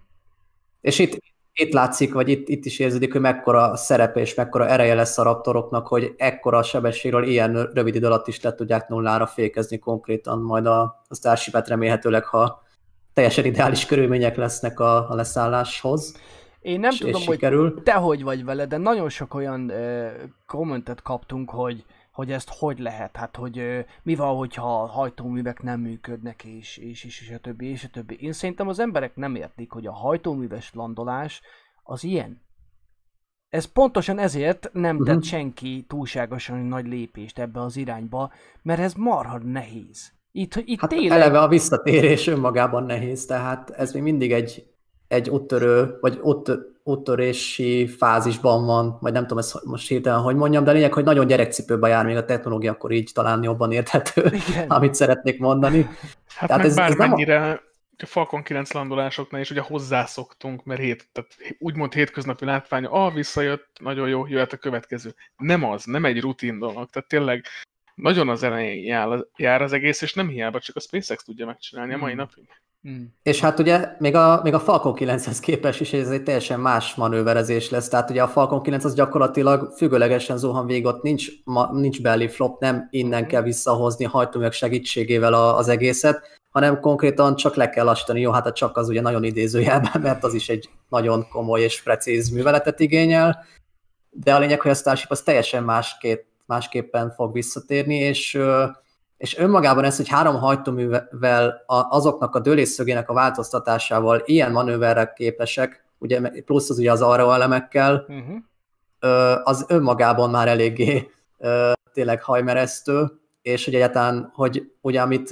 És itt, itt látszik, vagy itt, itt is érződik, hogy mekkora szerepe és mekkora ereje lesz a raptoroknak, hogy ekkora sebességről ilyen rövid idő alatt is le tudják nullára fékezni konkrétan majd a, a Starship-et remélhetőleg, ha teljesen ideális körülmények lesznek a, a leszálláshoz. Én nem és, tudom, és hogy sikerül. te hogy vagy vele, de nagyon sok olyan ö, kommentet kaptunk, hogy, hogy ezt hogy lehet, hát hogy ö, mi van, hogyha a hajtóművek nem működnek, és, és, és, és a többi, és a többi. Én szerintem az emberek nem értik, hogy a hajtóműves landolás az ilyen. Ez pontosan ezért nem tett Mhm. senki túlságosan nagy lépést ebbe az irányba, mert ez marha nehéz. Itt, itt Hát tényleg... eleve a visszatérés önmagában nehéz, tehát ez még mindig egy, egy úttörő, vagy út, úttörési fázisban van, vagy nem tudom ezt most hirtelen hogy mondjam, de a lényeg, hogy nagyon gyerekcipőben jár még a technológia, akkor így talán jobban érthető, Igen. (laughs) amit szeretnék mondani. Hát Tehát meg ez- ez nem a- bármennyire a Falcon 9 landolásoknál is ugye hozzászoktunk, mert hét, tehát úgymond hétköznapi látvány, ah, visszajött, nagyon jó, jöhet a következő. Nem az, nem egy rutin dolog, tehát tényleg nagyon az elején jár, jár az egész, és nem hiába, csak a SpaceX tudja megcsinálni a mai Mm. napig. Mm. És hát ugye még a, még a Falcon 9-hez képest is ez egy teljesen más manőverezés lesz. Tehát ugye a Falcon 9 az gyakorlatilag függőlegesen zuhan végig, ott nincs, ma, nincs belly flop, nem innen kell visszahozni hajtóművek segítségével a, az egészet, hanem konkrétan csak le kell lassítani. Jó, hát a csak az ugye nagyon idézőjelben, mert az is egy nagyon komoly és precíz műveletet igényel, de a lényeg, hogy a Starship az teljesen másképp, másképpen fog visszatérni, és és önmagában ez, hogy három hajtóművel azoknak a dőlésszögének a változtatásával ilyen manőverre képesek, ugye plusz az ugye az arra elemekkel, Uh-huh. az önmagában már eléggé tényleg hajmeresztő, és ugye egyáltalán, hogy ugye amit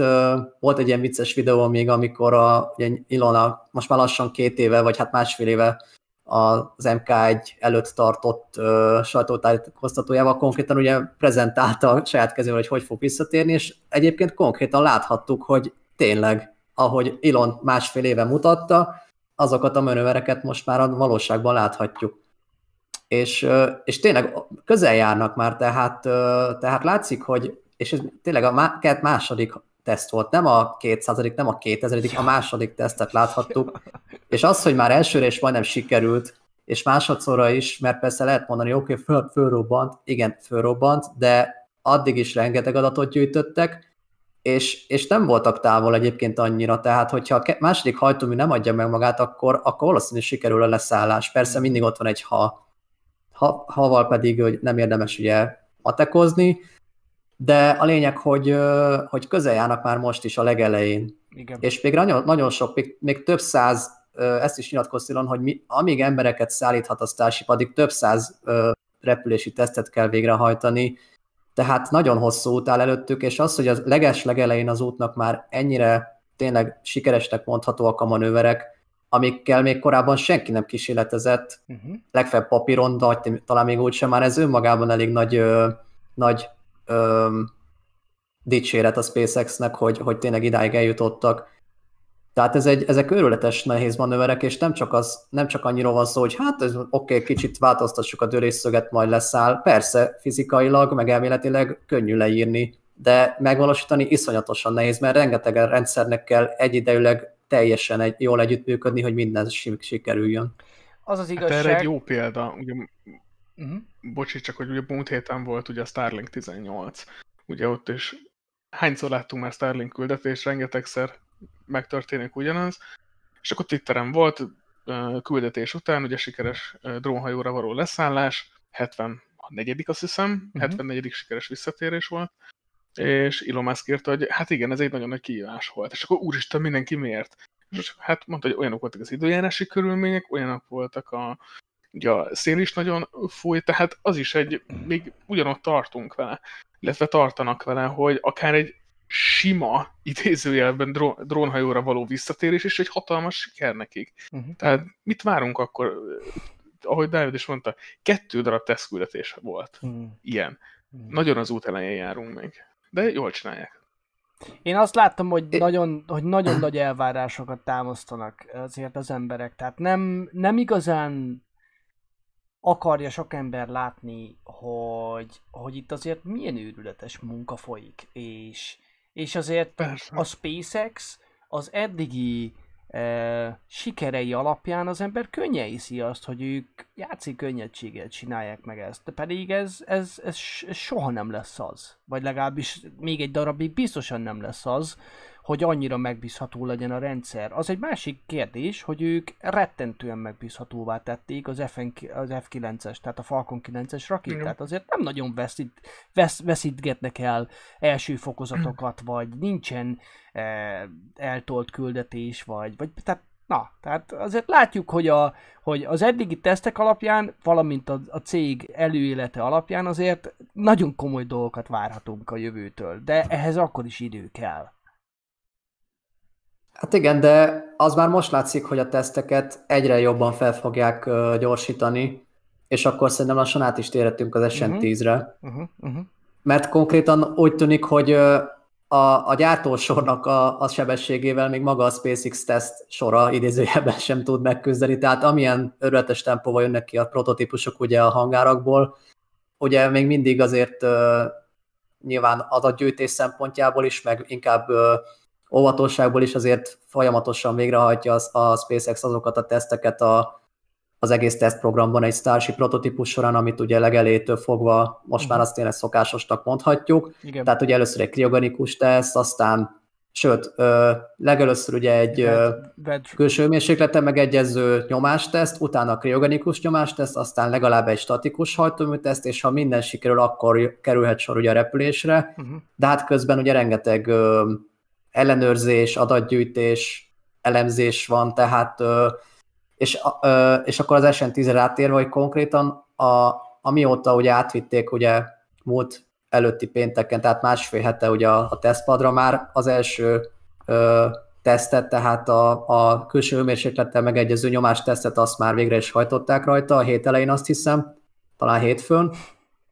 volt egy ilyen vicces videó még, amikor a, ugye Ilona most már lassan két éve, vagy hát másfél éve az MK1 előtt tartott uh, sajtótájékoztatójával konkrétan ugye prezentálta saját kezével, hogy hogy fog visszatérni, és egyébként konkrétan láthattuk, hogy tényleg, ahogy Ilon másfél éve mutatta, azokat a manővereket most már a valóságban láthatjuk. És, és tényleg közel járnak már, tehát, tehát látszik, hogy, és ez tényleg a második teszt volt, nem a 200 nem a 2000 a második tesztet láthattuk, és az, hogy már elsőre is majdnem sikerült, és másodszorra is, mert persze lehet mondani, oké, okay, föl, fölrobbant, igen, fölrobbant, de addig is rengeteg adatot gyűjtöttek, és, és nem voltak távol egyébként annyira, tehát hogyha a második hajtómű nem adja meg magát, akkor, akkor valószínűleg sikerül a leszállás. Persze mindig ott van egy ha, ha haval pedig hogy nem érdemes ugye matekozni, de a lényeg, hogy, hogy közel járnak már most is a legelején. Igen. És még nagyon, nagyon sok, még, még több száz, ezt is nyilatkoztilon, hogy mi, amíg embereket szállíthat a Starship, addig több száz repülési tesztet kell végrehajtani, tehát nagyon hosszú út áll előttük, és az, hogy a leges legelején az útnak már ennyire tényleg sikeresnek mondhatóak a manőverek, amikkel még korábban senki nem kísérletezett, uh-huh. legfeljebb papíron, de talán még úgysem már ez önmagában elég nagy, ö, nagy ö, dicséret a SpaceX-nek, hogy, hogy tényleg idáig eljutottak. Tehát ez egy, ezek őrületes nehéz manőverek, és nem csak, az, nem csak annyira van szó, hogy hát oké, okay, kicsit változtassuk a dörésszöget, majd leszáll. Persze, fizikailag, meg elméletileg könnyű leírni, de megvalósítani iszonyatosan nehéz, mert rengeteg rendszernek kell egyidejűleg teljesen egy, jól együttműködni, hogy minden sikerüljön. Az az igazság... Hát erre egy jó példa, ugye, uh-huh. bocsi, csak hogy ugye múlt héten volt ugye a Starlink 18, ugye ott is hányszor láttunk már Starlink küldetés, rengetegszer megtörténik ugyanaz, és akkor Twitteren volt küldetés után, ugye sikeres drónhajóra való leszállás, 74 azt hiszem, uh-huh. 74 sikeres visszatérés volt, és Elon Musk írta, hogy hát igen, ez egy nagyon nagy kihívás volt. És akkor úristen, mindenki miért? És hát mondta, hogy olyanok voltak az időjárási körülmények, olyanok voltak a, ugye a szél is nagyon fúj, tehát az is egy, még ugyanott tartunk vele, illetve tartanak vele, hogy akár egy sima, idézőjelben drónhajóra való visszatérés is egy hatalmas siker nekik. Uh-huh. Tehát mit várunk akkor, ahogy Dávid is mondta, kettő darab tesztküldetés volt uh-huh. ilyen. Uh-huh. Nagyon az út elején járunk még de jól csinálják. Én azt láttam, hogy nagyon, hogy nagyon nagy elvárásokat támasztanak azért az emberek. Tehát nem, nem igazán akarja sok ember látni, hogy, hogy itt azért milyen őrületes munka folyik. És, és azért Persze. a SpaceX az eddigi sikerei alapján az ember könnyen hiszi azt, hogy ők játszik könnyedséggel csinálják meg ezt. De pedig ez, ez, ez soha nem lesz az. Vagy legalábbis még egy darabig biztosan nem lesz az, hogy annyira megbízható legyen a rendszer. Az egy másik kérdés, hogy ők rettentően megbízhatóvá tették az, FN, az F9-es, tehát a Falcon 9-es rakétát. Azért nem nagyon veszít, vesz, veszítgetnek el első fokozatokat, (clears throat) vagy nincsen e, eltolt küldetés, vagy, vagy tehát Na, tehát azért látjuk, hogy, a, hogy az eddigi tesztek alapján, valamint a, a cég előélete alapján azért nagyon komoly dolgokat várhatunk a jövőtől, de ehhez akkor is idő kell. Hát igen, de az már most látszik, hogy a teszteket egyre jobban fel fogják uh, gyorsítani, és akkor szerintem lassan át is térhetünk az SN10-re. Uh-huh, uh-huh. Mert konkrétan úgy tűnik, hogy uh, a, a gyártósornak a, a sebességével még maga a SpaceX teszt sora idézőjelben sem tud megküzdeni, tehát amilyen örületes tempóval jönnek ki a prototípusok ugye a hangárakból, ugye még mindig azért uh, nyilván adatgyűjtés szempontjából is, meg inkább uh, óvatosságból is azért folyamatosan végrehajtja a SpaceX azokat a teszteket a, az egész tesztprogramban egy Starship prototípus során, amit ugye legelétől fogva most már mhm. azt tényleg szokásosnak mondhatjuk. Igen. Tehát ugye először egy kriogenikus teszt, aztán sőt, ö, legelőször ugye egy ö, külső mérsékleten megegyező nyomásteszt, utána a kriogenikus nyomásteszt, aztán legalább egy statikus hajtóműteszt, és ha minden sikerül, akkor kerülhet sor ugye a repülésre, uh-huh. de hát közben ugye rengeteg ö, ellenőrzés, adatgyűjtés, elemzés van, tehát és, és akkor az SN10-re átérve, hogy konkrétan a, amióta ugye átvitték ugye múlt előtti pénteken, tehát másfél hete ugye a, a tesztpadra már az első ö, tesztet, tehát a, a külső hőmérséklettel megegyező nyomástesztet azt már végre is hajtották rajta, a hét elején azt hiszem, talán hétfőn.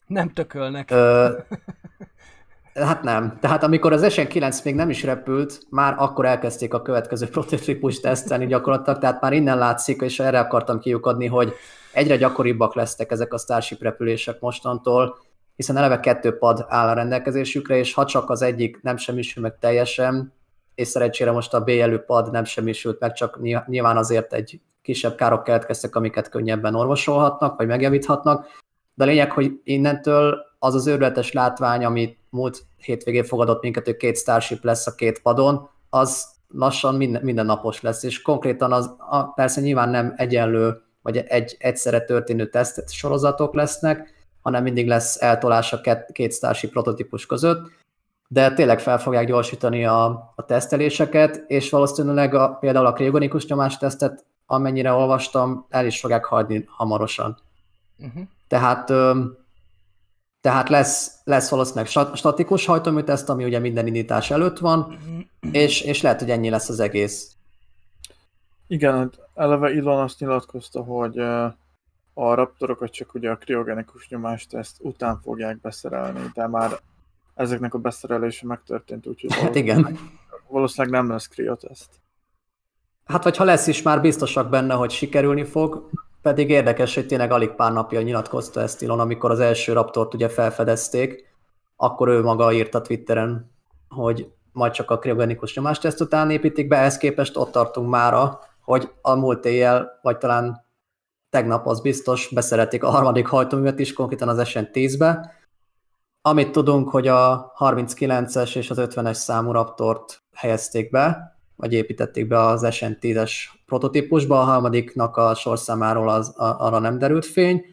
Nem tökölnek. Ö, (laughs) hát nem. Tehát amikor az SN9 még nem is repült, már akkor elkezdték a következő prototípus tesztelni gyakorlatilag, tehát már innen látszik, és erre akartam kiukadni, hogy egyre gyakoribbak lesznek ezek a Starship repülések mostantól, hiszen eleve kettő pad áll a rendelkezésükre, és ha csak az egyik nem semmisül meg teljesen, és szerencsére most a B jelű pad nem semmisült meg, csak nyilván azért egy kisebb károk keletkeztek, amiket könnyebben orvosolhatnak, vagy megjavíthatnak, de a lényeg, hogy innentől az az őrületes látvány, amit múlt hétvégén fogadott minket, hogy két Starship lesz a két padon, az lassan minden, mindennapos lesz, és konkrétan az, a, persze nyilván nem egyenlő, vagy egy egyszerre történő teszt sorozatok lesznek, hanem mindig lesz eltolás a két, két Starship prototípus között, de tényleg fel fogják gyorsítani a, a teszteléseket, és valószínűleg a, például a kriogonikus nyomástesztet, amennyire olvastam, el is fogják hagyni hamarosan. Uh-huh. Tehát, tehát lesz, lesz valószínűleg statikus hajtóműteszt, ami ugye minden indítás előtt van, uh-huh. és, és lehet, hogy ennyi lesz az egész. Igen, hát eleve Ilon azt nyilatkozta, hogy a raptorokat csak ugye a kriogenikus nyomásteszt után fogják beszerelni, de már ezeknek a beszerelése megtörtént, úgyhogy hát igen. valószínűleg nem lesz krioteszt. Hát vagy ha lesz is, már biztosak benne, hogy sikerülni fog, pedig érdekes, hogy tényleg alig pár napja nyilatkozta ezt Ilon, amikor az első raptort ugye felfedezték, akkor ő maga írta Twitteren, hogy majd csak a kriogenikus nyomásteszt után építik be, ehhez képest ott tartunk mára, hogy a múlt éjjel, vagy talán tegnap az biztos, beszerették a harmadik hajtóművet is, konkrétan az SN10-be, amit tudunk, hogy a 39-es és az 50-es számú Raptort helyezték be, vagy építették be az SN10-es prototípusba, a harmadiknak a sorszámáról az, a, arra nem derült fény.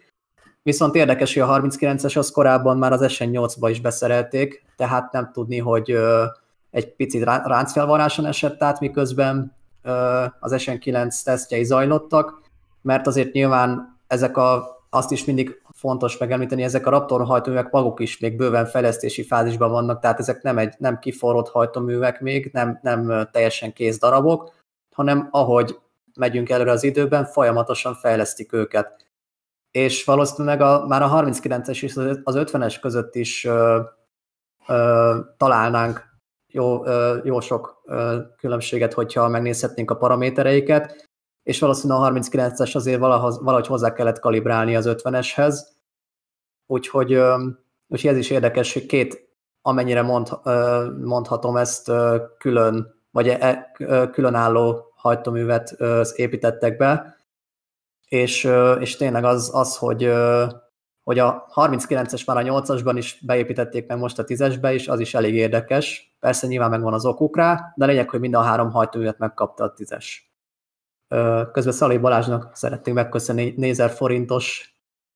Viszont érdekes, hogy a 39-es az korábban már az SN8-ba is beszerelték, tehát nem tudni, hogy ö, egy picit ráncfelvaráson esett át, miközben ö, az SN9 tesztjei zajlottak, mert azért nyilván ezek a, azt is mindig fontos megemlíteni, ezek a Raptor hajtóművek maguk is még bőven fejlesztési fázisban vannak, tehát ezek nem, egy, nem kiforrott hajtóművek még, nem, nem teljesen kész darabok, hanem ahogy megyünk előre az időben, folyamatosan fejlesztik őket. És valószínűleg a, már a 39-es és az 50-es között is ö, ö, találnánk jó, ö, jó sok ö, különbséget, hogyha megnézhetnénk a paramétereiket, és valószínűleg a 39-es azért valahoz, valahogy hozzá kellett kalibrálni az 50-eshez, úgyhogy, úgyhogy ez is érdekes, hogy két, amennyire mond, mondhatom ezt külön, vagy e, különálló hajtóművet építettek be, és, és tényleg az, az hogy, hogy a 39-es már a 8-asban is beépítették meg most a 10-esbe is, az is elég érdekes. Persze nyilván megvan az okuk rá, de lényeg, hogy mind a három hajtóművet megkapta a 10-es. Közben Szalé Balázsnak szeretnénk megköszönni 4000 forintos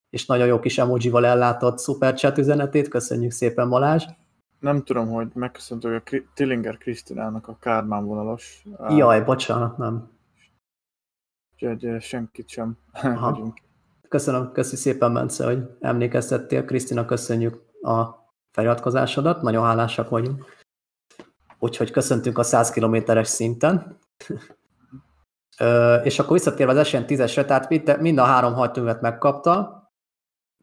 és nagyon jó kis emojival ellátott chat üzenetét. Köszönjük szépen Balázs! Nem tudom, hogy megköszöntök a Tillinger Krisztinának a Kármán vonalos. Jaj, bocsánat, nem. Úgyhogy senkit sem (laughs) Köszönöm, köszi szépen, Bence, hogy emlékeztettél. Krisztina, köszönjük a feliratkozásodat, nagyon hálásak vagyunk. Úgyhogy köszöntünk a 100 kilométeres szinten (laughs) és akkor visszatérve az SN 10-esre, tehát mind a három hajtóművet megkapta.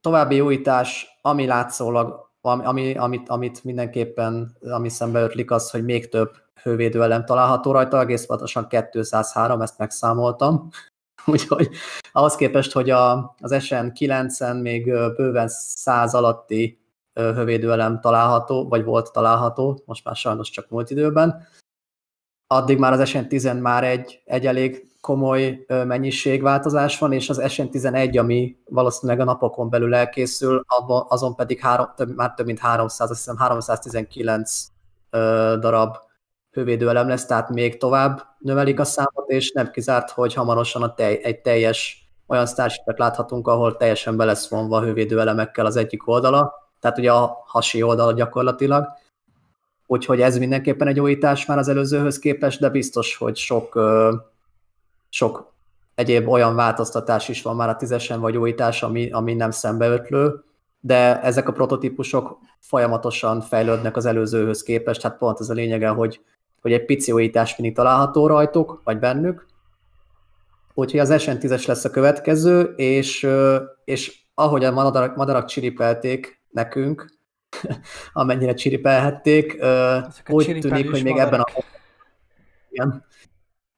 További újítás, ami látszólag, ami, amit, amit mindenképpen, ami szembe ötlik az, hogy még több hővédőelem található rajta, egész pontosan 203, ezt megszámoltam. (laughs) Úgyhogy ahhoz képest, hogy a, az SN9-en még bőven 100 alatti hővédőelem található, vagy volt található, most már sajnos csak múlt időben, addig már az SN10 már egy, egy elég komoly mennyiségváltozás van, és az SN11, ami valószínűleg a napokon belül elkészül, azon pedig három, több, már több mint 300, azt hiszem 319 darab hővédőelem lesz, tehát még tovább növelik a számot, és nem kizárt, hogy hamarosan a tej, egy teljes olyan starship láthatunk, ahol teljesen be lesz vonva a hővédőelemekkel az egyik oldala, tehát ugye a hasi oldala gyakorlatilag, úgyhogy ez mindenképpen egy újítás már az előzőhöz képest, de biztos, hogy sok, sok egyéb olyan változtatás is van már a tízesen vagy újítás, ami, ami nem szembeötlő, de ezek a prototípusok folyamatosan fejlődnek az előzőhöz képest, hát pont az a lényege, hogy, hogy egy pici újítás mindig található rajtuk, vagy bennük. Úgyhogy az SN10-es lesz a következő, és, és ahogy a madarak, madarak csiripelték nekünk, (laughs) amennyire csiripelhették, úgy tűnik, hogy még ebben a igen,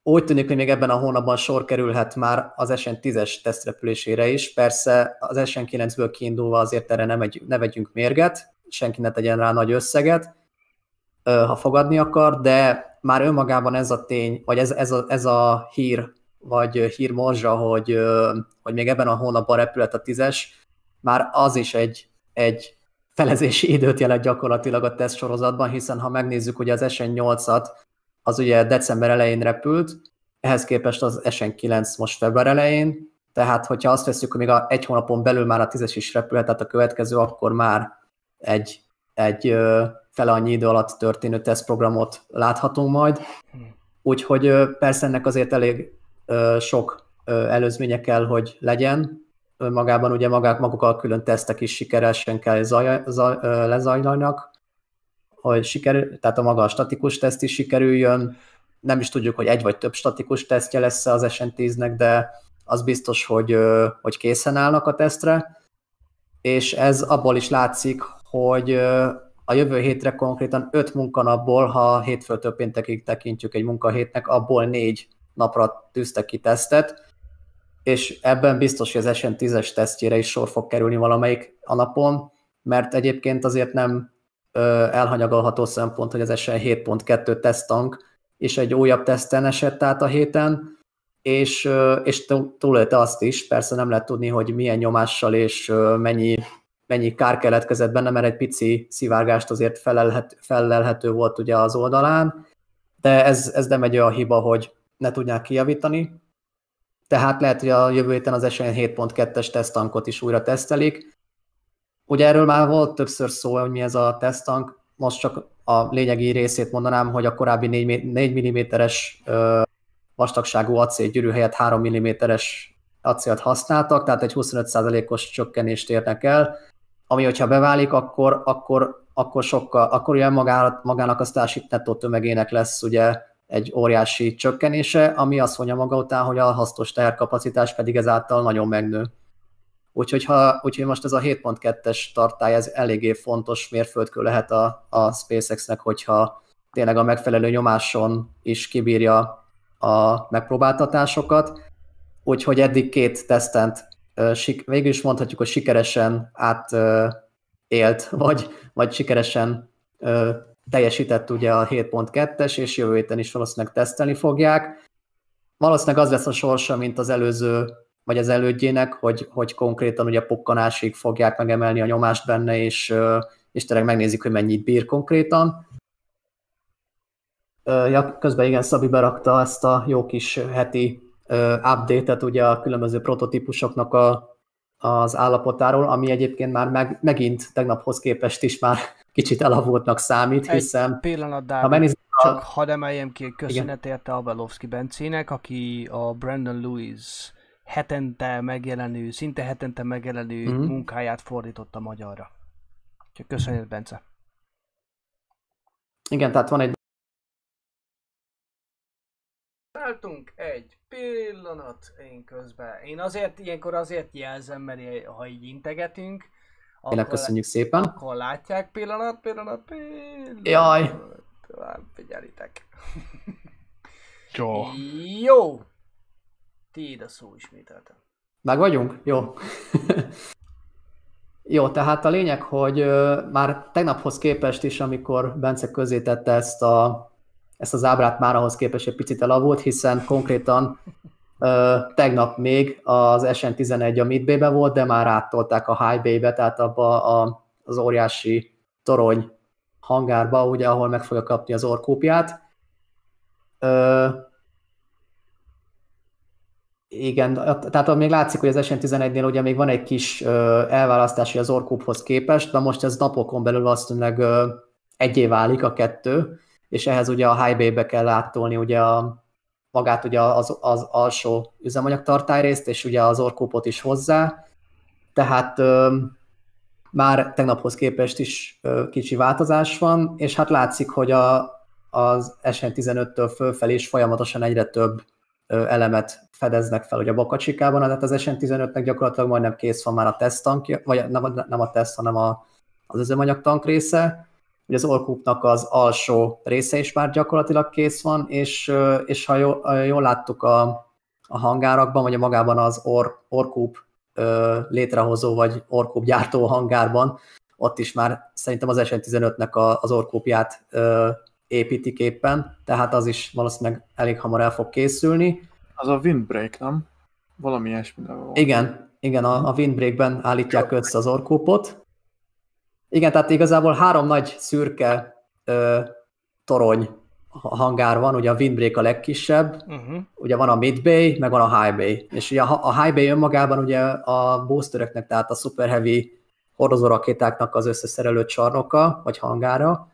úgy tűnik, hogy még ebben a hónapban sor kerülhet már az SN10-es tesztrepülésére is. Persze az SN9-ből kiindulva azért erre ne, megy, ne vegyünk mérget, senki ne tegyen rá nagy összeget, ha fogadni akar, de már önmagában ez a tény, vagy ez, ez, a, ez a hír, vagy hírmorzsa, hogy, hogy még ebben a hónapban repület a tízes, már az is egy, egy felezési időt jelent gyakorlatilag a teszt sorozatban, hiszen ha megnézzük, hogy az SN8-at az ugye december elején repült, ehhez képest az SN9 most február elején, tehát hogyha azt veszük, hogy még a egy hónapon belül már a tízes is repülhet, tehát a következő, akkor már egy, egy fele annyi idő alatt történő tesztprogramot láthatunk majd. Úgyhogy persze ennek azért elég sok előzménye kell, hogy legyen. Magában ugye magák, maguk a külön tesztek is sikeresen kell zaj, zaj, lezajlanak, hogy sikerül, tehát a maga a statikus teszt is sikerüljön. Nem is tudjuk, hogy egy vagy több statikus tesztje lesz az SN10-nek, de az biztos, hogy, hogy készen állnak a tesztre. És ez abból is látszik, hogy a jövő hétre konkrétan öt munkanapból, ha hétfőtől péntekig tekintjük egy munkahétnek, abból négy napra tűztek ki tesztet, és ebben biztos, hogy az SN10-es tesztjére is sor fog kerülni valamelyik a napon, mert egyébként azért nem elhanyagolható szempont, hogy az SN 7.2 tesztank és egy újabb teszten esett át a héten, és, és túlélte azt is, persze nem lehet tudni, hogy milyen nyomással és mennyi, mennyi kár keletkezett benne, mert egy pici szivárgást azért felelhet, felelhető volt ugye az oldalán, de ez, ez nem egy olyan hiba, hogy ne tudják kijavítani. Tehát lehet, hogy a jövő héten az SN 7.2-es tesztankot is újra tesztelik, Ugye erről már volt többször szó, hogy mi ez a tesztank, most csak a lényegi részét mondanám, hogy a korábbi 4, 4 mm-es vastagságú acélgyűrű helyett 3 mm-es acélt használtak, tehát egy 25%-os csökkenést érnek el, ami hogyha beválik, akkor, akkor, akkor sokkal, akkor ugye magának, magának a Starship nettó tömegének lesz ugye egy óriási csökkenése, ami azt mondja maga után, hogy a hasznos teherkapacitás pedig ezáltal nagyon megnő. Úgyhogy, ha, úgyhogy most ez a 7.2-es tartály, ez eléggé fontos mérföldkő lehet a, a SpaceX-nek, hogyha tényleg a megfelelő nyomáson is kibírja a megpróbáltatásokat. Úgyhogy eddig két tesztent végül is mondhatjuk, hogy sikeresen átélt, vagy, vagy sikeresen teljesített ugye a 7.2-es, és jövő héten is valószínűleg tesztelni fogják. Valószínűleg az lesz a sorsa, mint az előző vagy az elődjének, hogy, hogy konkrétan ugye pukkanásig fogják megemelni a nyomást benne, és, és tényleg megnézik, hogy mennyit bír konkrétan. Ja, közben igen, Szabi berakta ezt a jó kis heti update-et ugye a különböző prototípusoknak a, az állapotáról, ami egyébként már meg, megint tegnaphoz képest is már kicsit elavultnak számít, hiszen... Egy pillanat, Dávid, ha megnézzük csak a... hadd emeljem ki köszönet érte Abelovski Bencének, aki a Brandon Lewis hetente megjelenő, szinte hetente megjelenő mm-hmm. munkáját fordította magyarra. Úgyhogy köszönjük, Bence. Igen, tehát van egy... Álltunk egy pillanat én közben. Én azért, ilyenkor azért jelzem, mert ha így integetünk, akkor, köszönjük szépen. Akkor látják pillanat, pillanat, pillanat. Jaj. Figyelitek. (laughs) Jó. Jó. Tiéd a szó ismételten. Meg vagyunk? Jó. (laughs) Jó, tehát a lényeg, hogy már tegnaphoz képest is, amikor Bence közé tette ezt, a, ezt az ábrát, már ahhoz képest egy picit elavult, hiszen konkrétan tegnap még az SN11 a Midbay-be volt, de már áttolták a High Bay-be, tehát abba a, az óriási torony hangárba, ugye, ahol meg fogja kapni az orkópját. Igen, tehát még látszik, hogy az SN11-nél ugye még van egy kis elválasztási az Orkuphoz képest, de most ez napokon belül valószínűleg egyé válik a kettő, és ehhez ugye a high bay-be kell áttolni ugye a, magát ugye az, az alsó üzemanyagtartályrészt, és ugye az orkópot is hozzá. Tehát már tegnaphoz képest is ö, kicsi változás van, és hát látszik, hogy a, az SN15-től fölfelé is folyamatosan egyre több ö, elemet fedeznek fel, hogy a bakacsikában, tehát az SN15-nek gyakorlatilag majdnem kész van már a teszttankja, vagy nem, nem a teszt, hanem a, az üzemanyagtank része, Ugye az Orkupnak az alsó része is már gyakorlatilag kész van, és, és ha jól, jól láttuk a, a hangárakban, vagy a magában az Or, Orkup létrehozó, vagy Orkup gyártó hangárban, ott is már szerintem az SN15-nek a, az Orkupját ö, építik éppen, tehát az is valószínűleg elég hamar el fog készülni. Az a windbreak, nem? Valami ilyesmi. Igen, igen, a, a windbreakben állítják össze az Orkupot. Igen, tehát igazából három nagy szürke ö, torony hangár van, ugye a windbreak a legkisebb, Uh-huh. ugye van a Mid Bay, meg van a High Bay. És ugye a a High Bay önmagában ugye a boosteröknek, tehát a Super Heavy hordozó rakétáknak az összeszerelő csarnoka, vagy hangára,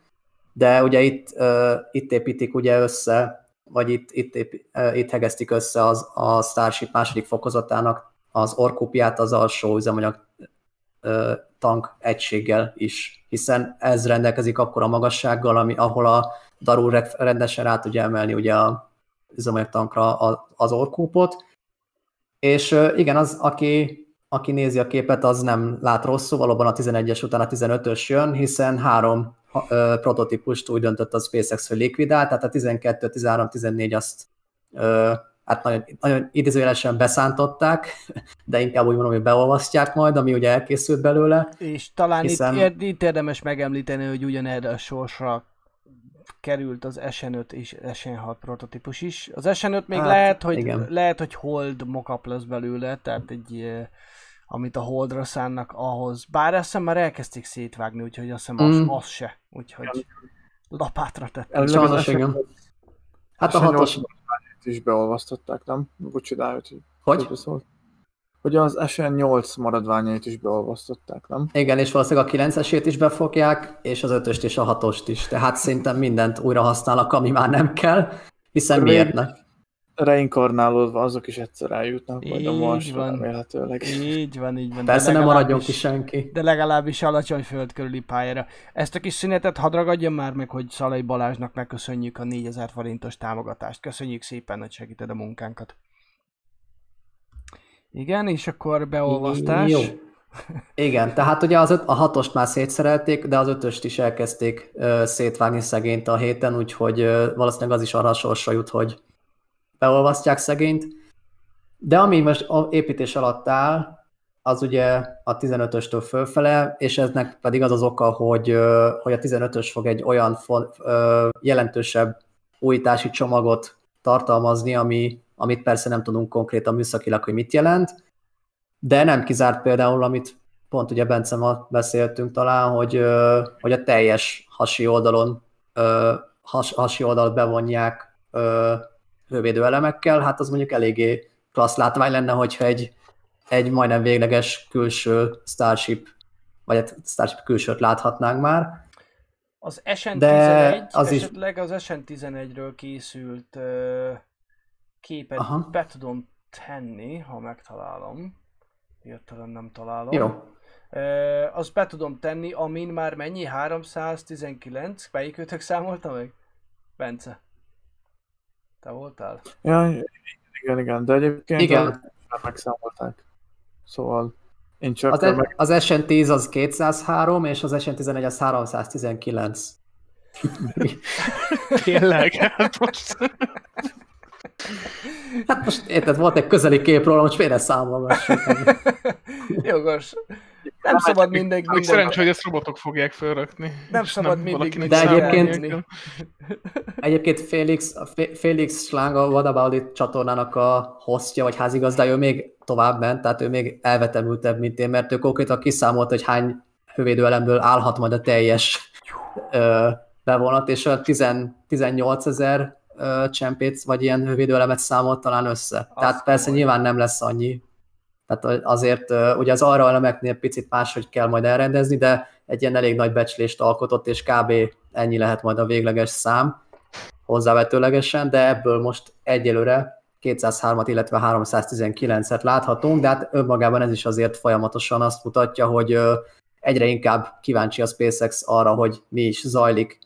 de ugye itt, uh, itt építik ugye össze, vagy itt, itt, épi, uh, itt hegesztik össze az, a Starship második fokozatának az orkupját az alsó üzemanyag tank egységgel is, hiszen ez rendelkezik akkor a magassággal, ami, ahol a Darul re- rendesen rá tudja emelni ugye a üzemanyagtankra az orkúpot. És igen, az, aki, aki nézi a képet, az nem lát rosszul, valóban a 11-es után a 15-ös jön, hiszen három ö, prototípust úgy döntött a SpaceX, hogy likvidál, tehát a 12, 13, 14 azt ö, hát nagyon, nagyon idézőjelesen beszántották, de inkább úgy mondom, hogy beolvasztják majd, ami ugye elkészült belőle. És talán Hiszen- itt, itt érdemes megemlíteni, hogy ugyanerre a sorsra került az SN5 és SN6 prototípus is. Az SN5 még Hát, lehet, hogy, igen. lehet, hogy hold mockup lesz belőle, tehát egy, eh, amit a holdra szánnak ahhoz. Bár azt hiszem már elkezdték szétvágni, úgyhogy azt hiszem az, Mm. az se. Úgyhogy lapátra tettek. Elvileg Sajnos az igen. Hát a SN8 hatos, is beolvasztották, nem? Bocsi, Dávid, hogy hogy? közbeszólt. Hogy az SN8 maradványait is beolvasztották, nem? Igen, és valószínűleg a 9-esét is befogják, és az 5-öst és a 6-ost is. Tehát szinte mindent újra használnak, ami már nem kell, hiszen Ré- miért ne? Reinkarnálódva azok is egyszer eljutnak majd a Marsra, van. remélhetőleg. Így van, így van. Persze nem maradjon ki senki. De legalábbis alacsony föld körüli pályára. Ezt a kis szünetet hadd ragadjam már meg, hogy Szalai Balázsnak megköszönjük a 4000 forintos támogatást. Köszönjük szépen, hogy segíted a munkánkat. Igen, és akkor beolvasztás. Jó. Igen, tehát ugye az öt, a hatost már szétszerelték, de az ötöst is elkezdték ö, szétvágni szegényt a héten, úgyhogy ö, valószínűleg az is arra a sorsra jut, hogy beolvasztják szegényt. De ami most építés alatt áll, az ugye a 15-östől fölfele, és eznek pedig az az oka, hogy, hogy a 15-ös fog egy olyan jelentősebb újítási csomagot tartalmazni, ami, amit persze nem tudunk konkrétan műszakilag, hogy mit jelent, de nem kizárt például, amit pont ugye Bence ma beszéltünk talán, hogy, hogy a teljes hasi oldalon has, hasi oldalt bevonják hővédő elemekkel, hát az mondjuk eléggé klassz látvány lenne, hogyha egy, egy majdnem végleges külső Starship, vagy egy Starship külsőt láthatnánk már. Az SN11, De az is- esetleg az SN11-ről készült képet Aha. be tudom tenni, ha megtalálom. Hirtelen nem találom. Jó. Ö, azt be tudom tenni, amin már mennyi? 319? Melyik őtök számolta meg? Bence. Te voltál? Ja, igen, igen, de egyébként Igen. megszámolták. Szóval én csak Az, meg... az SN10 az 203, és az SN11 az 319. (laughs) Tényleg, hát most... Hát most érted, volt egy közeli kép róla, most félre számolgassuk. (laughs) Jogos. Nem szabad mindegy, Még mindegy. szerencsé, hogy ezt robotok fogják felrakni. Nem szabad mindig valakinek De mindig egyébként-. (laughs) Egyébként Félix, Félix Sláng a What About It csatornának a hostja, vagy házigazdája, ő még tovább ment, tehát ő még elvetemültebb, mint én, mert ő konkrétan kiszámolt, hogy hány hővédőelemből állhat majd a teljes ö, bevonat, és a 10, 18 ezer csempét, vagy ilyen hővédőelemet számolt talán össze. Tehát persze nyilván nem lesz annyi. Tehát azért ugye az arra elemeknél picit máshogy kell majd elrendezni, de egy ilyen elég nagy becslést alkotott, és kb. ennyi lehet majd a végleges szám hozzávetőlegesen, de ebből most egyelőre 203-at, illetve 319-et láthatunk, de hát önmagában ez is azért folyamatosan azt mutatja, hogy egyre inkább kíváncsi a SpaceX arra, hogy mi is zajlik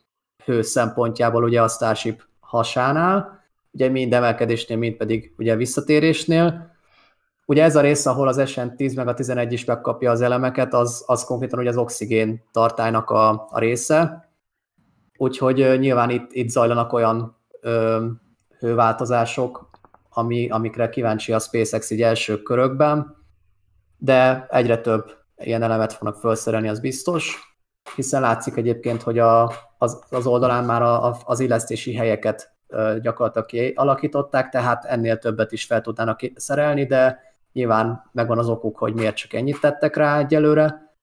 hő szempontjából ugye a Starship hasánál, ugye mind emelkedésnél, mind pedig ugye visszatérésnél. Ugye ez a rész, ahol az SN10 meg a 11 is megkapja az elemeket, az, az konkrétan ugye az oxigén tartálynak a, a része. Úgyhogy nyilván itt, itt zajlanak olyan ö, hőváltozások, ami, amikre kíváncsi a SpaceX így első körökben, de egyre több ilyen elemet fognak felszerelni, az biztos, hiszen látszik egyébként, hogy a, az, az oldalán már a, a, az illesztési helyeket gyakorlatilag kialakították, tehát ennél többet is fel tudnának szerelni, de nyilván megvan az okuk, hogy miért csak ennyit tettek rá egyelőre.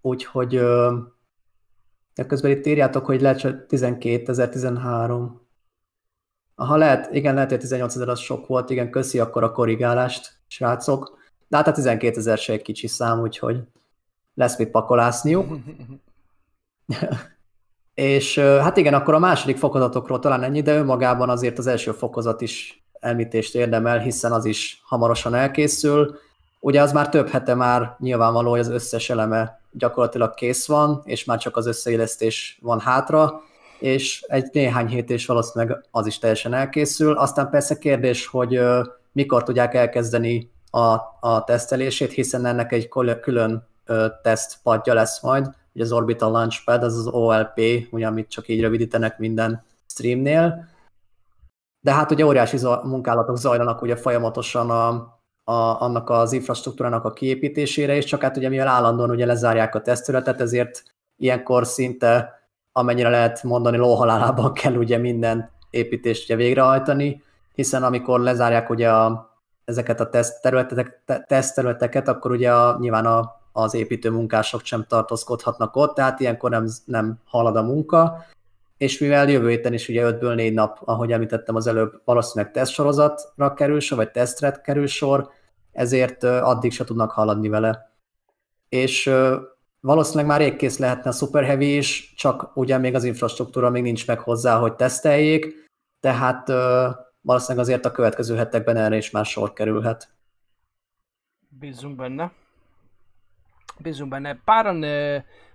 Úgyhogy de közben itt írjátok, hogy lehet csak 12.013. Aha, lehet, igen, lehet, hogy 18 ezer az sok volt, igen, köszi akkor a korrigálást, srácok. De hát a 12 ezer se egy kicsi szám, úgyhogy lesz mit pakolászniuk. (laughs) És hát igen, akkor a második fokozatokról talán ennyi, de önmagában azért az első fokozat is említést érdemel, hiszen az is hamarosan elkészül. Ugye az már több hete már nyilvánvaló, hogy az összes eleme gyakorlatilag kész van, és már csak az összeillesztés van hátra, és egy néhány hét és valószínűleg az is teljesen elkészül. Aztán persze kérdés, hogy mikor tudják elkezdeni a, a tesztelését, hiszen ennek egy külön tesztpadja lesz majd, ugye az Orbital Launchpad, az az OLP, ugye, amit csak így rövidítenek minden streamnél. De hát ugye óriási munkálatok zajlanak ugye folyamatosan a, a, annak az infrastruktúrának a kiépítésére, és csak hát ugye mivel állandóan ugye lezárják a tesztületet, ezért ilyenkor szinte amennyire lehet mondani lóhalálában kell ugye minden építést ugye végrehajtani, hiszen amikor lezárják ugye a, ezeket a tesztterületeket, akkor ugye a, nyilván a az építő munkások sem tartózkodhatnak ott, tehát ilyenkor nem, nem halad a munka, és mivel jövő héten is ugye 5-ből 4 nap, ahogy említettem az előbb, valószínűleg tesztsorozatra kerül sor, vagy tesztre kerül sor, ezért addig se tudnak haladni vele. És valószínűleg már rég kész lehetne a Super Heavy is, csak ugye még az infrastruktúra még nincs meg hozzá, hogy teszteljék, tehát valószínűleg azért a következő hetekben erre is már sor kerülhet. Bízunk benne. Bízunk benne. Páran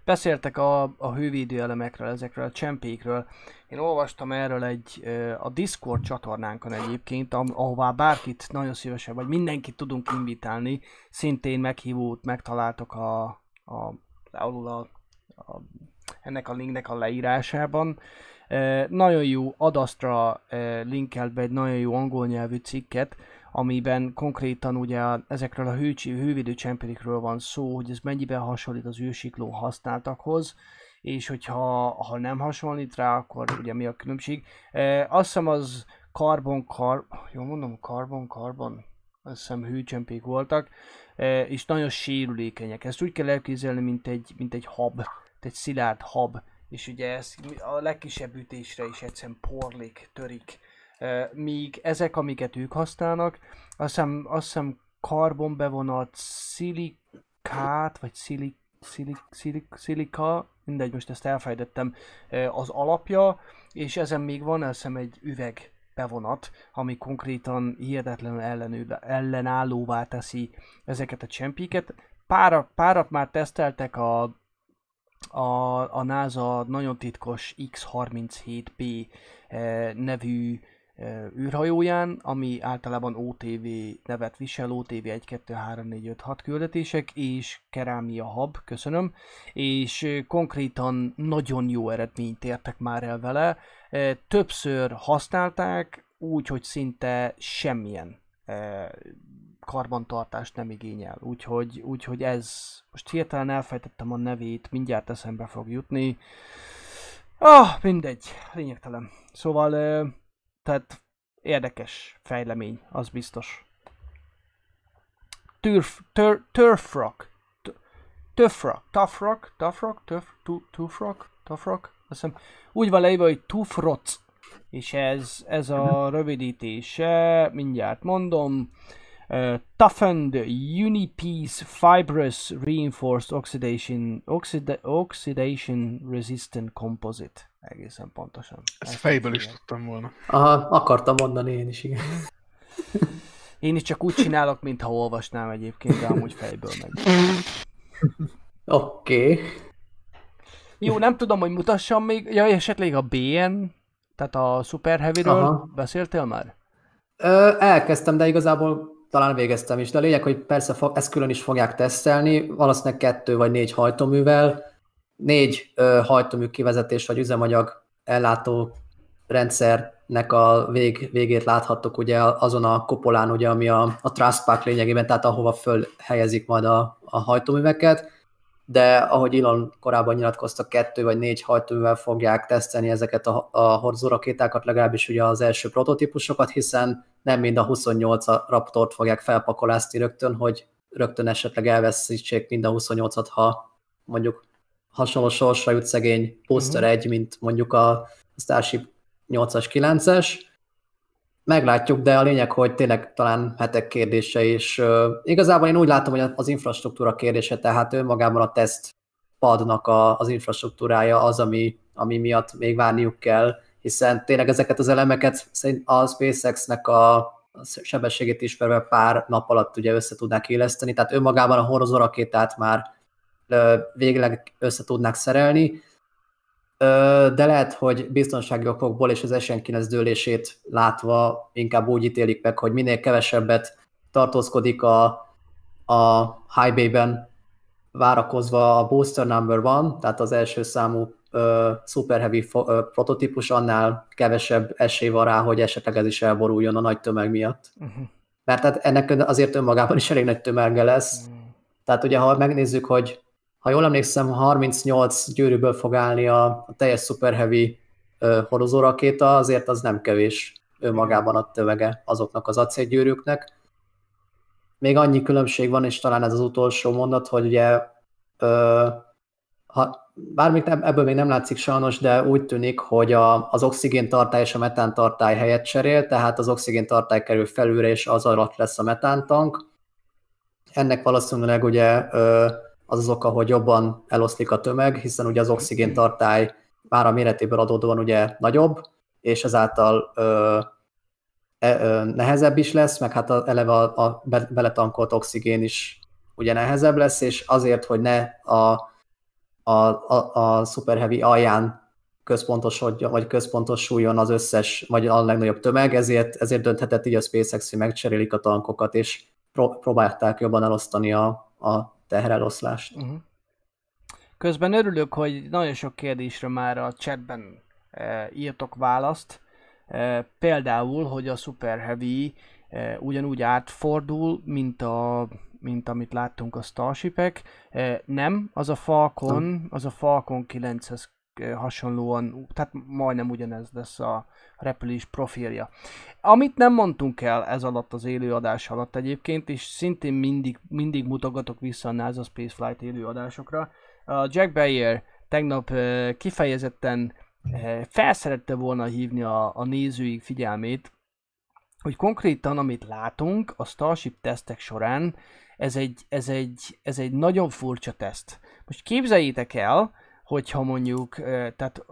beszéltek a, a hővédő elemekről, ezekről a csempékről. Én olvastam erről egy a Discord csatornánkon egyébként, ahová bárkit nagyon szívesen, vagy mindenkit tudunk invitálni. Szintén meghívót megtaláltok a, a, a, a, a ennek a linknek a leírásában. Uh, nagyon jó Adastra uh, linkelt be egy nagyon jó angol nyelvű cikket, amiben konkrétan ugye ezekről a hőcsi, hővédő csempékről van szó, hogy ez mennyiben hasonlít az űrsikló használtakhoz, és hogyha ha nem hasonlít rá, akkor ugye mi a különbség. E, azt hiszem az karbon, kar, jó mondom, karbon, karbon, azt hiszem hőcsempék voltak, e, és nagyon sérülékenyek. Ezt úgy kell elképzelni, mint egy, mint egy hab, egy szilárd hab, és ugye ez a legkisebb ütésre is egyszerűen porlik, törik míg ezek, amiket ők használnak, azt hiszem, azt hiszem karbon bevonat szilikát, vagy szilik, szilik, szilik, szilika, mindegy, most ezt elfejtettem, az alapja, és ezen még van azt hiszem egy üveg bevonat, ami konkrétan hihetetlenül ellenő, ellenállóvá teszi ezeket a csempéket. Párat, párat már teszteltek a, a, a NASA nagyon titkos X-37B nevű űrhajóján, ami általában OTV nevet visel, OTV 1, 2, 3, 4, 5, 6 küldetések, és Kerámia Hub, köszönöm, és konkrétan nagyon jó eredményt értek már el vele. Többször használták, úgy, hogy szinte semmilyen karbantartást nem igényel. Úgyhogy, úgyhogy ez, most hirtelen elfejtettem a nevét, mindjárt eszembe fog jutni. Ah, mindegy, lényegtelen. Szóval tehát érdekes fejlemény, az biztos. Turf, tur, turf rock. Tough rock, tough rock, tough rock, tough, tough rock, tough rock, azt hiszem, úgy van leírva, hogy tufroc, és ez, ez a rövidítése, mindjárt mondom, uh, toughened unipiece fibrous reinforced oxidation, oxida, oxidation resistant composite egészen pontosan. Ezt, Ezt fejből is tudtam volna. Aha, akartam mondani én is, igen. (laughs) Én is csak úgy csinálok, mintha olvasnám egyébként, de amúgy fejből meg. (laughs) Oké. Okay. Jó, nem tudom, hogy mutassam még, ja, esetleg a BN, tehát a Super Heavy-ről Aha. beszéltél már? Ö, elkezdtem, de igazából talán végeztem is. De a lényeg, hogy persze ezt külön is fogják tesztelni, valószínűleg kettő vagy négy hajtóművel. Négy ö, hajtómű kivezetés vagy üzemanyag ellátó rendszernek a vég, végét láthattok ugye azon a kupolán, ugye, ami a, a Trustpark lényegében, tehát ahova föl helyezik majd a, a hajtóműveket. De ahogy Elon korábban nyilatkozta, kettő vagy négy hajtóművel fogják tesztelni ezeket a, a hordozó rakétákat, legalábbis ugye az első prototípusokat, hiszen nem mind a 28 Raptort fogják felpakolászni rögtön, hogy rögtön esetleg elveszítsék mind a 28-at, ha mondjuk hasonló sorsra jut szegény Booster 1, mint mondjuk a Starship 8-as, 9-es, meglátjuk, de a lényeg, hogy tényleg talán hetek kérdése, és uh, igazából én úgy látom, hogy az infrastruktúra kérdése, tehát önmagában a teszt padnak a, az infrastruktúrája az, ami, ami miatt még várniuk kell, hiszen tényleg ezeket az elemeket a SpaceX-nek a sebességét ismerve pár nap alatt ugye össze tudnák éleszteni, tehát önmagában a Horizon rakétát már végleg össze tudnák szerelni, de lehet, hogy biztonsági okokból és az SN9 dőlését látva inkább úgy ítélik meg, hogy minél kevesebbet tartózkodik a, a high bay-ben várakozva a booster number van, tehát az első számú uh, super heavy uh, prototípus, annál kevesebb esély van rá, hogy esetleg ez is elboruljon a nagy tömeg miatt. Uh-huh. Mert tehát ennek azért önmagában is elég nagy tömege lesz. Uh-huh. Tehát ugye, ha megnézzük, hogy ha jól emlékszem, 38 gyűrűből fog állni a, a teljes Super Heavy uh, hordozó rakéta, azért az nem kevés önmagában a tövege azoknak az acélgyűrűknek. Még annyi különbség van, és talán ez az utolsó mondat, hogy ugye uh, ha, bár még nem, ebből még nem látszik sajnos, de úgy tűnik, hogy a, az oxigén tartály és a metán tartály helyet cserél, tehát az oxigén tartály kerül felülre, és az alatt lesz a metántank. Ennek valószínűleg ugye uh, az az oka, hogy jobban eloszlik a tömeg, hiszen ugye az oxigén tartály már a méretéből adódóan ugye nagyobb, és ezáltal ö, e, ö, nehezebb is lesz, meg hát a, eleve a, a beletankolt oxigén is ugye nehezebb lesz, és azért, hogy ne a, a, a, a Super Heavy alján központosodjon, vagy központosuljon az összes, vagy a legnagyobb tömeg, ezért, ezért dönthetett így a SpaceX, hogy megcserélik a tankokat, és pró- próbálták jobban elosztani a, a tehereloszlást. Uh-huh. Közben örülök, hogy nagyon sok kérdésre már a chatben e, írtok választ. E, például, hogy a Super Heavy e, ugyanúgy átfordul, mint, a, mint amit láttunk a Starshipek. E, nem, az a Falcon, az a Falcon 9-hez hasonlóan, tehát majdnem ugyanez lesz a repülés profilja. Amit nem mondtunk el ez alatt az élőadás alatt egyébként, és szintén mindig, mindig mutogatok vissza a NASA Spaceflight élőadásokra, Jack Bayer tegnap kifejezetten felszerette volna hívni a, a nézőik figyelmét, hogy konkrétan amit látunk a Starship tesztek során, ez egy, ez egy, ez egy nagyon furcsa teszt. Most képzeljétek el, hogyha mondjuk, tehát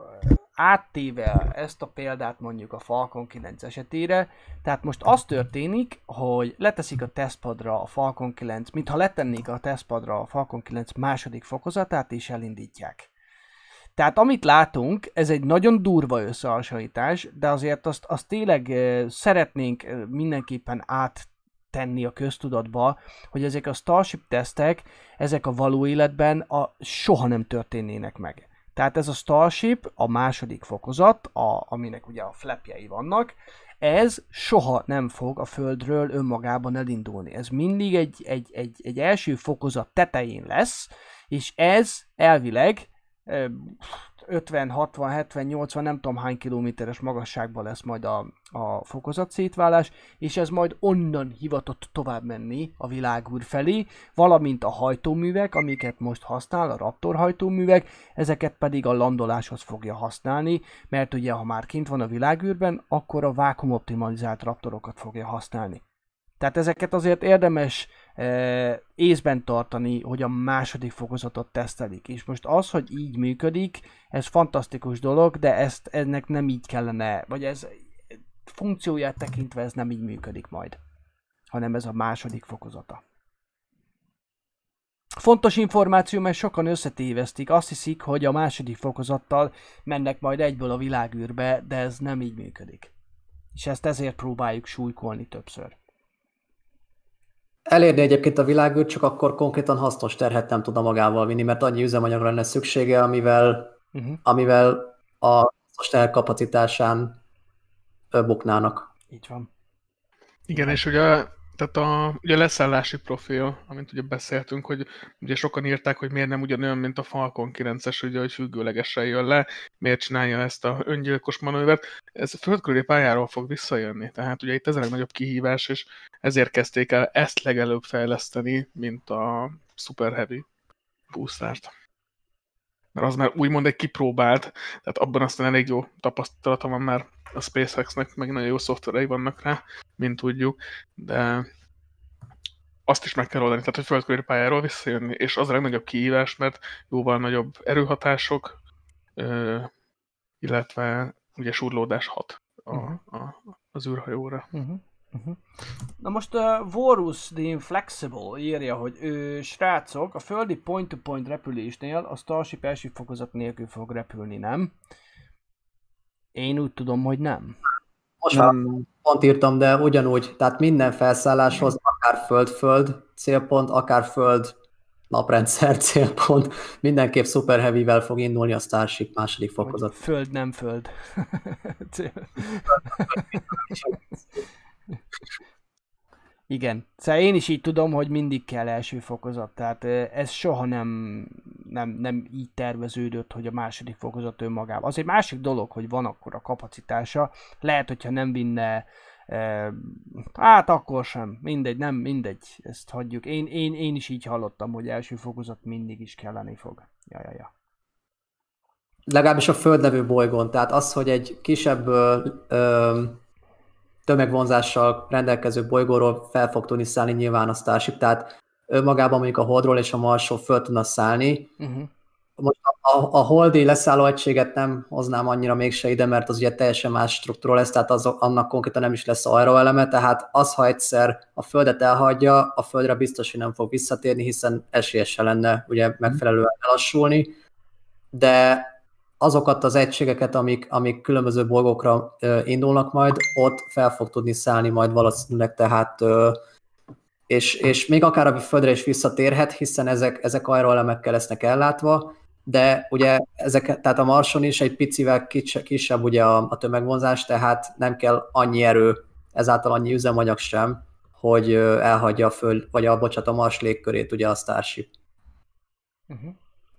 áttéve ezt a példát mondjuk a Falcon 9 esetére, tehát most az történik, hogy leteszik a tesztpadra a Falcon 9, mintha letennék a tesztpadra a Falcon 9 második fokozatát és elindítják. Tehát amit látunk, ez egy nagyon durva összehasonlítás, de azért azt, azt tényleg szeretnénk mindenképpen át tenni a köztudatba, hogy ezek a Starship tesztek, ezek a való életben a, soha nem történnének meg. Tehát ez a Starship, a második fokozat, a, aminek ugye a flapjei vannak, ez soha nem fog a Földről önmagában elindulni. Ez mindig egy, egy, egy, egy első fokozat tetején lesz, és ez elvileg 50, 60, 70, 80, nem tudom hány kilométeres magasságban lesz majd a, a fokozat szétválás, és ez majd onnan hivatott tovább menni a világúr felé, valamint a hajtóművek, amiket most használ, a Raptor hajtóművek, ezeket pedig a landoláshoz fogja használni, mert ugye ha már kint van a világűrben, akkor a vákumoptimalizált Raptorokat fogja használni. Tehát ezeket azért érdemes észben tartani, hogy a második fokozatot tesztelik. És most az, hogy így működik, ez fantasztikus dolog, de ezt ennek nem így kellene, vagy ez funkcióját tekintve ez nem így működik majd, hanem ez a második fokozata. Fontos információ, mert sokan összetévesztik. Azt hiszik, hogy a második fokozattal mennek majd egyből a világűrbe, de ez nem így működik. És ezt ezért próbáljuk súlykolni többször. Elérni egyébként a világűrt, csak akkor konkrétan hasznos terhet nem tudna magával vinni, mert annyi üzemanyagra lenne szüksége, amivel, Uh-huh. amivel a hasznos terh kapacitásán buknának. Így van. Igen, és ugye, tehát a, ugye a leszállási profil, amint ugye beszéltünk, hogy ugye sokan írták, hogy miért nem ugyanolyan, mint a Falcon 9-es, ugye, hogy függőlegesen jön le, miért csinálja ezt a öngyilkos manővert. Ez a földkörüli pályáról fog visszajönni, tehát ugye itt ez a legnagyobb kihívás, és ezért kezdték el ezt legelőbb fejleszteni, mint a Super Heavy boostert. Mert az már úgymond egy kipróbált, tehát abban aztán elég jó tapasztalata van már a SpaceX-nek, meg nagyon jó szoftverei vannak rá, mint tudjuk, de azt is meg kell oldani, tehát hogy földkörüli pályáról visszajönni, és az a legnagyobb kihívás, mert jóval nagyobb erőhatások, illetve ugye surlódás hat a, Mhm. a, az űrhajóra. Uh-huh. Uh-huh. Na most uh, Vorus the Inflexible írja, hogy ő, srácok, a földi point-to-point repülésnél a Starship első fokozat nélkül fog repülni, nem? Én úgy tudom, hogy nem. Most már Nem, pont írtam, de ugyanúgy, tehát minden felszálláshoz, akár föld-föld célpont, akár föld naprendszer célpont, mindenképp Super Heavy-vel fog indulni a Starship második fokozat. föld, nem föld. Igen. Szóval én is így tudom, hogy mindig kell első fokozat. Tehát ez soha nem, nem, nem így terveződött, hogy a második fokozat önmagában. Az egy másik dolog, hogy van akkor a kapacitása. Lehet, hogyha nem vinne ö, hát akkor sem. Mindegy, nem, mindegy. Ezt hagyjuk. Én, én, én is így hallottam, hogy első fokozat mindig is kelleni fog. Ja, ja, ja. Legalábbis a Föld nevű bolygón, tehát az, hogy egy kisebb ö, ö, tömegvonzással rendelkező bolygóról fel fog tudni szállni nyilván a Starship, tehát önmagában mondjuk a Holdról és a Marsról föl tudna szállni. Uh-huh. Most a, a, Holdi leszálló egységet nem hoznám annyira mégse ide, mert az ugye teljesen más struktúra lesz, tehát az, annak konkrétan nem is lesz aeroeleme, tehát az, ha egyszer a Földet elhagyja, a Földre biztos, hogy nem fog visszatérni, hiszen esélyese lenne ugye megfelelően elassulni, de azokat az egységeket, amik, amik különböző bolygókra ö, indulnak majd, ott fel fog tudni szállni majd valószínűleg, tehát és, és még akár a Földre is visszatérhet, hiszen ezek, ezek aeroelemekkel lesznek ellátva, de ugye ezek, tehát a Marson is egy picivel kis, kisebb ugye a, a tömegvonzás, tehát nem kell annyi erő, ezáltal annyi üzemanyag sem, hogy elhagyja a föld, vagy a, bocsánat, a Mars légkörét ugye a Starship. Uh-huh.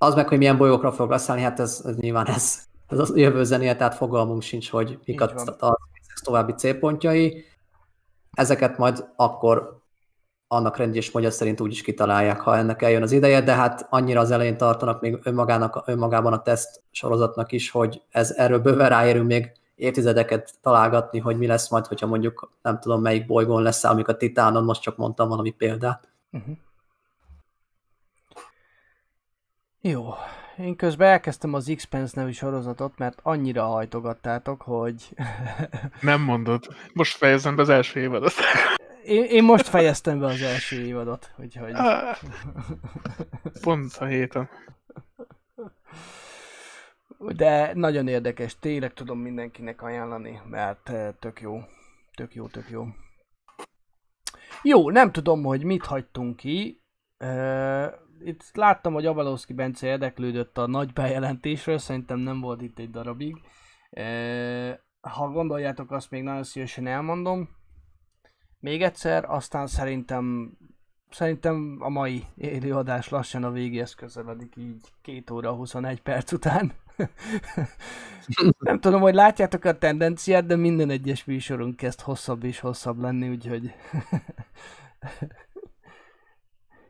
Az meg, hogy milyen bolygókra fog leszállni, hát ez, ez nyilván ez, ez az jövő zenéje, tehát fogalmunk sincs, hogy mik a, a, a további célpontjai. Ezeket majd akkor annak rendje és módja szerint úgy is kitalálják, ha ennek eljön az ideje, de hát annyira az elején tartanak még önmagának, önmagában a teszt sorozatnak is, hogy ez erről bőven ráérünk még évtizedeket találgatni, hogy mi lesz majd, hogyha mondjuk nem tudom melyik bolygón lesz, amik a Titánon, most csak mondtam valami példát. Uh-huh. Jó. Én közben elkezdtem az X-Pence nevű sorozatot, mert annyira hajtogattátok, hogy (laughs) Nem mondod. Most fejezem be az első évadot. én, én most fejeztem be az első évadot, úgyhogy... Ah. Pont a héten. De nagyon érdekes, tényleg tudom mindenkinek ajánlani, mert eh, tök jó. Tök jó, tök jó. Jó, nem tudom, hogy mit hagytunk ki. Itt láttam, hogy Avalowski Bence érdeklődött a nagy bejelentésről, szerintem nem volt itt egy darabig. Ha gondoljátok, azt még nagyon szívesen elmondom. Még egyszer, aztán szerintem Szerintem a mai élőadás lassan a végéhez közeledik, így 2 óra 21 perc után. (laughs) Nem tudom, hogy látjátok a tendenciát, de minden egyes műsorunk kezd hosszabb és hosszabb lenni, úgyhogy... (laughs)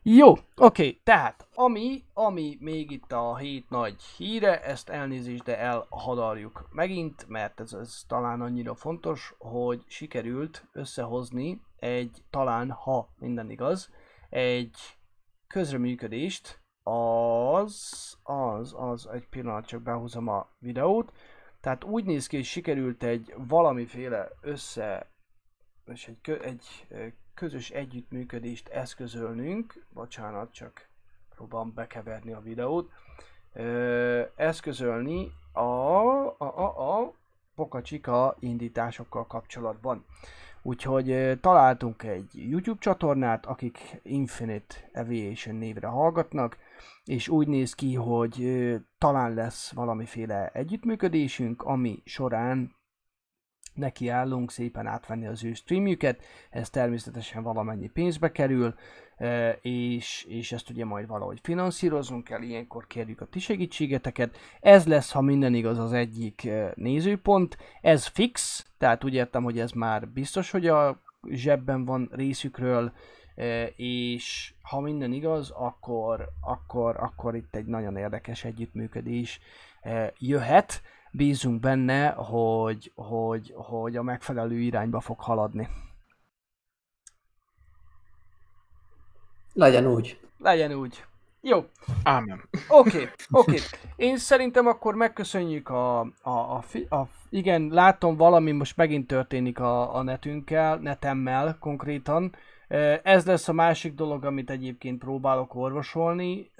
Jó, oké, tehát ami, ami még itt a hét nagy híre, ezt elnézést, de elhadarjuk megint, mert ez, ez talán annyira fontos, hogy sikerült összehozni egy, talán ha minden igaz, egy közreműködést, az, az, az, egy pillanat csak behúzom a videót, tehát úgy néz ki, hogy sikerült egy valamiféle össze, és egy, egy közös együttműködést eszközölnünk, bocsánat, csak próbálom bekeverni a videót, ö, eszközölni a, a, a, a Pokacsika indításokkal kapcsolatban. Úgyhogy találtunk egy YouTube csatornát, akik Infinite Aviation névre hallgatnak, és úgy néz ki, hogy talán lesz valamiféle együttműködésünk, ami során nekiállunk szépen átvenni az ő streamjüket, ez természetesen valamennyi pénzbe kerül, és, és ezt ugye majd valahogy finanszírozunk kell, ilyenkor kérjük a ti segítségeteket. Ez lesz, ha minden igaz, az egyik nézőpont. Ez fix, tehát úgy értem, hogy ez már biztos, hogy a zsebben van részükről, és ha minden igaz, akkor, akkor, akkor itt egy nagyon érdekes együttműködés jöhet bízunk benne, hogy, hogy, hogy a megfelelő irányba fog haladni. Legyen úgy. Legyen úgy. Jó. Ámen. Oké, okay, (laughs) oké. Okay. Én szerintem akkor megköszönjük a, a, a, a... Igen, látom valami most megint történik a, a netünkkel, netemmel konkrétan. Ez lesz a másik dolog, amit egyébként próbálok orvosolni.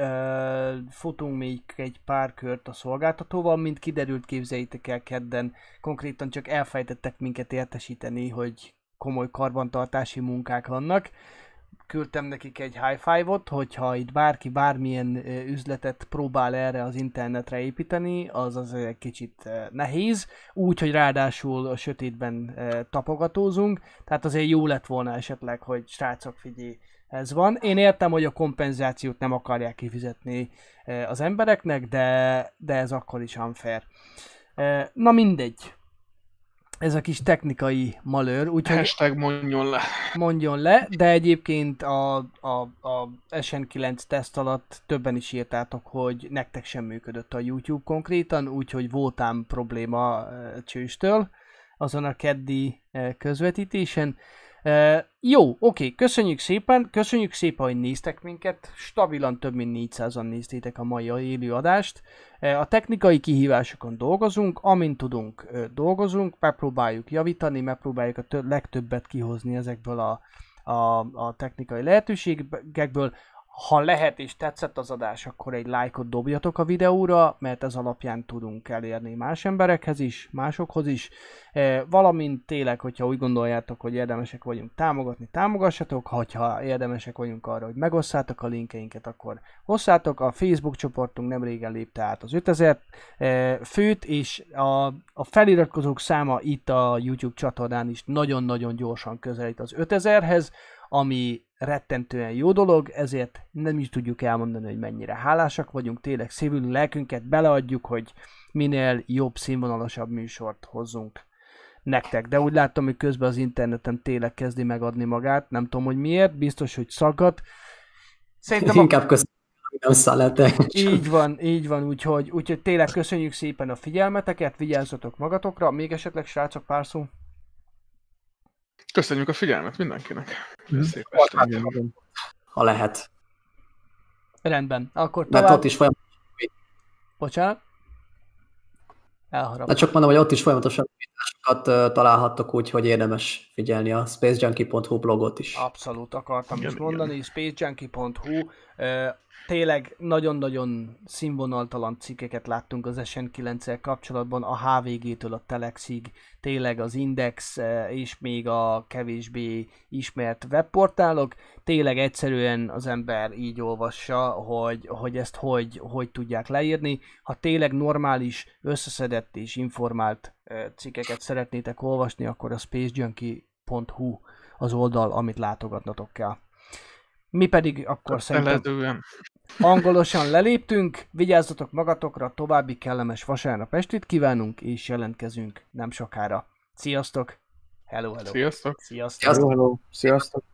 Futunk még egy pár kört a szolgáltatóval, mint kiderült képzeljétek el kedden. Konkrétan csak elfejtettek minket értesíteni, hogy komoly karbantartási munkák vannak küldtem nekik egy high five-ot, hogyha itt bárki bármilyen üzletet próbál erre az internetre építeni, az az egy kicsit nehéz, úgy, hogy ráadásul a sötétben tapogatózunk, tehát azért jó lett volna esetleg, hogy srácok figyelj, ez van. Én értem, hogy a kompenzációt nem akarják kifizetni az embereknek, de, de ez akkor is unfair. Na mindegy ez a kis technikai malőr, úgyhogy... Hashtag mondjon le. Mondjon le, de egyébként a, a, a SN9 teszt alatt többen is írtátok, hogy nektek sem működött a YouTube konkrétan, úgyhogy voltám probléma csőstől azon a keddi közvetítésen. Uh, jó, oké, köszönjük szépen, köszönjük szépen, hogy néztek minket, stabilan több mint 400-an néztétek a mai élő adást. Uh, a technikai kihívásokon dolgozunk, amint tudunk, dolgozunk, megpróbáljuk javítani, megpróbáljuk a tö- legtöbbet kihozni ezekből a, a, a technikai lehetőségekből. Ha lehet és tetszett az adás, akkor egy lájkot dobjatok a videóra, mert ez alapján tudunk elérni más emberekhez is, másokhoz is. E, valamint tényleg, hogyha úgy gondoljátok, hogy érdemesek vagyunk támogatni, támogassatok. Ha érdemesek vagyunk arra, hogy megosszátok a linkeinket, akkor hosszátok. A Facebook csoportunk nem régen lépte át az 5000 e, főt, és a, a feliratkozók száma itt a YouTube csatornán is nagyon-nagyon gyorsan közelít az 5000-hez, ami rettentően jó dolog, ezért nem is tudjuk elmondani, hogy mennyire hálásak vagyunk, tényleg szívül lelkünket beleadjuk, hogy minél jobb, színvonalasabb műsort hozzunk nektek. De úgy láttam, hogy közben az interneten tényleg kezdi megadni magát, nem tudom, hogy miért, biztos, hogy szaggat. Szerintem Inkább köszönöm nem szállete. Így van, így van, úgyhogy, úgyhogy tényleg köszönjük szépen a figyelmeteket, vigyázzatok magatokra, még esetleg srácok pár szó. Köszönjük a figyelmet mindenkinek. Mm. Szép este. Ha lehet. Rendben, akkor tovább... Mert ott is folyamatosan... Bocsánat? Elharap. Na csak mondom, hogy ott is folyamatosan videósokat találhattok úgy, hogy érdemes figyelni a spacejunkie.hu blogot is. Abszolút akartam igen, is mondani, spacejunkie.hu tényleg nagyon-nagyon színvonaltalan cikkeket láttunk az SN9-el kapcsolatban, a HVG-től a Telexig, tényleg az Index eh, és még a kevésbé ismert webportálok, tényleg egyszerűen az ember így olvassa, hogy, hogy ezt hogy, hogy tudják leírni. Ha tényleg normális, összeszedett és informált eh, cikkeket szeretnétek olvasni, akkor a spacejunkie.hu az oldal, amit látogatnatok kell. Mi pedig akkor szerintem angolosan leléptünk, vigyázzatok magatokra, további kellemes vasárnap estét kívánunk, és jelentkezünk nem sokára. Sziasztok! Hello, hello! Sziasztok! Sziasztok! Hello, hello. Sziasztok!